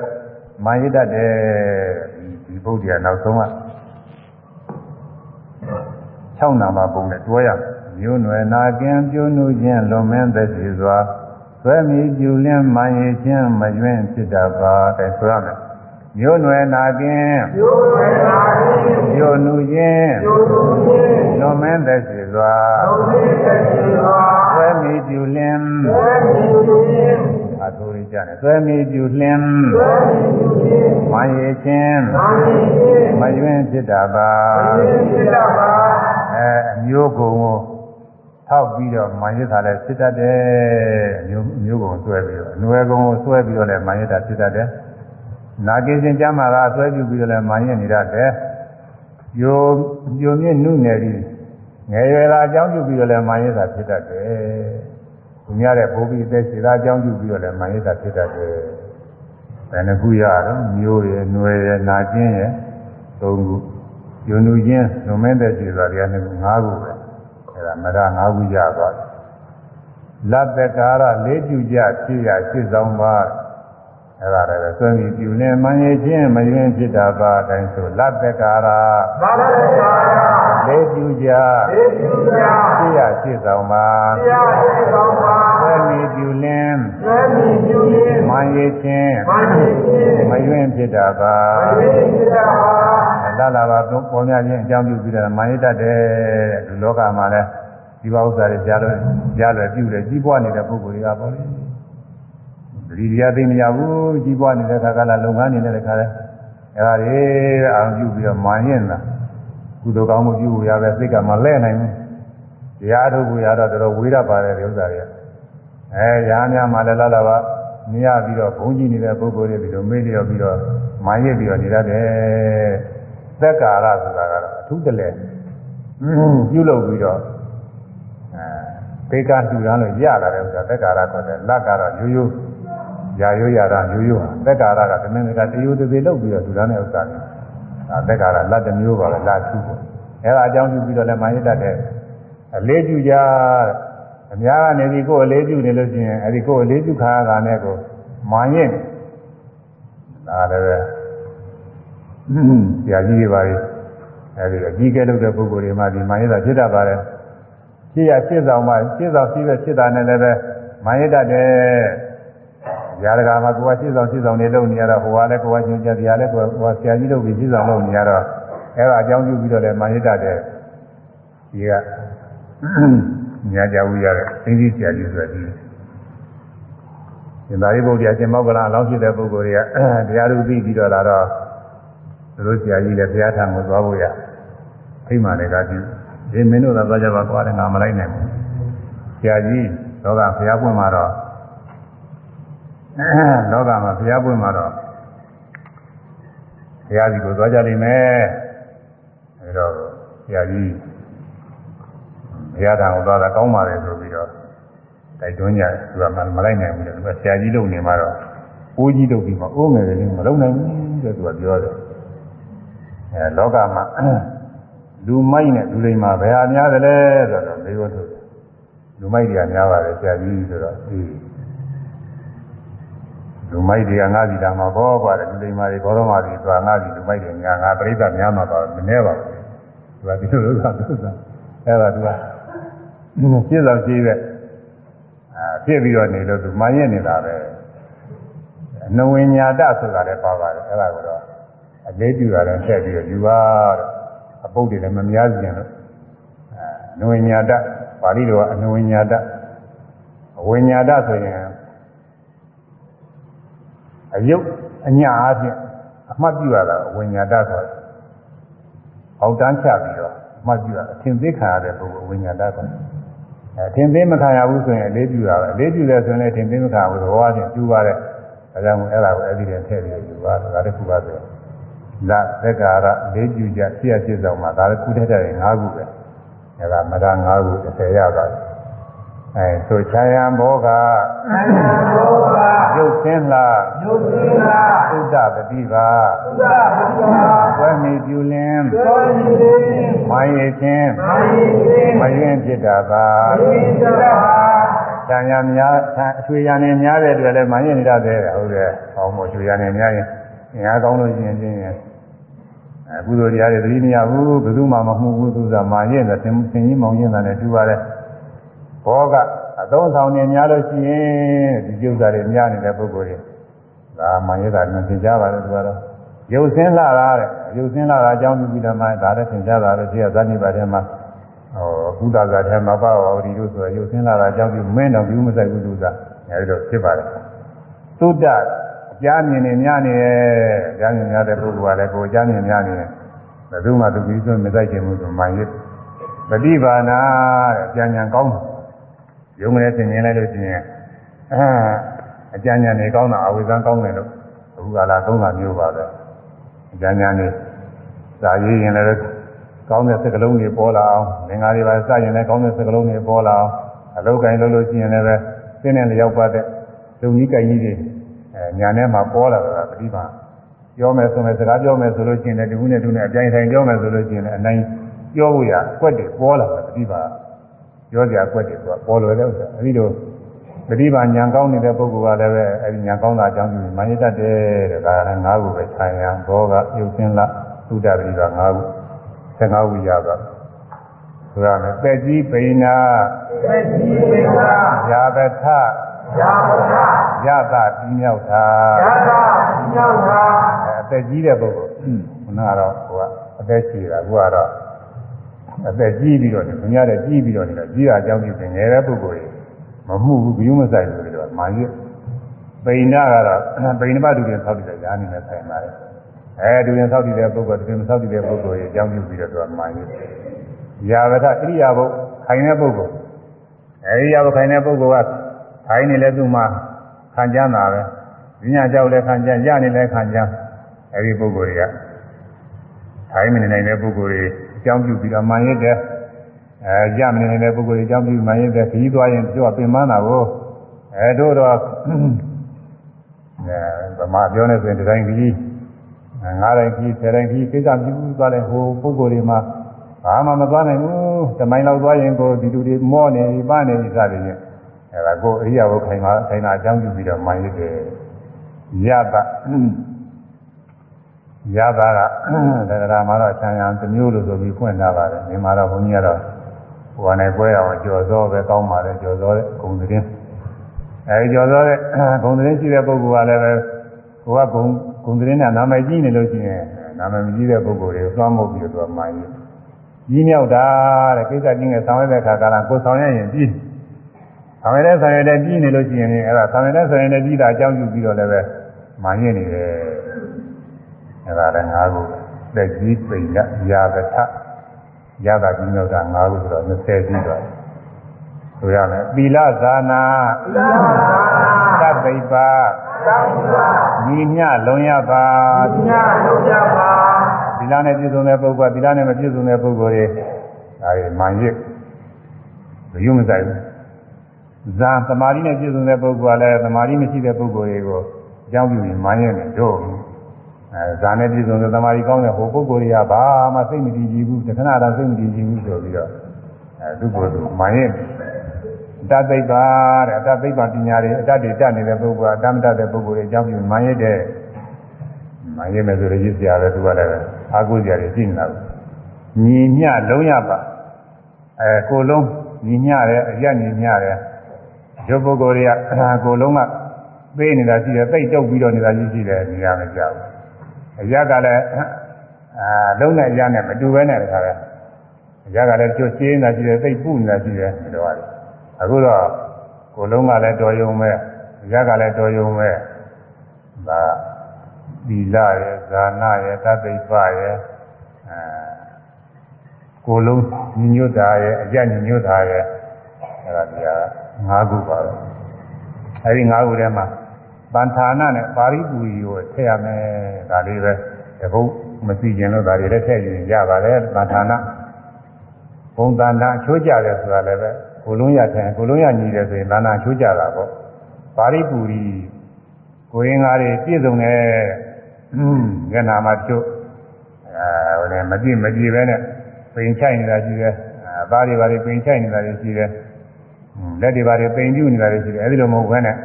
မာရတတ်တယ်ဒီဘုရားနောက်ဆုံးက6နာမပုံနဲ့တွဲရ မျိုးနွယ်နာကင်ပြုနုခြင်းလွန်မဲ့သက်ရှိစွာသွဲမီပြူလင်းမာရခြင်းမရွင်ဖြစ်တာပါတဲ့ဆိုရမယ်မျိုးနွယ်နာကင်ယုံဝေနာတိပြုနုခြင်းယုံသူခြင်းလွန်မဲ့သက်ရှိစွာယုံသိတဲ့ရှိသောသွဲမီပြူလင်းဝေဒီသူခြင်းအထိုးရကြတယ်သွဲမီပြူလင်းဝေဒီသူခြင်းမာရခြင်းမာနိခြင်းမယွင်းဖြစ်တာပါဝေဒီတပါအဲအမျိုးကုံကို ထောက်ပြီးတော့မာရတာလည်းဖြစ်တတ်တယ်အမျိုးအမျိုးကုံဆွဲပြီးတော့အနွယ်ကုံကိုဆွဲပြီးတော့လည်းမာရတာဖြစ်တတ်တယ်နာကိစဉ်ကြမှာကဆွဲပြုပြီးတော့လည်းမာရနေတတ်တယ်ယိုယိုမြင့်နုနယ်ပြီးငယ်ရွယ်လာအကြောင်းပြုပြီးတော့လည်းမာရတာဖြစ်တတ်တယ်သူများတဲ့ဘိုးပြီးသက်ရှိတာအကြောင်းပြုပြီးတော့လည်းမာရတာဖြစ်တတ်တယ်ဘယ်နှခုရတော့မျိုးရယ်နွယ်ရယ်နာကျင်းရယ်သုံးခုယုံလူချင်းလွန်မဲတဲ့ရှိသွားတယ်နှစ်ခုငါးခုပဲ အဲဒါမရငါးခုရသွားတယ်လတ်တကာရလေးကျူကြဖြစ်ရဖြစ်ဆောင်ပါ အဲဒါလည်းပဲသွန်ပြီးပြူနေမှန်ရခြင်းမယွင်းဖြစ်တာပါအတိုင်းဆိုလတ်တကာရဘာလကာယလေးကျူကြဒေသူညာဖြစ်ရဖြစ်ဆောင်ပါတရားရှိကောင်းပါသွန်ပြီးပြူလင်းဝေဒီသူခြင်းမှန်ရခြင်းမာနိခြင်းမယွင်းဖြစ်တာပါဝေဒီတပါလာလာပါပေါ်များခြင်းအကြောင်းပြုပြီးတော့မာရတတ်တယ်ဒီလောကမှာလည်းဒီဘဥစ္စာတွေကြားလို့ကြားလွယ်ပြုတယ်ကြီးပွားနေတဲ့ပုဂ္ဂိုလ်တွေကပေါ့လေ ဒီတရားသိမရဘူးကြီးပွားနေတဲ့ခါကလာလုပ်ငန်းနေတဲ့ခါလဲအဲဒါတွေအာရုံပြုပြီးတော့မာရင်လာကုသိုလ်ကောင်းမှုပြုရပဲစိတ်ကမလဲနိုင်ဘူးတရားထုတ်ဖို့ရတော့တော်တော်ဝေးရပါတယ်ဒီဥစ္စာတွေအဲရာများမှလည်းလာလာပါမြင်ရပြီးတော့ဘုန်းကြီးနေတဲ့ပုဂ္ဂိုလ်တွေဒီလိုမေးလျော်ပြီးတော့မာရစ်ပြီးတော့နေရတယ်သက်ကာရဆိုတာကတော့အထူးတလဲပြုလုပ်ပြီးတော့အဲဘေကတူရမ်းလို့ရလာတဲ့ဥစ္စာသက်ကာရဆိုတဲ့လက်ကတော့ရိုးရိုး ရာရိုးရာတာရိုးရိုးဟာသက်ကာရကတမင်ကတရိုးသေးလုပ်ပြီးတော့တူရမ်းတဲ့ဥစ္စာတွေအဲသက်ကာရလက်တစ်မျိုးပါပဲလက်ထူပေါ့အဲဒါအကြောင်းပြုပြီးတော့လည်းမာရစ်တတ်တဲ့အလေးကျူကြအများကနေဒီကိုယ်အလေးကျူနေလို့ရှိရင်အဲဒီကိုယ်အလေးကျူခါတာနဲ့ကိုမာရင်ဒါလည်းပဲဆရာကြီးတွေပါလေအဲဒီအကြီးကဲလုပ်တဲ့ပုဂ္ဂိုလ်တွေမှဒီမာရင်သာဖြစ်တတ်ပါတယ်ရှိရရှင်းဆောင်မှရှင်းဆောင်ရှိတဲ့ဖြစ်တာနဲ့လည်းပဲမာရင်တတ်တယ် ရာတကာမှာကိုယ်ကရှင်းဆောင်ရှင်းဆောင်နေလုပ်နေရတော့ဟိုကလည်းကိုယ်ကညွှန်ကြားတရားလည်းကိုယ်ကဆရာကြီးလုပ်ပြီးရှင်းဆောင်လုပ်နေရတော့အဲဒါအကြောင်းပြုပြီးတော့လည်းမာရင်တတ်တယ်ဒီကညာကြဝူရတဲ့သိသိဆရာကြီးဆိုတဲ့ဒီသာရိပုတ္တရာရှင်မောက္ကလအလောင်းဖြစ်တဲ့ပုဂ္ဂိုလ်တွေကတရားသူသိပြီးတော့လာတော့သူတို့ဆရာကြီးလည်းဘုရားထံကိုသွားဖို့ရအိမ်မှာလည်းကကြည့်ဒီမင်းတို့သာသွားကြပါကွာတဲ့ငါမလိုက်နိုင်ဘူးဆရာကြီးလောကဘုရားပွင့်မှာတော့ လောကမှာဘုရားပွင့်မှာတော့ဘုရားစီကိုသွားကြလိမ့်မယ်အဲတော့ဆရာကြီးဘုရားထံကိုသွားတာကောင်းပါလေဆိုပြီးတော့တိုက်တွန်းကြသူကမလိုက်နိုင်ဘူးလေသူကဆရာကြီးလုပ်နေမှတော့အိုးကြီးလုပ်ပြီးမှအိုးငယ်ကလေးမလုပ်နိုင်ဘူးတဲ့သူကပြောတယ်အဲလောကမှာလူမိုက်နဲ့လူလိမ္မာဘယ်ဟာများသလဲဆိုတော့မေးဖို့ဆိုလူမိုက်တွေကများပါတယ်ဆရာကြီးဆိုတော့အေး လူမိုက်တွေကငါးစီတာမှာဘောပါတယ်လူလိမ္မာတွေဘောရမတွေသွားငါးစီလူမိုက်တွေညာငါပြိဿများမှာတော့မနေပါဘူးသူကဒီလိုလုပ်တာသူကအဲ့ဒါသူကပြည့်စုံကြည့်တဲ့အာဖြစ်ပြီးတော့နေလို့သူမှန်ရနေတာပဲအနဝိညာတဆိုတာလည်းပါပါတယ်အဲ့ဒါကိုတော့အလေးပြုတာလည်းဆက်ပြီးတော့ယူပါတော့အပုတ်တွေလည်းမများစင်လို့အနဝိညာတပါဠိတော်ကအနဝိညာတအဝိညာတဆိုရင် အယုတ်အညာအချင်းအမှတ်ပြုရတာအဝိညာတဆိုအောက်တန်းချပြီးတော့အမှတ်ပြုရအထင်သေးခံရတဲ့ပုဂ္ဂိုလ်ဝိညာဏတဆိုအဲထင်သေးမခံရဘူးဆိုရင်အလေးပြုတာပဲအလေးပြုတယ်ဆိုရင်လည်းထင်သေးမခံဘူးသဘောအချင်းကျူပါတယ်ဒါကြောင့်အဲ့ဒါကိုအဲ့ဒီတည်းထည့်ပြီးယူပါဒါတခုပါဆိုလာသက်ကာရလေးပြုကြဖြစ်ရဖြစ်ဆောင်မှာဒါလည်းခုထက်တဲ့၅ခုပဲအဲ့ဒါမဒါ၅ခု30ရပါတယ် အဲဆိုချာယံဘောကချာယံဘောကရုပ်သင်းလားရုပ်သင်းလားသုဒ္ဓပတိပါသုဒ္ဓပတိပါဝဲမီပြုလင်းဝဲမီပြုလင်းမိုင်းရခြင်းမိုင်းရခြင်းမရင်ဖြစ်တာပါမရင်ဖြစ်တာပါချာယံများအချွေရံနေများတဲ့အတွက်လည်းမိုင်းရနေတတ်တယ်ဟုတ်တယ်။ဟောမို့ချွေရံနေများရင်ငါကောင်းလို့ရှိရင်ချင်းရင်အဲကုသိုလ်တရားတွေသတိမရဘူးဘယ်သူမှမမှုဘူးသူကမာရင်တယ်သင်သင်ကြီးမောင်ရင်တယ်တူပါတယ်။ ဘောကအသုံးဆောင်နေများလို့ရှိရင်ဒီကျုပ်သားတွေများနေတဲ့ပုဂ္ဂိုလ်တွေဒါမှရတာနဲ့သင်ကြပါလေသူကတော့ရုပ်စင်းလာတာတဲ့ရုပ်စင်းလာတာအကြောင်းပြုပြီးတော့မှဒါလည်းသင်ကြတာလို့ရှိရဇာတိပါထဲမှာဟောကုသဇာထဲမှာပါဝဒီလို့ဆိုရုပ်စင်းလာတာအကြောင်းပြုမင်းတော်ပြုမဆိုင်ဘူးသူကအဲဒီလိုဖြစ်ပါတယ်သုဒ္ဓအကြမြင်နေများနေတယ်အကြမြင်များတဲ့ပုဂ္ဂိုလ်ကလည်းကိုယ်အကြမြင်များနေတယ်ဘယ်သူမှသူပြီးဆိုမဆိုင်ခြင်းဘူးဆိုမှရစ်ပฏิဘာနာတဲ့ဉာဏ်ဉာဏ်ကောင်းတယ် ယုံနဲ့သင်မြင်လိုက်လို့ရှိရင်အဲအကြဉာဏ်နေကောင်းတာအဝိဇ္ဇံကောင်းတယ်လို့အခုကလာသုံးတာမျိုးပါပဲအကြဉာဏ်နေစာရေးရင်လည်းကောင်းတဲ့စကလုံးတွေပေါ်လာအောင်ငင်္ဂါတွေပါစရင်လည်းကောင်းတဲ့စကလုံးတွေပေါ်လာအောင်အလုတ်ကိုင်းလို့လို့ရှိရင်လည်းပဲသင်တဲ့လျောက်ပတ်တဲ့လုံကြီးကိုင်းကြီးတွေအဲညာထဲမှာပေါ်လာတာပฏิပါပြောမယ်ဆိုမယ်စကားပြောမယ်ဆိုလို့ရှိရင်လည်းဒီခုနဲ့ဒီနဲ့အပြိုင်ဆိုင်ပြောမယ်ဆိုလို့ရှိရင်လည်းအနိုင်ပြောဖို့ရအကွက်တွေပေါ်လာတာပฏิပါ ပြောကြကွက်တယ်သူကပေါ်လွယ်တဲ့ဥစ္စာအဲဒီလိုပฏิဘာညာကောင်းနေတဲ့ပုဂ္ဂိုလ်ကလည်းပဲအဲဒီညာကောင်းတာအကြောင်းပြုမာနတတ်တယ်တဲ့ဒါကလည်း၅ခုပဲခြံရံဘောကပြုတ်စင်းလသုဒ္ဓပฏิဘာ၅ခု15ခုရပါဆိုရမယ်ပက်ကြီးပိဏာပက်ကြီးပိဏာယာဘထယာဘထယသပြီးမြောက်တာယသပြီးမြောက်တာအသက်ကြီးတဲ့ပုဂ္ဂိုလ်ခုနကတော့ဟိုကအသက်ရှိတာခုကတော့ အသက်ကြီးပြီးတော့နေများတဲ့ကြီးပြီးတော့နေတော့ကြီးတာအကြောင်းပြုငယ်တဲ့ပုဂ္ဂိုလ်ကြီးမမှုဘူးဘီယူမဆိုင်ဘူးလို့မာရစ်ပိဏကတော့ပိဏပတ်တူရင်ဆောက်တည်တဲ့ညာနေနဲ့ဆိုင်ပါတယ်အဲတူရင်ဆောက်တည်တဲ့ပုဂ္ဂိုလ်တူရင်မဆောက်တည်တဲ့ပုဂ္ဂိုလ်ကြီးအကြောင်းပြုပြီးတော့သူကမာရစ်ယာဝထဣရိယာပုခခိုင်တဲ့ပုဂ္ဂိုလ်အဲဒီရခိုင်တဲ့ပုဂ္ဂိုလ်ကခိုင်နေလဲသူ့မှာခံကြမ်းတာပဲဉာဏ်ကြောက်လဲခံကြမ်းရနေလဲခံကြမ်းအဲဒီပုဂ္ဂိုလ်တွေကခိုင်မနေနိုင်တဲ့ပုဂ္ဂိုလ်တွေ အကြောင်းပြုပြီးတော့မှန်ရတဲ့အဲရမနေနိုင်တဲ့ပုဂ္ဂိုလ်တွေအကြောင်းပြုမှန်ရတဲ့ခရီးသွားရင်သူကပင်မနာကိုအဲတို့တော့အဲဗမာပြောနေဆိုရင်ဒီတိုင်းကြီးငါးတိုင်းကြီးဆယ်တိုင်းကြီးကိစ္စပြုသွားတယ်ဟိုပုဂ္ဂိုလ်တွေမှာဘာမှမသွားနိုင်ဘူးတမိုင်းလောက်သွားရင်ကိုဒီလူတွေမောနေပြီပနေပြီစသည်ဖြင့်အဲဒါကိုအရိယာဘုခိုင်မှာခိုင်တာအကြောင်းပြုပြီးတော့မှန်ရတဲ့ရတာ ရတာကတရားမှာတော့ဆံရံတစ်မျိုးလို့ဆိုပြီးဖွင့်ထားပါတယ်ဒီမှာတော့ဘုန်းကြီးကတော့ဟိုကနေပွဲအောင်ကြော်စောပဲကောင်းပါတယ်ကြော်စောတဲ့ဂုံသတင်းအဲဒီကြော်စောတဲ့ဂုံသတင်းရှိတဲ့ပုဂ္ဂိုလ်ကလည်းပဲဟိုကဂုံဂုံသတင်းနဲ့နာမည်ကြီးနေလို့ရှိရင်နာမည်မကြီးတဲ့ပုဂ္ဂိုလ်တွေသွားမှုပြီးတော့မှန်ရကြီးမြောက်တာတဲ့ကိစ္စကြီးငယ်ဆောင်ရတဲ့အခါကလည်းကိုဆောင်ရရင်ပြီးဆောင်ရတဲ့ဆောင်ရတဲ့ပြီးနေလို့ရှိရင်အဲ့ဒါဆောင်ရတဲ့ဆောင်ရတဲ့ပြီးတာအကြောင်းပြုပြီးတော့လည်းပဲမှန်ရနေတယ် အဲ့ဒါလည်းငါးခုသက်ကြီးပိန်ကရာသထရတာပြီးတော့ငါးခုဆိုတော့20ပြီးသွားတယ်ဆိုရမယ်သီလဇာနာသီလဇာနာသဗ္ဗိပါသဗ္ဗိပါညီမြလုံးရပါညီမြလုံးရပါသီလနဲ့ပြည့်စုံတဲ့ပုဂ္ဂိုလ်သီလနဲ့မပြည့်စုံတဲ့ပုဂ္ဂိုလ်တွေဒါတွေမာရစ်ဘယ်ယူမဆိုင်ဘူးဇာသမာဓိနဲ့ပြည့်စုံတဲ့ပုဂ္ဂိုလ်ကလည်းသမာဓိမရှိတဲ့ပုဂ္ဂိုလ်တွေကိုအကြောင်းပြုပြီးမာရစ်နေတို့ အဲဇာနဲ့ပြည့်စုံတဲ့သမာဓိကောင်းတဲ့ဟိုပုဂ္ဂိုလ်တွေကဘာမှစိတ်မတည်ကြည်ဘူးတခဏတော့စိတ်မတည်ကြည်ဘူးဆိုပြီးတော့အဲသူ့ကိုယ်သူမာရစ်တသိပ္ပါတဲ့အတသိပ္ပါပညာတွေအတတ်တွေတတ်နေတဲ့ပုဂ္ဂိုလ်ကအတတ်မတတ်တဲ့ပုဂ္ဂိုလ်တွေအကြောင်းပြုမာရစ်တဲ့မာရစ်မယ်ဆိုရည်စရာပဲသူကလည်းအာကိုစရာတွေရှိနေတာညီညလုံးရပါအဲကိုလုံးညီညတယ်အရညီညတယ်ဒီပုဂ္ဂိုလ်တွေကကိုလုံးကပေးနေတာရှိတယ်သိတုပ်ပြီးတော့နေတာရှိရှိတယ်နေရာမကြောက် အရကလည်းအာလုံးနဲ့အရနဲ့မတူပဲနဲ့တခါလဲအရကလည်းကျွတ်ရှင်းနေတာရှိတယ်သိပုနေတာရှိတယ်ဒီလိုရတယ်အခုတော့ကိုလုံးကလည်းတော်ယုံမဲ့ရကလည်းတော်ယုံမဲ့ဒါသီလရဲ့ဇာနာရဲ့တသိပ္ပရဲ့အဲကိုလုံးညီညွတ်တာရဲ့အကြညီညွတ်တာရဲ့အဲဒါဒီဟာ၅ခုပါတော့အဲဒီ၅ခုထဲမှာ ဗန္ဌာနနဲ့ပါရိပူရီကိုထည့်ရမယ်ဒါလေးပဲတပုတ်မသိကျင်လို့ဒါတွေလည်းထည့်ယူရပါတယ်ဗန္ဌာနဘုံတဏ္ဍအချိုးကြတယ်ဆိုတာလည်းပဲကိုလုံးရထိုင်ကိုလုံးရညီတယ်ဆိုရင်ဒါနာချိုးကြတာပေါ့ပါရိပူရီကိုရင်ကားတွေပြည့်စုံတယ်อืมငနာမှာတို့အဲဟိုလည်းမပြည့်မပြည့်ပဲနဲ့ပိန်ချိုက်နေတာရှိတယ်အဲဘာတွေဘာတွေပိန်ချိုက်နေတာရှိတယ်လက်တွေဘာတွေပိန်ပြူနေတာရှိတယ်အဲဒီလိုမဟုတ်ဘဲနဲ့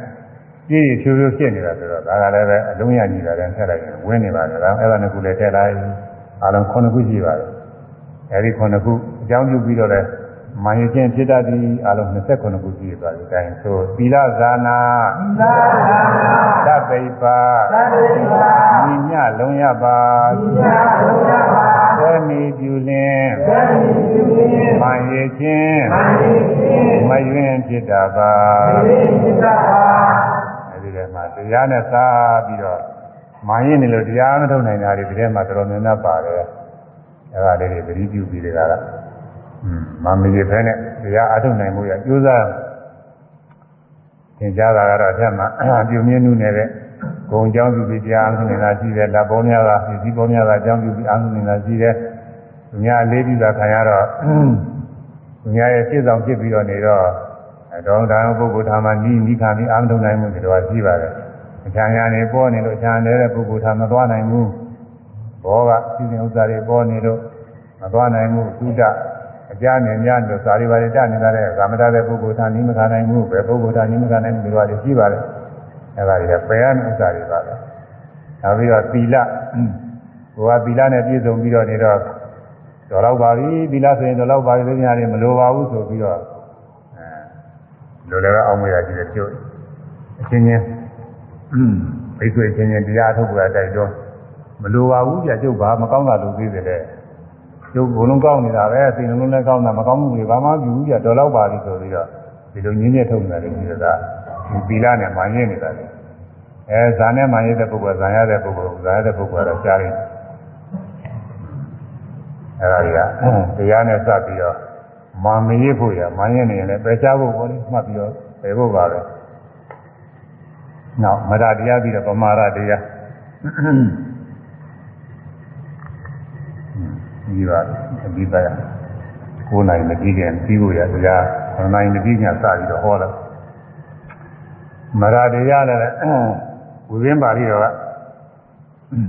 ပြည့်ဖြိုးဖြိုးဖြစ်နေတာဆိုတော့ဒါကလည်းပဲအလုံးရညီတာလည်းထည့်လိုက်ရင်ဝင်နေပါတယ်ဒါအဲ့ဒါနှစ်ခုလည်းထည့်လိုက်အားလုံး9ခုရှိပါတယ်အဲဒီ9ခုအကြောင်းပြုပြီးတော့လည်းမာယခြင်းဖြစ်တတ်သည်အလုံး29ခုရှိသွားပြီ။ဒါရင်ဆိုသီလဇာနာသီလဇာနာသဗ္ဗိပါသဗ္ဗိပါညီညလုံးရပါညီညလုံးရပါသေမီပြုလင်းသေမီပြုလင်းမာယခြင်းမာယခြင်းမယွင်းဖြစ်တာပါမယွင်းဖြစ်တာပါအဲဒီထဲမှာ တရားနဲ့သာပြီးတော့မာရင်နေလို့တရားမထုတ်နိုင်တာတွေဒီထဲမှာတော်တော်များများပါတယ်အဲဒါလေးတွေသတိပြုပြီးတကားလားမမကြီးဖဲနဲ့တရားအထုတ်နိုင်မှုရကြိုးစားသင်ကြားတာကတော့အထက်မှာပြုမြင့်မှုနေတဲ့ဂုံကြောင်းပြုပြီးတရားအထုတ်နေတာရှိတယ်လက်ပေါ်များတာပြည်စည်းပေါ်များတာအကြောင်းပြုပြီးအထုတ်နေတာရှိတယ်သူများအလေးပြုတာခံရတော့သူများရဲ့စိတ်ဆောင်ဖြစ်ပြီးတော့နေတော့တော်ဒါနပုဂ္ဂိုလ်ထာမနီးနီးခံပြီးအာမထုတ်နိုင်မှုတွေတော့ရှိပါတယ် အခြားညာနေပေါ်နေလို့အခြားနေတဲ့ပုဂ္ဂိုလ်ထာမသွားနိုင်ဘူးဘောကစီစဉ်ဥစ္စာတွေပေါ်နေလို့မသွားနိုင်ဘူးသုဒ္ဓအကြနေများလို့စာရီပါရီတနေတာတဲ့ကာမတတဲ့ပုဂ္ဂိုလ်ထာနိမခံနိုင်ဘူးပဲပုဂ္ဂိုလ်ထာနိမခံနိုင်ဘူးတွေရှိပါတယ်အဲဒါတွေကပယ်ရမယ့်ဥစ္စာတွေပါပဲနောက်ပြီးတော့သီလဟိုကသီလနဲ့ပြည့်စုံပြီးတော့နေတော့တော်တော့ပါပြီသီလဆိုရင်တော်တော့ပါပြီသိညာတွေမလိုပါဘူးဆိုပြီးတော့အဲလိုလည်းအောင်းမရကြည့်တယ်ကျုပ်အချင်းချင်း ဘိက္ခွေချင်းချင်းတရားထုတ်ကြတိုက်တော့မလိုပါဘူးပြကျုပ်ဘာမကောင်းတာလုပ်သေးတယ်ကျုပ်ဘုံလုံးကောင်းနေတာပဲစိတ်လုံးလည်းကောင်းတာမကောင်းမှုတွေဘာမှပြုဘူးပြတော်တော့ပါပြီဆိုပြီးတော့ဒီလိုညင်းညက်ထုတ်နေတာလေဒီကဒီပီလာနဲ့မာရင်းနေတာလေအဲဇာနဲ့မာရင်းတဲ့ပုဂ္ဂိုလ်ဇာရတဲ့ပုဂ္ဂိုလ်ဇာရတဲ့ပုဂ္ဂိုလ်ကတော့ကြားရင်အဲဒါတွေကတရားနဲ့စပ်ပြီးတော့မာမရဖို့ရမာရင်နေလည်းပယ်ချဖို့ပေါ်နေမှတ်ပြီးတော့ပယ်ဖို့ပါပဲ နောက်မရတရားပြီးတော့ပမာရတရားဒီပါဒီပါရကိုယ်နိုင်မကြည့်ခင်ပြီးဖို့ရတရား9နိုင်မကြည့်ခင်စပြီးတော့ဟောလာမရတရားလည်းဝိပင်းပါဠိတော်က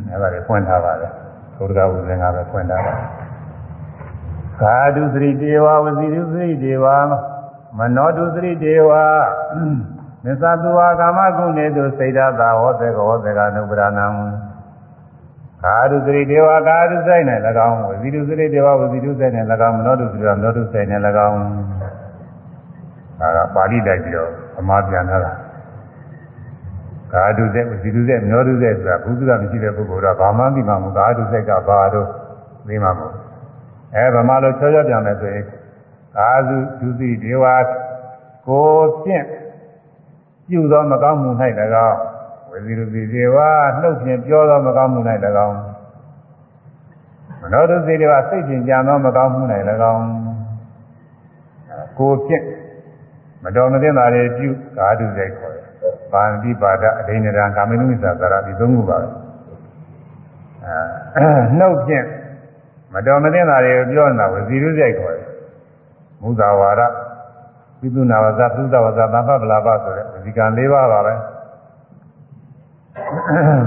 အဲ့ဒါတွေဖွင့်ထားပါတယ်သုဒ္ဓဂဝိပင်းကပဲဖွင့်ထားပါတယ်ကာတုသရိတေဝဝစီတုသရိတေဝမနောတုသရိတေဝ မစ္ဆသူဝါကာမဂုဏေတုစိတ်ဓာတာဟောတေကဟောတေကနုပရဏံကာတုသရိတေဝကာတုစိတ်နဲ့၎င်းဝစီတုသရိတေဝဝစီတုစိတ်နဲ့၎င်းမနောတုသရိဝမနောတုစိတ်နဲ့၎င်းဒါကပါဠိတိုက်ပြီးတော့အမှားပြန်လာတာကာတုစိတ်ဝစီတုစိတ်မနောတုစိတ်ဆိုတာဘုသူကမရှိတဲ့ပုဂ္ဂိုလ်တော့ဘာမှမသိမှမဟုတ်ကာတုစိတ်ကဘာတော့သိမှမဟုတ်အဲဗမာလိုချောချောပြန်မယ်ဆိုရင်ကာသုဒုတိဒေဝကိုဖြင့် ပြုသောမကောင်းမှု၌၎င်းဝေစီရတိဒေဝနှုတ်ဖြင့်ပြောသောမကောင်းမှု၌၎င်းမနောတုတိဒေဝစိတ်ဖြင့်ကြံသောမကောင်းမှု၌၎င်းကိုဖြင့်မတော်မသင့်တာတွေပြုကာတုစိတ်ခေါ်တယ်။ပါဏိပါဒအဒိဏရံကာမိနုစ္ဆာသရဒီသုံးခုပါပဲ။အဲနှုတ်ဖြင့်မတော်မသင့်တာတွေကိုပြောနေတာဝစီရုစိတ်ခေါ်တယ်။မုသာဝါဒ ပိသုနာဝဇသုဒ္ဓဝဇသံဖပလာပဆိုတဲ့ဒီကံ၄ပါးပါပဲ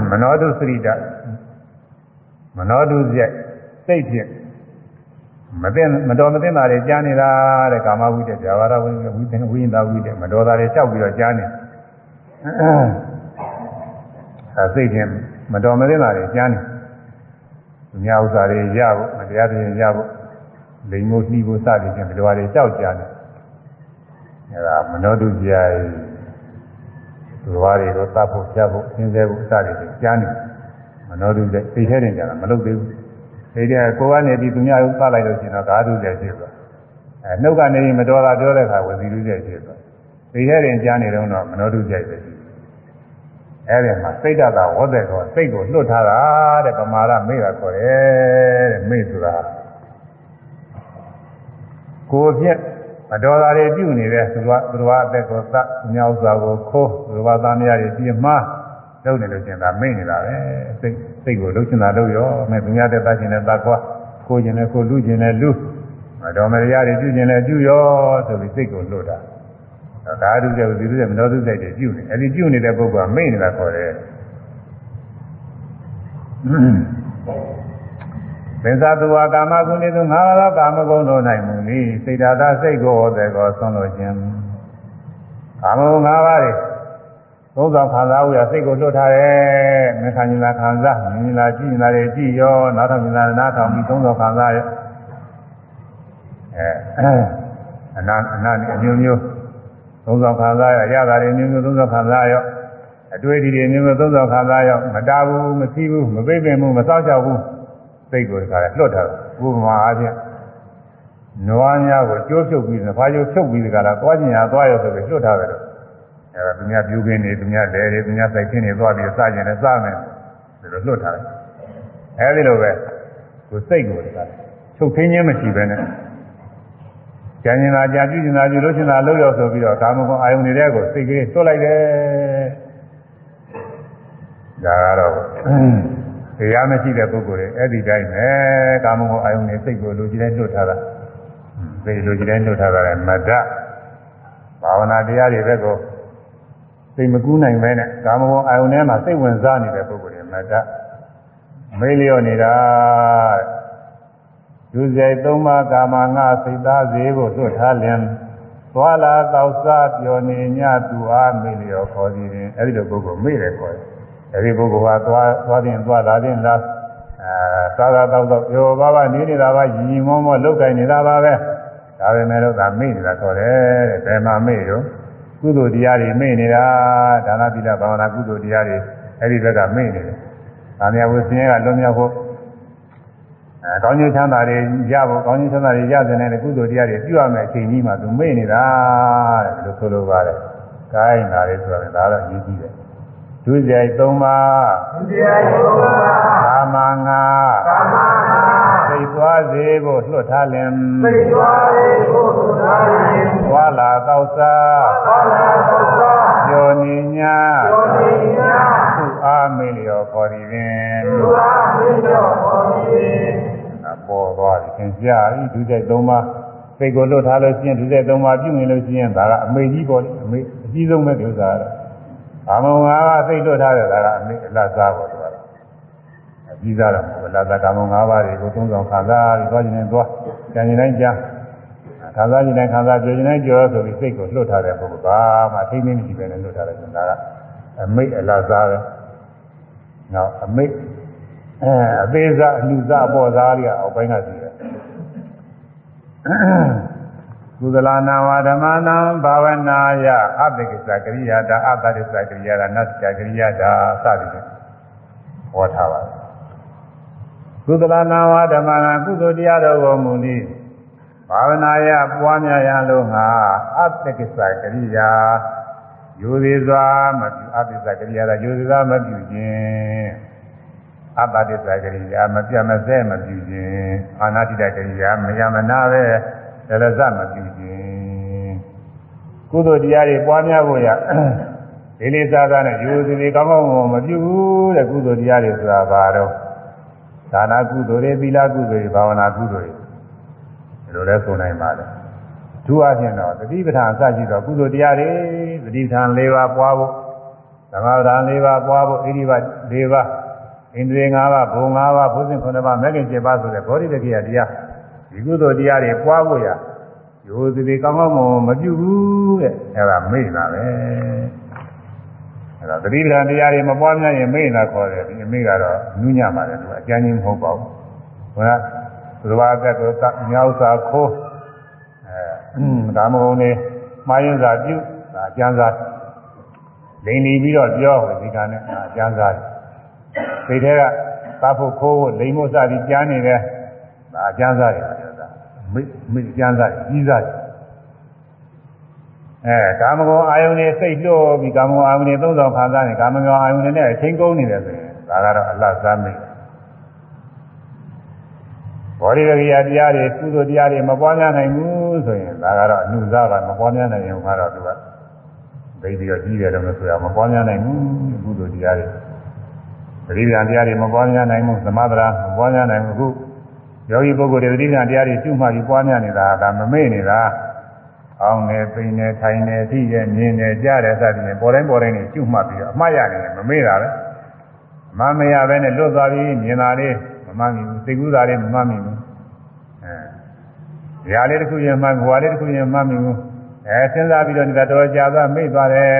မနောတုစရိတမနောတုစိတ်စိတ်ဖြင့်မသိမတော်မသိတာတွေကြားနေတာတဲ့ကာမဝိတ္တဇာဝရဝိဝိသင်ဝိညာဝိတ္တမတော်တာတွေလျှောက်ပြီးတော့ကြားနေအဲစိတ်ဖြင့်မတော်မသိတာတွေကြားနေသူများဥစ္စာတွေရဖို့မတရားတွေရဖို့လိမ်မို့နှီးဖို့စသည်ဖြင့်မတော်တွေလျှောက်ကြားနေ အဲဒါမနောတုဇာရဲ့သူတော်တွေကိုတတ်ဖို့ကြားဖို့သင်စေဖို့စသည်ဖြင့်ကြားနေမနောတုဇာသိထဲတင်ကြတာမလုပ်သေးဘူးဒီတဲ့ကိုကနေပြီးသူများကိုသတ်လိုက်လို့ရှိရင်တော့ဓာတုဇာဖြစ်သွားအဲနှုတ်ကနေမတော်တာပြောတဲ့အခါဝစီတုဇာဖြစ်သွားသိထဲတင်ကြားနေတော့မနောတုဇာပဲရှိအဲ့ဒီမှာစိတ်ဓာတ်ကဝတ်တဲ့တော့စိတ်ကိုလွတ်ထားတာတဲ့ပမာဒမေ့တာခေါ်တယ်တဲ့မေ့ဆိုတာကိုယ်ဖြင့် မတော်တာတွေပြုနေတဲ့သူကသူတော်အသက်ကိုသတ်မြောက်စွာကိုခိုးသူတော်သားမယားတွေပြင်းမှားလုပ်နေလို့ကျင်တာမေ့နေတာပဲစိတ်စိတ်ကိုလှုပ်ချင်တာလှုပ်ရောမဲ့သူများတဲ့တတ်ချင်တဲ့တတ်ကွာကိုကျင်တဲ့ကိုလူကျင်တဲ့လူမတော်မတရားတွေပြုကျင်တဲ့ပြုရောဆိုပြီးစိတ်ကိုလွတ်တာဒါဓုတဲ့ဒီလိုတဲ့မတော်သူစိတ်တွေပြုနေအဲဒီပြုနေတဲ့ပုဂ္ဂိုလ်ကမေ့နေတာခေါ်တယ် ပင်သာသူဝါကာမဂုဏ်တွေသူငါးပါးကာမဂုဏ်တို့၌မူသည်စိတ်ဓာတ်စိတ်ကိုဟောတဲ့ကောဆွံ့လို့ခြင်းကာမဂုဏ်ငါးပါးတွေသုံးဆောင်ခံစားဝရစိတ်ကိုလွတ်ထားတယ်မခံညီလာခံစားမြင်လာကြည့်လာတယ်ကြည့်ရောနားထောင်မြင်လာနားထောင်ပြီးသုံးဆောင်ခံစားရအဲအနာအနာအမျိုးမျိုးသုံးဆောင်ခံစားရရတာတွေမျိုးမျိုးသုံးဆောင်ခံစားရအတွေ့အထိတွေမျိုးမျိုးသုံးဆောင်ခံစားရမတားဘူးမသိဘူးမပိတ်ပင်ဘူးမစောင့်ရှောက်ဘူး စိတ်ကိုတခါလဲလွတ်ထားတယ်ဥပမာအားဖြင့်နွားများကိုကျိုးဖြုတ်ပြီးနဖားကျိုးဖြုတ်ပြီးတခါလားသွားကျင်ရသွားရဆိုပြီးလွတ်ထားတယ်လို့အဲဒါသူများပြူခင်းနေသူများလဲတွေသူများစိုက်ခင်းနေသွားပြီးစကျင်တယ်စမယ်ဒီလိုလွတ်ထားတယ်အဲဒီလိုပဲကိုစိတ်ကိုတခါချုပ်ခင်းခြင်းမရှိပဲနဲ့ကြံရင်သာကြာပြုကျင်သာပြုလို့ရှင်သာလို့ရောက်ဆိုပြီးတော့ကာမဂုဏ်အာယုန်နေတဲ့ကိုစိတ်ကလေးသွတ်လိုက်တယ်ဒါကတော့ တရားမရှိတဲ့ပုဂ္ဂိုလ်တွေအဲ့ဒီတိုင်းပဲကာမဂုဏ်အာယုန်နဲ့စိတ်ကိုလူကြီးတိုင်းလွတ်ထားတာစိတ်လူကြီးတိုင်းလွတ်ထားတာလည်းမဒ္ဒဘာဝနာတရားတွေဘက်ကိုစိတ်မကူးနိုင်ပဲနဲ့ကာမဂုဏ်အာယုန်ထဲမှာစိတ်ဝင်စားနေတဲ့ပုဂ္ဂိုလ်တွေမဒ္ဒမေးလျော့နေတာဒုစရိုက်သုံးပါးကာမငါစိတ်သားစေကိုလွတ်ထားလျင်သွာလာတောက်စားပြောနေညသူအားမေးလျော့ခေါ်သည်ရင်အဲ့ဒီလိုပုဂ္ဂိုလ်မေးတယ်ခေါ်တယ် အဲဒီပုဂ္ဂိုလ်ကသွားသွားတင်သွားလာတင်လာအဲသာသာတော့တော့ပြောပါပါနေနေတာပါညီညီမောမောလောက်ကင်နေတာပါပဲဒါပဲမဲ့တော့ဒါမေ့နေတာဆိုတယ်တဲ့ဘယ်မှာမေ့တော့ကုသိုလ်တရားတွေမေ့နေတာဒါနသီလဘာဝနာကုသိုလ်တရားတွေအဲဒီဘက်ကမေ့နေတယ်။ဒါများဝိသင်းကလွန်မြောက်ဖို့အဲကောင်းကျိုးချမ်းသာတွေရဖို့ကောင်းကျိုးချမ်းသာတွေရတဲ့နဲ့ကုသိုလ်တရားတွေပြုရမယ်အချိန်ကြီးမှသူမေ့နေတာတဲ့ဒီလိုဆိုလိုပါတယ်။ကိုင်းလာတယ်ဆိုတော့ဒါတော့အရေးကြီးတယ် ဒုစရိုက်၃ပါးဒုစရိုက်၃ပါးကာမငါကာမငါစိတ်သွားစေဖို့လွတ်ထားလင်စိတ်သွားရေကိုသာရင်သွားလာတော့စားဘာလာသောသာကျော်နေညာယောနိညာသူအားမေလျော်ခေါ်သည်ပင်သူအားမင်းတော်ဟောသည်အပေါ်သွားပြီသင်ပြဤဒုစိတ်သုံးပါးစိတ်ကိုလွတ်ထားလို့ရှိရင်ဒုစိတ်သုံးပါးပြုမြင်လို့ရှိရင်ဒါကအမေကြီးပေါ့လေအမေအကြီးဆုံးပဲဒီဥစ္စာကတော့ ဘာမုံငါးပါးစိတ်လွတ်ထားတယ်ဒါကအမေအလတ်စားပေါ့ဆိုတာအကြီးစားတော့မဟုတ်ဘူးအလတ်စားကာမုံငါးပါးတွေကိုသုံးဆောင်ခံစားပြီးသွားခြင်းနဲ့သွားကြံခြင်းတိုင်းကြားခံစားခြင်းတိုင်းခံစားကြခြင်းတိုင်းကြောဆိုပြီးစိတ်ကိုလွတ်ထားတဲ့ပုဂ္ဂိုလ်ဘာမှထိမ့်သိမ့်မရှိပဲနဲ့လွတ်ထားတယ်ဆိုတာကအမိတ်အလတ်စားပဲနောက်အမိတ်အဲအသေးစားအလူစားအပေါ်စားတွေကအောက်ပိုင်းကရှိတယ် ကုသလနာဝဓမ္မနာဘာဝနာယအတ္တကိစ္စကရိယာတာအတ္တကိစ္စကရိယာတာနတ္တကရိယာတာစသည်ဖြင့်ဟောထားပါတယ်ကုသလနာဝဓမ္မနာကုသိုလ်တရားတော်ကိုမူနည်းဘာဝနာယပွားများရန်လို့ငါအတ္တကိစ္စကရိယာယူသေးစွာမပြုအတ္တကိစ္စကရိယာတာယူသေးစွာမပြုခြင်းအပ္ပဒိစ္စကရိယာမပြတ်မစဲမပြုခြင်းအာနာတိတကရိယာမယမနာပဲ ဒလဇမပြုခြင်းကုသိုလ်တရားတွေပွားများဖို့ရဒီလေးစားစားနဲ့ယူစီစီကောင်းကောင်းမမပြုဘူးတဲ့ကုသိုလ်တရားတွေဆိုတာဘာတော့ဒါနာကုသိုလ်တွေသီလကုသိုလ်တွေဘာဝနာကုသိုလ်တွေဒီလိုလဲဆိုနိုင်ပါလေသူအချင်းတော့တတိပဋ္ဌာန်အစရှိတော့ကုသိုလ်တရားတွေတတိပဋ္ဌာန်၄ပါးပွားဖို့သမဝဒံ၄ပါးပွားဖို့ဣတိပ၄ပါးဣန္ဒြေ၅ပါးဘုံ၅ပါးဘုဇင်9ပါးမဂ္ဂင်7ပါးဆိုတဲ့ဘောဓိတကိယတရား ဒီကုသိုလ်တရားတွေပွားဖို့ရရိုးစီစီကောင်းကောင်းမမပြုဘူးတဲ့အဲ့ဒါမိတ်တာပဲအဲ့ဒါတတိပဌာန်တရားတွေမပွားများရင်မိတ်တာခေါ်တယ်ဒီအမိကတော့နူးညံ့ပါတယ်သူအကျဉ်းချင်းမဟုတ်ပါဘူးဟိုကသဘာဝကတောသမြောက်စာခိုးအဲဒါမဟုတ်နေမှားရင်စာပြုဒါအကျဉ်းစားလိန်နေပြီးတော့ပြောဟိုဒီကနေ့အကျဉ်းစားစိတ်ထဲကသဖို့ခိုးဖို့လိန်ဖို့စသည်ကြားနေတယ်ဒါအကျဉ်းစားတယ်ဆိုတာ မိမိအကျဉ်းစားကြီးစားတယ်အဲကာမဂုဏ်အာယုန်နဲ့စိတ်လွတ်ပြီးကာမဂုဏ်အာယုန်နဲ့သုံးဆောင်ခံစားနေကာမဂုဏ်အာယုန်နဲ့အချင်းကုန်နေတယ်ဆိုရင်ဒါကတော့အလတ်စားမိဘောဓိရကတရားတွေကုသိုလ်တရားတွေမပွားများနိုင်ဘူးဆိုရင်ဒါကတော့အနုစားပါမပွားများနိုင်ရင်ကတော့သူကဒိဋ္ဌိရောကြီးတယ်တော့ဆိုရမပွားများနိုင်ဘူးကုသိုလ်တရားတွေပရိပဒံတရားတွေမပွားများနိုင်ဘူးသမထရာမပွားများနိုင်ဘူးအခု ယောဂီပုဂ္ဂိုလ်တွေပရိပဒံတရားတွေကျွမှပြီးပွားများနေတာဒါမမေ့နေတာအောင်းနေပိန်နေထိုင်နေထိရဲ့မြင်နေကြားတယ်စသည်ဖြင့်ပေါ်တိုင်းပေါ်တိုင်းနေကျွမှပြီးတော့အမှားရနေတယ်မမေ့တာပဲအမှားမရပဲနဲ့လွတ်သွားပြီးမြင်တာလေးမမှန်ဘူးသိကူးတာလေးမမှန်ဘူးအဲညာလေးတစ်ခုရင်မှန်ဘွာလေးတစ်ခုရင်မှန်ဘူးအဲစဉ်းစားပြီးတော့ဒီကတော်ကြာသွားမိတ်သွားတယ်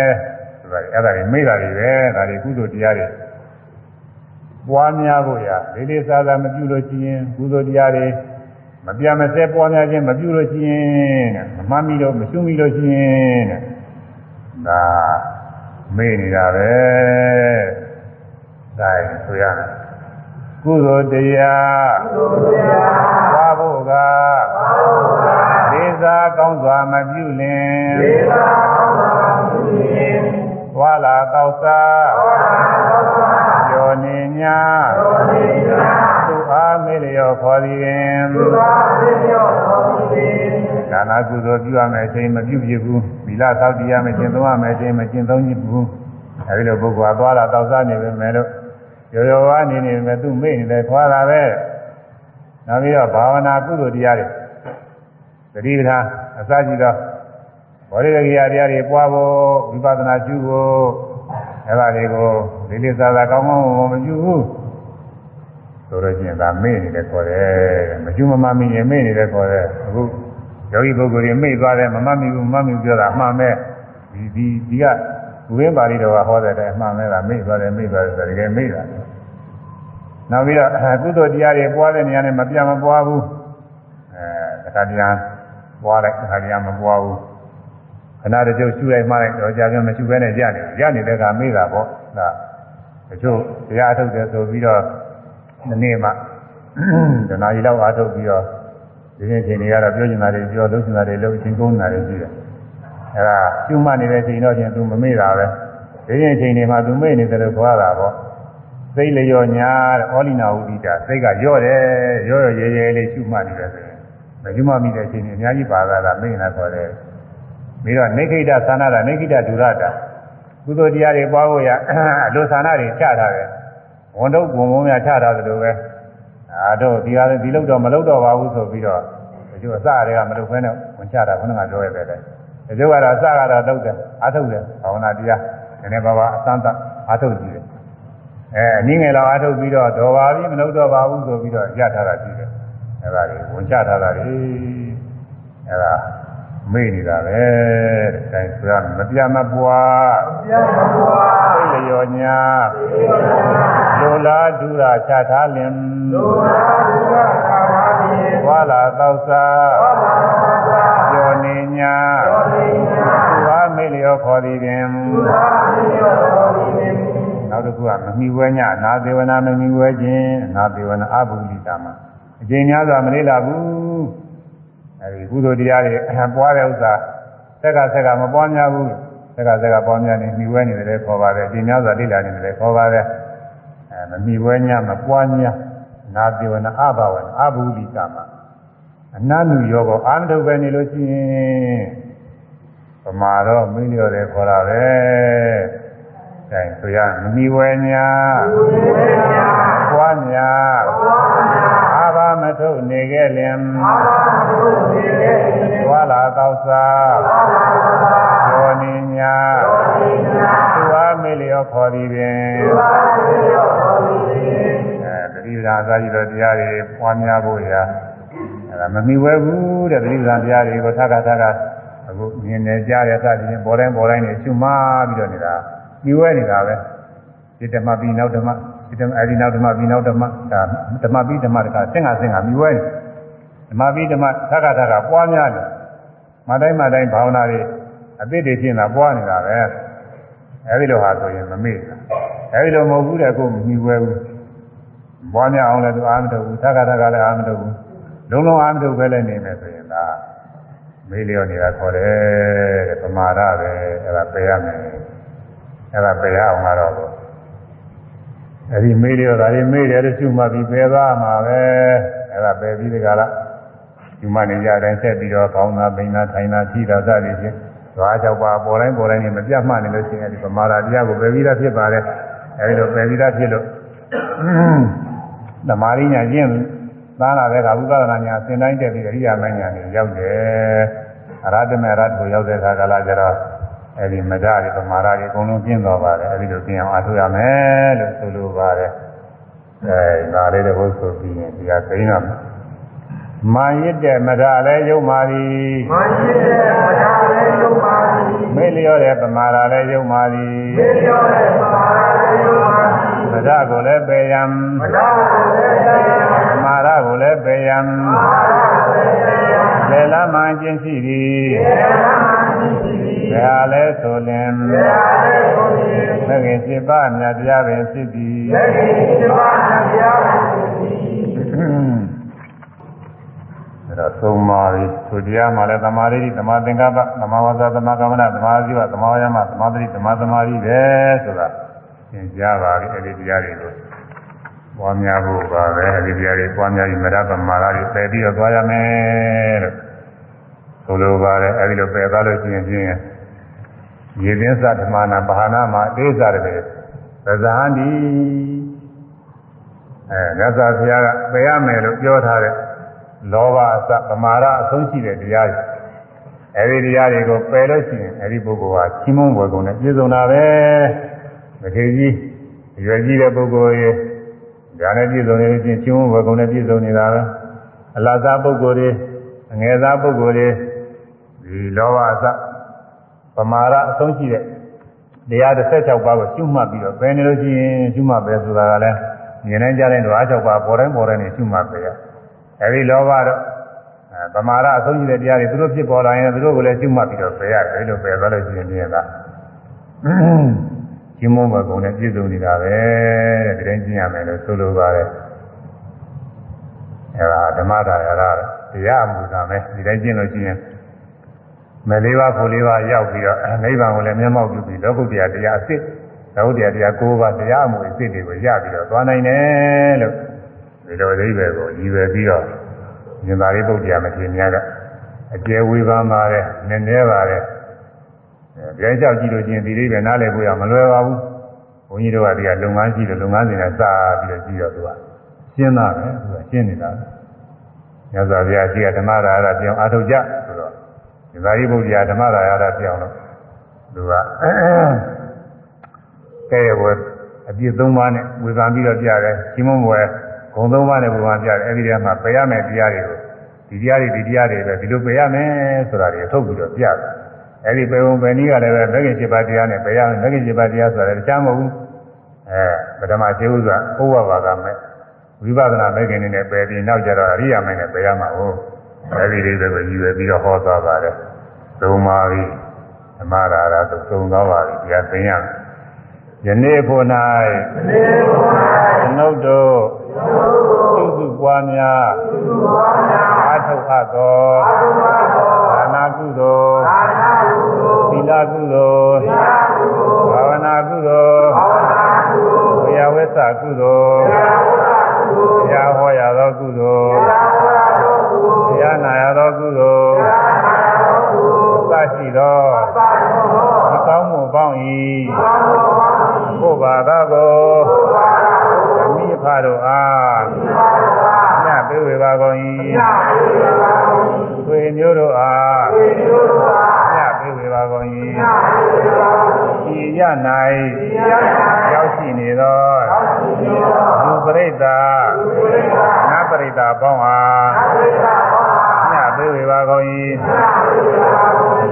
ဆိုတာအဲ့ဒါတွေမိတ်တာတွေပဲဒါတွေကုသိုလ်တရားတွေ ပွားများဖို့ရလေးလေးစားစားမပြုလို့ရှိရင်ကုသိုလ်တရားတွေမပြမစဲပွားများခြင်းမပြုလို့ရှိရင်တဲ့မမှတ်မိလို့မရှုမိလို့ရှိရင်တဲ့ဒါမေ့နေတာပဲဒါဆိုရတယ်ကုသိုလ်တရားကုသိုလ်တရားပွားဖို့ကဘာလို့ကလေးစားကောင်းစွာမပြုလင်ဒေသာကောင်းတာပြုရင်သွာလာကောက်စားဘာသာသောသာ ကျော်နေညာသောတိနာသူအားမေလျော်ခေါ်သည်ပင်သူသာသိကျော်သောတိဒါနာကုသိုလ်ပြုရမယ်အချိန်မပြုဖြစ်ဘူးသီလသောက်တရားမကျင့်သုံးရမယ်အချိန်မကျင့်သုံးဘူးအဲဒီလိုပုဂ္ဂိုလ်ကသွားလာတောက်စားနေပဲမယ်လို့ရောရောဝါနေနေမယ်သူမေ့နေတယ်ခွာတာပဲနောက်ပြီးတော့ဘာဝနာကုသိုလ်တရားတွေသတိပဋ္ဌာန်အစရှိသောဘောဓိရကိယတရားတွေပွားဖို့ဝိပဿနာကျူဖို့ အဲဒါတွေကိုလေးလေးစားစားကောင်းကောင်းမမကျူဘူးဆိုတော့ချင်းဒါမေ့နေတယ်ခေါ်တယ်မကျူမမမိရင်မေ့နေတယ်ခေါ်တယ်အခုယောဂီပုဂ္ဂိုလ်တွေမေ့သွားတယ်မမမိဘူးမမမိဘူးပြောတာအမှန်ပဲဒီဒီဒီကဘုရင်ပါဠိတော်ကဟောတဲ့အတိုင်းအမှန်ပဲလားမေ့သွားတယ်မေ့သွားတယ်ဆိုတကယ်မေ့တာနောက်ပြီးတော့ကုသိုလ်တရားတွေပွားတဲ့နေရာနဲ့မပြတ်မပွားဘူးအဲတခါတည်းပွားလိုက်တခါတည်းမပွားဘူး ခဏတချို့ရှူလိုက်မှလိုက်တော့ကြာပြန်မရှူဘဲနဲ့ကြာနေကြာနေတဲ့ကမေ့တာပေါ့ဒါတချို့တရားအထုတ်တယ်ဆိုပြီးတော့ဒီနေ့မှဒနာကြီးလောက်အားထုတ်ပြီးတော့ဒီနေ့ချိန်တွေကတော့ပြောချင်တာတွေပြောလုပ်ချင်တာတွေလုပ်ချင်းကုန်းတာတွေရှိတယ်အဲဒါရှုမှတ်နေတဲ့ချိန်တော့ချင်းသူမမေ့တာပဲဒီနေ့ချိန်တွေမှာသူမေ့နေတယ်လို့ခေါ်ရတာပေါ့စိတ်လျော်ညာတဲ့ဩလိနာဝုဒိတာစိတ်ကရော့တယ်ရော့ရော့ရဲရဲလေးရှုမှတ်နေတယ်ဆိုရင်မရှုမှတ်မိတဲ့အချိန်ကြီးအများကြီးပါလာတာမိတ်နာခေါ်တယ် ပြီးတော့နေခိတသနာတာနေခိတဒုရတာကုသိုလ်တရားတွေပွားဖို့ရအလိုသနာတွေချထားတယ်ဝန်တော့ဝန်ဝုံးများချထားသလိုပဲအာတော့ဒီဟာဒီလောက်တော့မလောက်တော့ပါဘူးဆိုပြီးတော့ဒီလိုအစတွေကမလုပ်ဘဲနဲ့ဝင်ချတာဘုန်းကပြောရတဲ့တည်းဒီလိုကတော့အစကတော့တော့တယ်အားထုတ်တယ်ဘာဝနာတရားနည်းနည်းပါးပါအသံသအားထုတ်ကြည့်တယ်အဲအနည်းငယ်လောက်အားထုတ်ပြီးတော့တော်ပါပြီမလုပ်တော့ပါဘူးဆိုပြီးတော့ရထားတာရှိတယ်အဲဒါတွေဝင်ချထားတာတွေအဲဒါ မေ့နေတာပဲတဲ့အဲဒါမပြမပွားပြမပွားသိလျောညာလိုလားဒုရချထားလင်လိုလားဒုရချထားလင်ဝါလာသောစာဝါလာသောစာကျော်နေညာကျော်နေညာသူဟာမေ့လျောခေါ်သည်ပင်သူဟာမေ့လျောခေါ်သည်ပင်နောက်တစ်ခုကမမီဝဲညနာသေဝနာမမီဝဲခြင်းနာသေဝနာအဘုလိတာမှာအကျဉ်းများစွာမလေးလာဘူး အဲဒီကုသိုလ်တရားတွေပွားတဲ့ဥစ္စာဆက်ကဆက်ကမပွားများဘူးဆက်ကဆက်ကပွားများနေမိဝဲနေတယ်ခေါ်ပါတယ်အကျဉ်းများစွာလေးလာနေတယ်ခေါ်ပါတယ်အဲမမိဝဲညမပွားများနာသေဝနာအဘဝနာအဘုလိတာမှာအနန္နုယောကောအာမထုတ်ပဲနေလို့ရှိရင်ပမာတော့မိလျော်တယ်ခေါ်တာပဲ။ အဲဆိုရမမီဝဲညာပွားညာအာဘာမထုတ်နေခဲ့လင်ဝါလာသောစာယောနိညာသူအားမိလျော်ခေါ်သည်ပင်အဲတတိပ္ပာအစာကြီးတော်တရားတွေပွားများဖို့ရာအဲဒါမမီဝဲဘူးတဲ့တတိပ္ပာတရားတွေကိုသက္ကသက္ကအခုမြင်နေကြရတဲ့စသည်ဖြင့်ပေါ်တိုင်းပေါ်တိုင်းနေရှုမှပြီးတော့နေတာ ပြီးဝဲနေတာပဲဒီဓမ္မပြီးနောက်ဓမ္မဒီဓမ္မအဲဒီနောက်ဓမ္မပြီးနောက်ဓမ္မဒါဓမ္မပြီးဓမ္မတကဆင့်ကဆင့်ကပြီးဝဲနေဓမ္မပြီးဓမ္မသက္ကသက္ကပွားများနေမတိုင်းမတိုင်းဘာဝနာတွေအသစ်တွေဖြစ်နေတာပွားနေတာပဲအဲဒီလိုဟာဆိုရင်မမေ့ဘူးအဲဒီလိုမဟုတ်ဘူးတဲ့ကိုမမီဝဲဘူးပွားများအောင်လည်းသူအားမထုတ်ဘူးသက္ကသက္ကလည်းအားမထုတ်ဘူးလုံးလုံးအားမထုတ်ပဲလည်းနေမယ်ဆိုရင်ဒါမေးလျော့နေတာခေါ်တယ်တဲ့ပမာဒပဲအဲ့ဒါပယ်ရမယ် အဲ့ဒါပယ်ရအောင်ကတော့အဲ့ဒီမေးလျော့ဒါတွေမေးတယ်လို့ရှုမှတ်ပြီးပယ်သွားမှာပဲအဲ့ဒါပယ်ပြီးဒီကလာရှုမှတ်နေကြတိုင်းဆက်ပြီးတော့ကောင်းတာပိန်တာထိုင်တာကြည့်တာစသည်ဖြင့်သွား၆ပါးပေါ်တိုင်းပေါ်တိုင်းနဲ့မပြတ်မှတ်နေလို့ရှိရင်ဒီပမာဒတရားကိုပယ်ပြီးသားဖြစ်ပါတယ်အဲဒီလိုပယ်ပြီးသားဖြစ်လို့သမာဓိညာကျင့်သားလာတဲ့ကဝိပဿနာညာသင်တိုင်းတက်ပြီးအရိယာမညာနေရောက်တယ်အရဟတမေရဟတ်ကိုရောက်တဲ့အခါကလာကျတော့ အဲဒီမဒရီပမာဒရီအကုန်လုံးကျင့်တော်ပါတယ်အဲဒီလိုကျင့်အောင်အားထုတ်ရမယ်လို့ဆိုလိုပါတယ်အဲဒါလေးတပုတ်ဆိုပြီးရင်ဒီကသိတော့မာရစ်တဲ့မဒလည်းယုံပါသည်မာရစ်တဲ့မဒလည်းယုံပါသည်မေ့လျော့တဲ့ပမာဒလည်းယုံပါသည်မေ့လျော့တဲ့ပမာဒလည်းယုံပါသည်မဒကိုလည်းပေယံမဒကိုလည်းပေယံပမာဒကိုလည်းပေယံပမာဒကိုလည်းပေယံလေလမှန်ကျင့်ရှိသည်လေလမှန်ကျင့်ရှိ သည်ဘယ်ဟာလဲဆိုလင်ဘယ်ဟာလဲဆိုလင်မဂ္ဂင်7ပါးမြတ်တရားပင်ဖြစ်သည်မဂ္ဂင်7ပါးမြတ်တရားပင်ဖြစ်သည်အဲတော့သုံးပါးပြီသူတရားမှလည်းသမာဓိသမာသင်္ကပ္ပသမာဝါစာသမာကမ္မနာသမာဓိဝသမာဝါယမသမာဓိသမာသမာဓိပဲဆိုတာသင်ကြားပါပြီအဲဒီတရားတွေကိုပွားများဖို့ပါပဲအဲဒီတရားတွေပွားများပြီးမရပမာရတွေပယ်ပြီးတော့သွားရမယ်လို့ဆိုလိုပါတယ်အဲဒီလိုပယ်သွားလို့ရှိရင်ဖြင့် ရေသင်းသဓမ္မနာဘာနာမှာအသေးစားတယ်ပဇာန္တိအဲမြတ်စွာဘုရားကပယ်ရမယ်လို့ပြောထားတဲ့လောဘအစပမာဒအဆုံးရှိတဲ့တရားတွေအဲဒီတရားတွေကိုပယ်လို့ရှိရင်အဲဒီပုဂ္ဂိုလ်ဟာချီးမွမ်းပွဲကုန်နဲ့ပြည့်စုံတာပဲမထေကြီးရွယ်ကြီးတဲ့ပုဂ္ဂိုလ်ရဲ့ဒါနဲ့ပြည့်စုံနေလို့ချင်းချီးမွမ်းပွဲကုန်နဲ့ပြည့်စုံနေတာပဲအလတ်သားပုဂ္ဂိုလ်တွေအငယ်သားပုဂ္ဂိုလ်တွေဒီလောဘအစ ပမာဒအဆုံးရှိတဲ့တရား16ပါးကိုရှုမှတ်ပြီးတော့ပယ်နေလို့ရှိရင်ရှုမှတ်ပဲဆိုတာကလည်းမြင်နိုင်ကြတဲ့ဓဝါ6ပါးပေါ်တိုင်းပေါ်တိုင်းနဲ့ရှုမှတ်ပဲရအဲဒီလောဘတော့ပမာဒအဆုံးရှိတဲ့တရားတွေသူတို့ဖြစ်ပေါ်လာရင်သူတို့ကိုလည်းကျွတ်မှတ်ပြီးတော့ပယ်ရတယ်လို့ပယ်သွားလို့ရှိရင်ပြင်းတာကျင်းမုန်းဘကုံနဲ့ပြည့်စုံနေတာပဲတဲ့ဒီတိုင်းကျင့်ရမယ်လို့ဆိုလိုပါတယ်အဲဒါဓမ္မဒါရရတရားမှုသာမယ်ဒီတိုင်းကျင့်လို့ရှိရင် မလေးပါးဖို့လေးပါးရောက်ပြီးတော့နိဗ္ဗာန်ကိုလည်းမျက်မှောက်ပြုပြီးလောကုတ္တရာတရားအစ်စ်သောတရားတရား၉ပါးတရားအမှုအစ်စ်တွေကိုရပြီးတော့သွားနိုင်တယ်လို့ဒီလိုအဓိပ္ပာယ်ကိုရည်ရွယ်ပြီးတော့ဉာဏ်သာရိပုတ္တရာမထေရမြတ်ကအကျယ်ဝေဖန်ပါတယ်နည်းနည်းပါတယ်အဲကြိုက်ကြည့်လို့ချင်းဒီလေးပဲနားလည်ဖို့ရမလွယ်ပါဘူးဘုန်းကြီးတို့ကဒီကလုပ်ငန်းရှိတယ်လုပ်ငန်းစဉ်နဲ့စပြီးတော့ကြည့်တော့သူကရှင်းတာပဲသူကရှင်းနေတာမြတ်စွာဘုရားရှိကဓမ္မရာရပြောင်းအားထုတ်ကြဆိုတော့ဉာဏ် သာရိပုတ္တရာဓမ္မရာရပြောင်းတော့သူကကဲရဘွယ်အပြည့်၃ပါးနဲ့ဝေဖန်ပြီးတော့ပြတယ်ရှင်မွန်ဘွယ်ဂုံ၃ပါးနဲ့ဝေဖန်ပြတယ်အဲ့ဒီထဲမှာပယ်ရမယ်တရားတွေကိုဒီတရားတွေဒီတရားတွေပဲဒီလိုပယ်ရမယ်ဆိုတာတွေထုတ်ပြီးတော့ပြတယ်အဲ့ဒီပယ်ုံပယ်နည်းကလည်းပဲမဂ္ဂင်7ပါးတရားနဲ့ပယ်ရမယ်မဂ္ဂင်7ပါးတရားဆိုတာလည်းတခြားမဟုတ်ဘူးအဲပထမခြေဥစွာဩဝဘာကမဲ့ဝိပဿနာမဂ္ဂင်နဲ့ပယ်ပြီးနောက်ကျတော့အရိယာမဂ္ဂင်နဲ့ပယ်ရမှာဟုတ် အဲ့ဒီလေးတွေကိုရည်ရွယ်ပြီးတော့ဟောသွားပါတယ်သုံးပါးပြီးဓမ္မရာရသုံးသွားပါပြီတရားသိရမယ်ယနေ့ဖို့၌ကျွန်ုပ်တို့သုစုပွားများအာထုတ်အပ်သောဒါနာကုသိုလ်သီလကုသိုလ်ဘာဝနာကုသိုလ်ဝေယဝိသကုသိုလ်တရားဟော ပေါင်း၏ဘုဘာသာကိုအမိဖတို့အားညပေးဝေပါကုန်၏သွေမျိုးတို့အားညပေးဝေပါကုန်၏ဤရ၌ရောက်ရှိနေသောလူပရိသတ်နတ်ပရိသတ်ပေါင်းအားညပေးဝေပါကုန်၏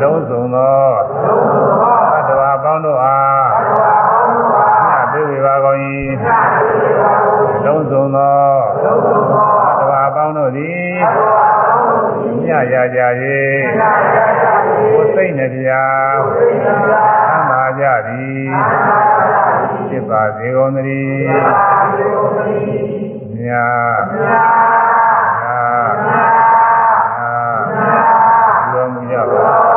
လုံးစုံသော င်းတို့အားမြတ်သေးဝေပါကုန်၏လုံးစုံသောသဘာပေါင်းတို့သည်မြတ်ရကြ၏ကိုစိတ်နှပြသမ်းပါကြသည်ဖြစ်ပါစေကုန်သတည်းမြတ်မြတ် Yeah.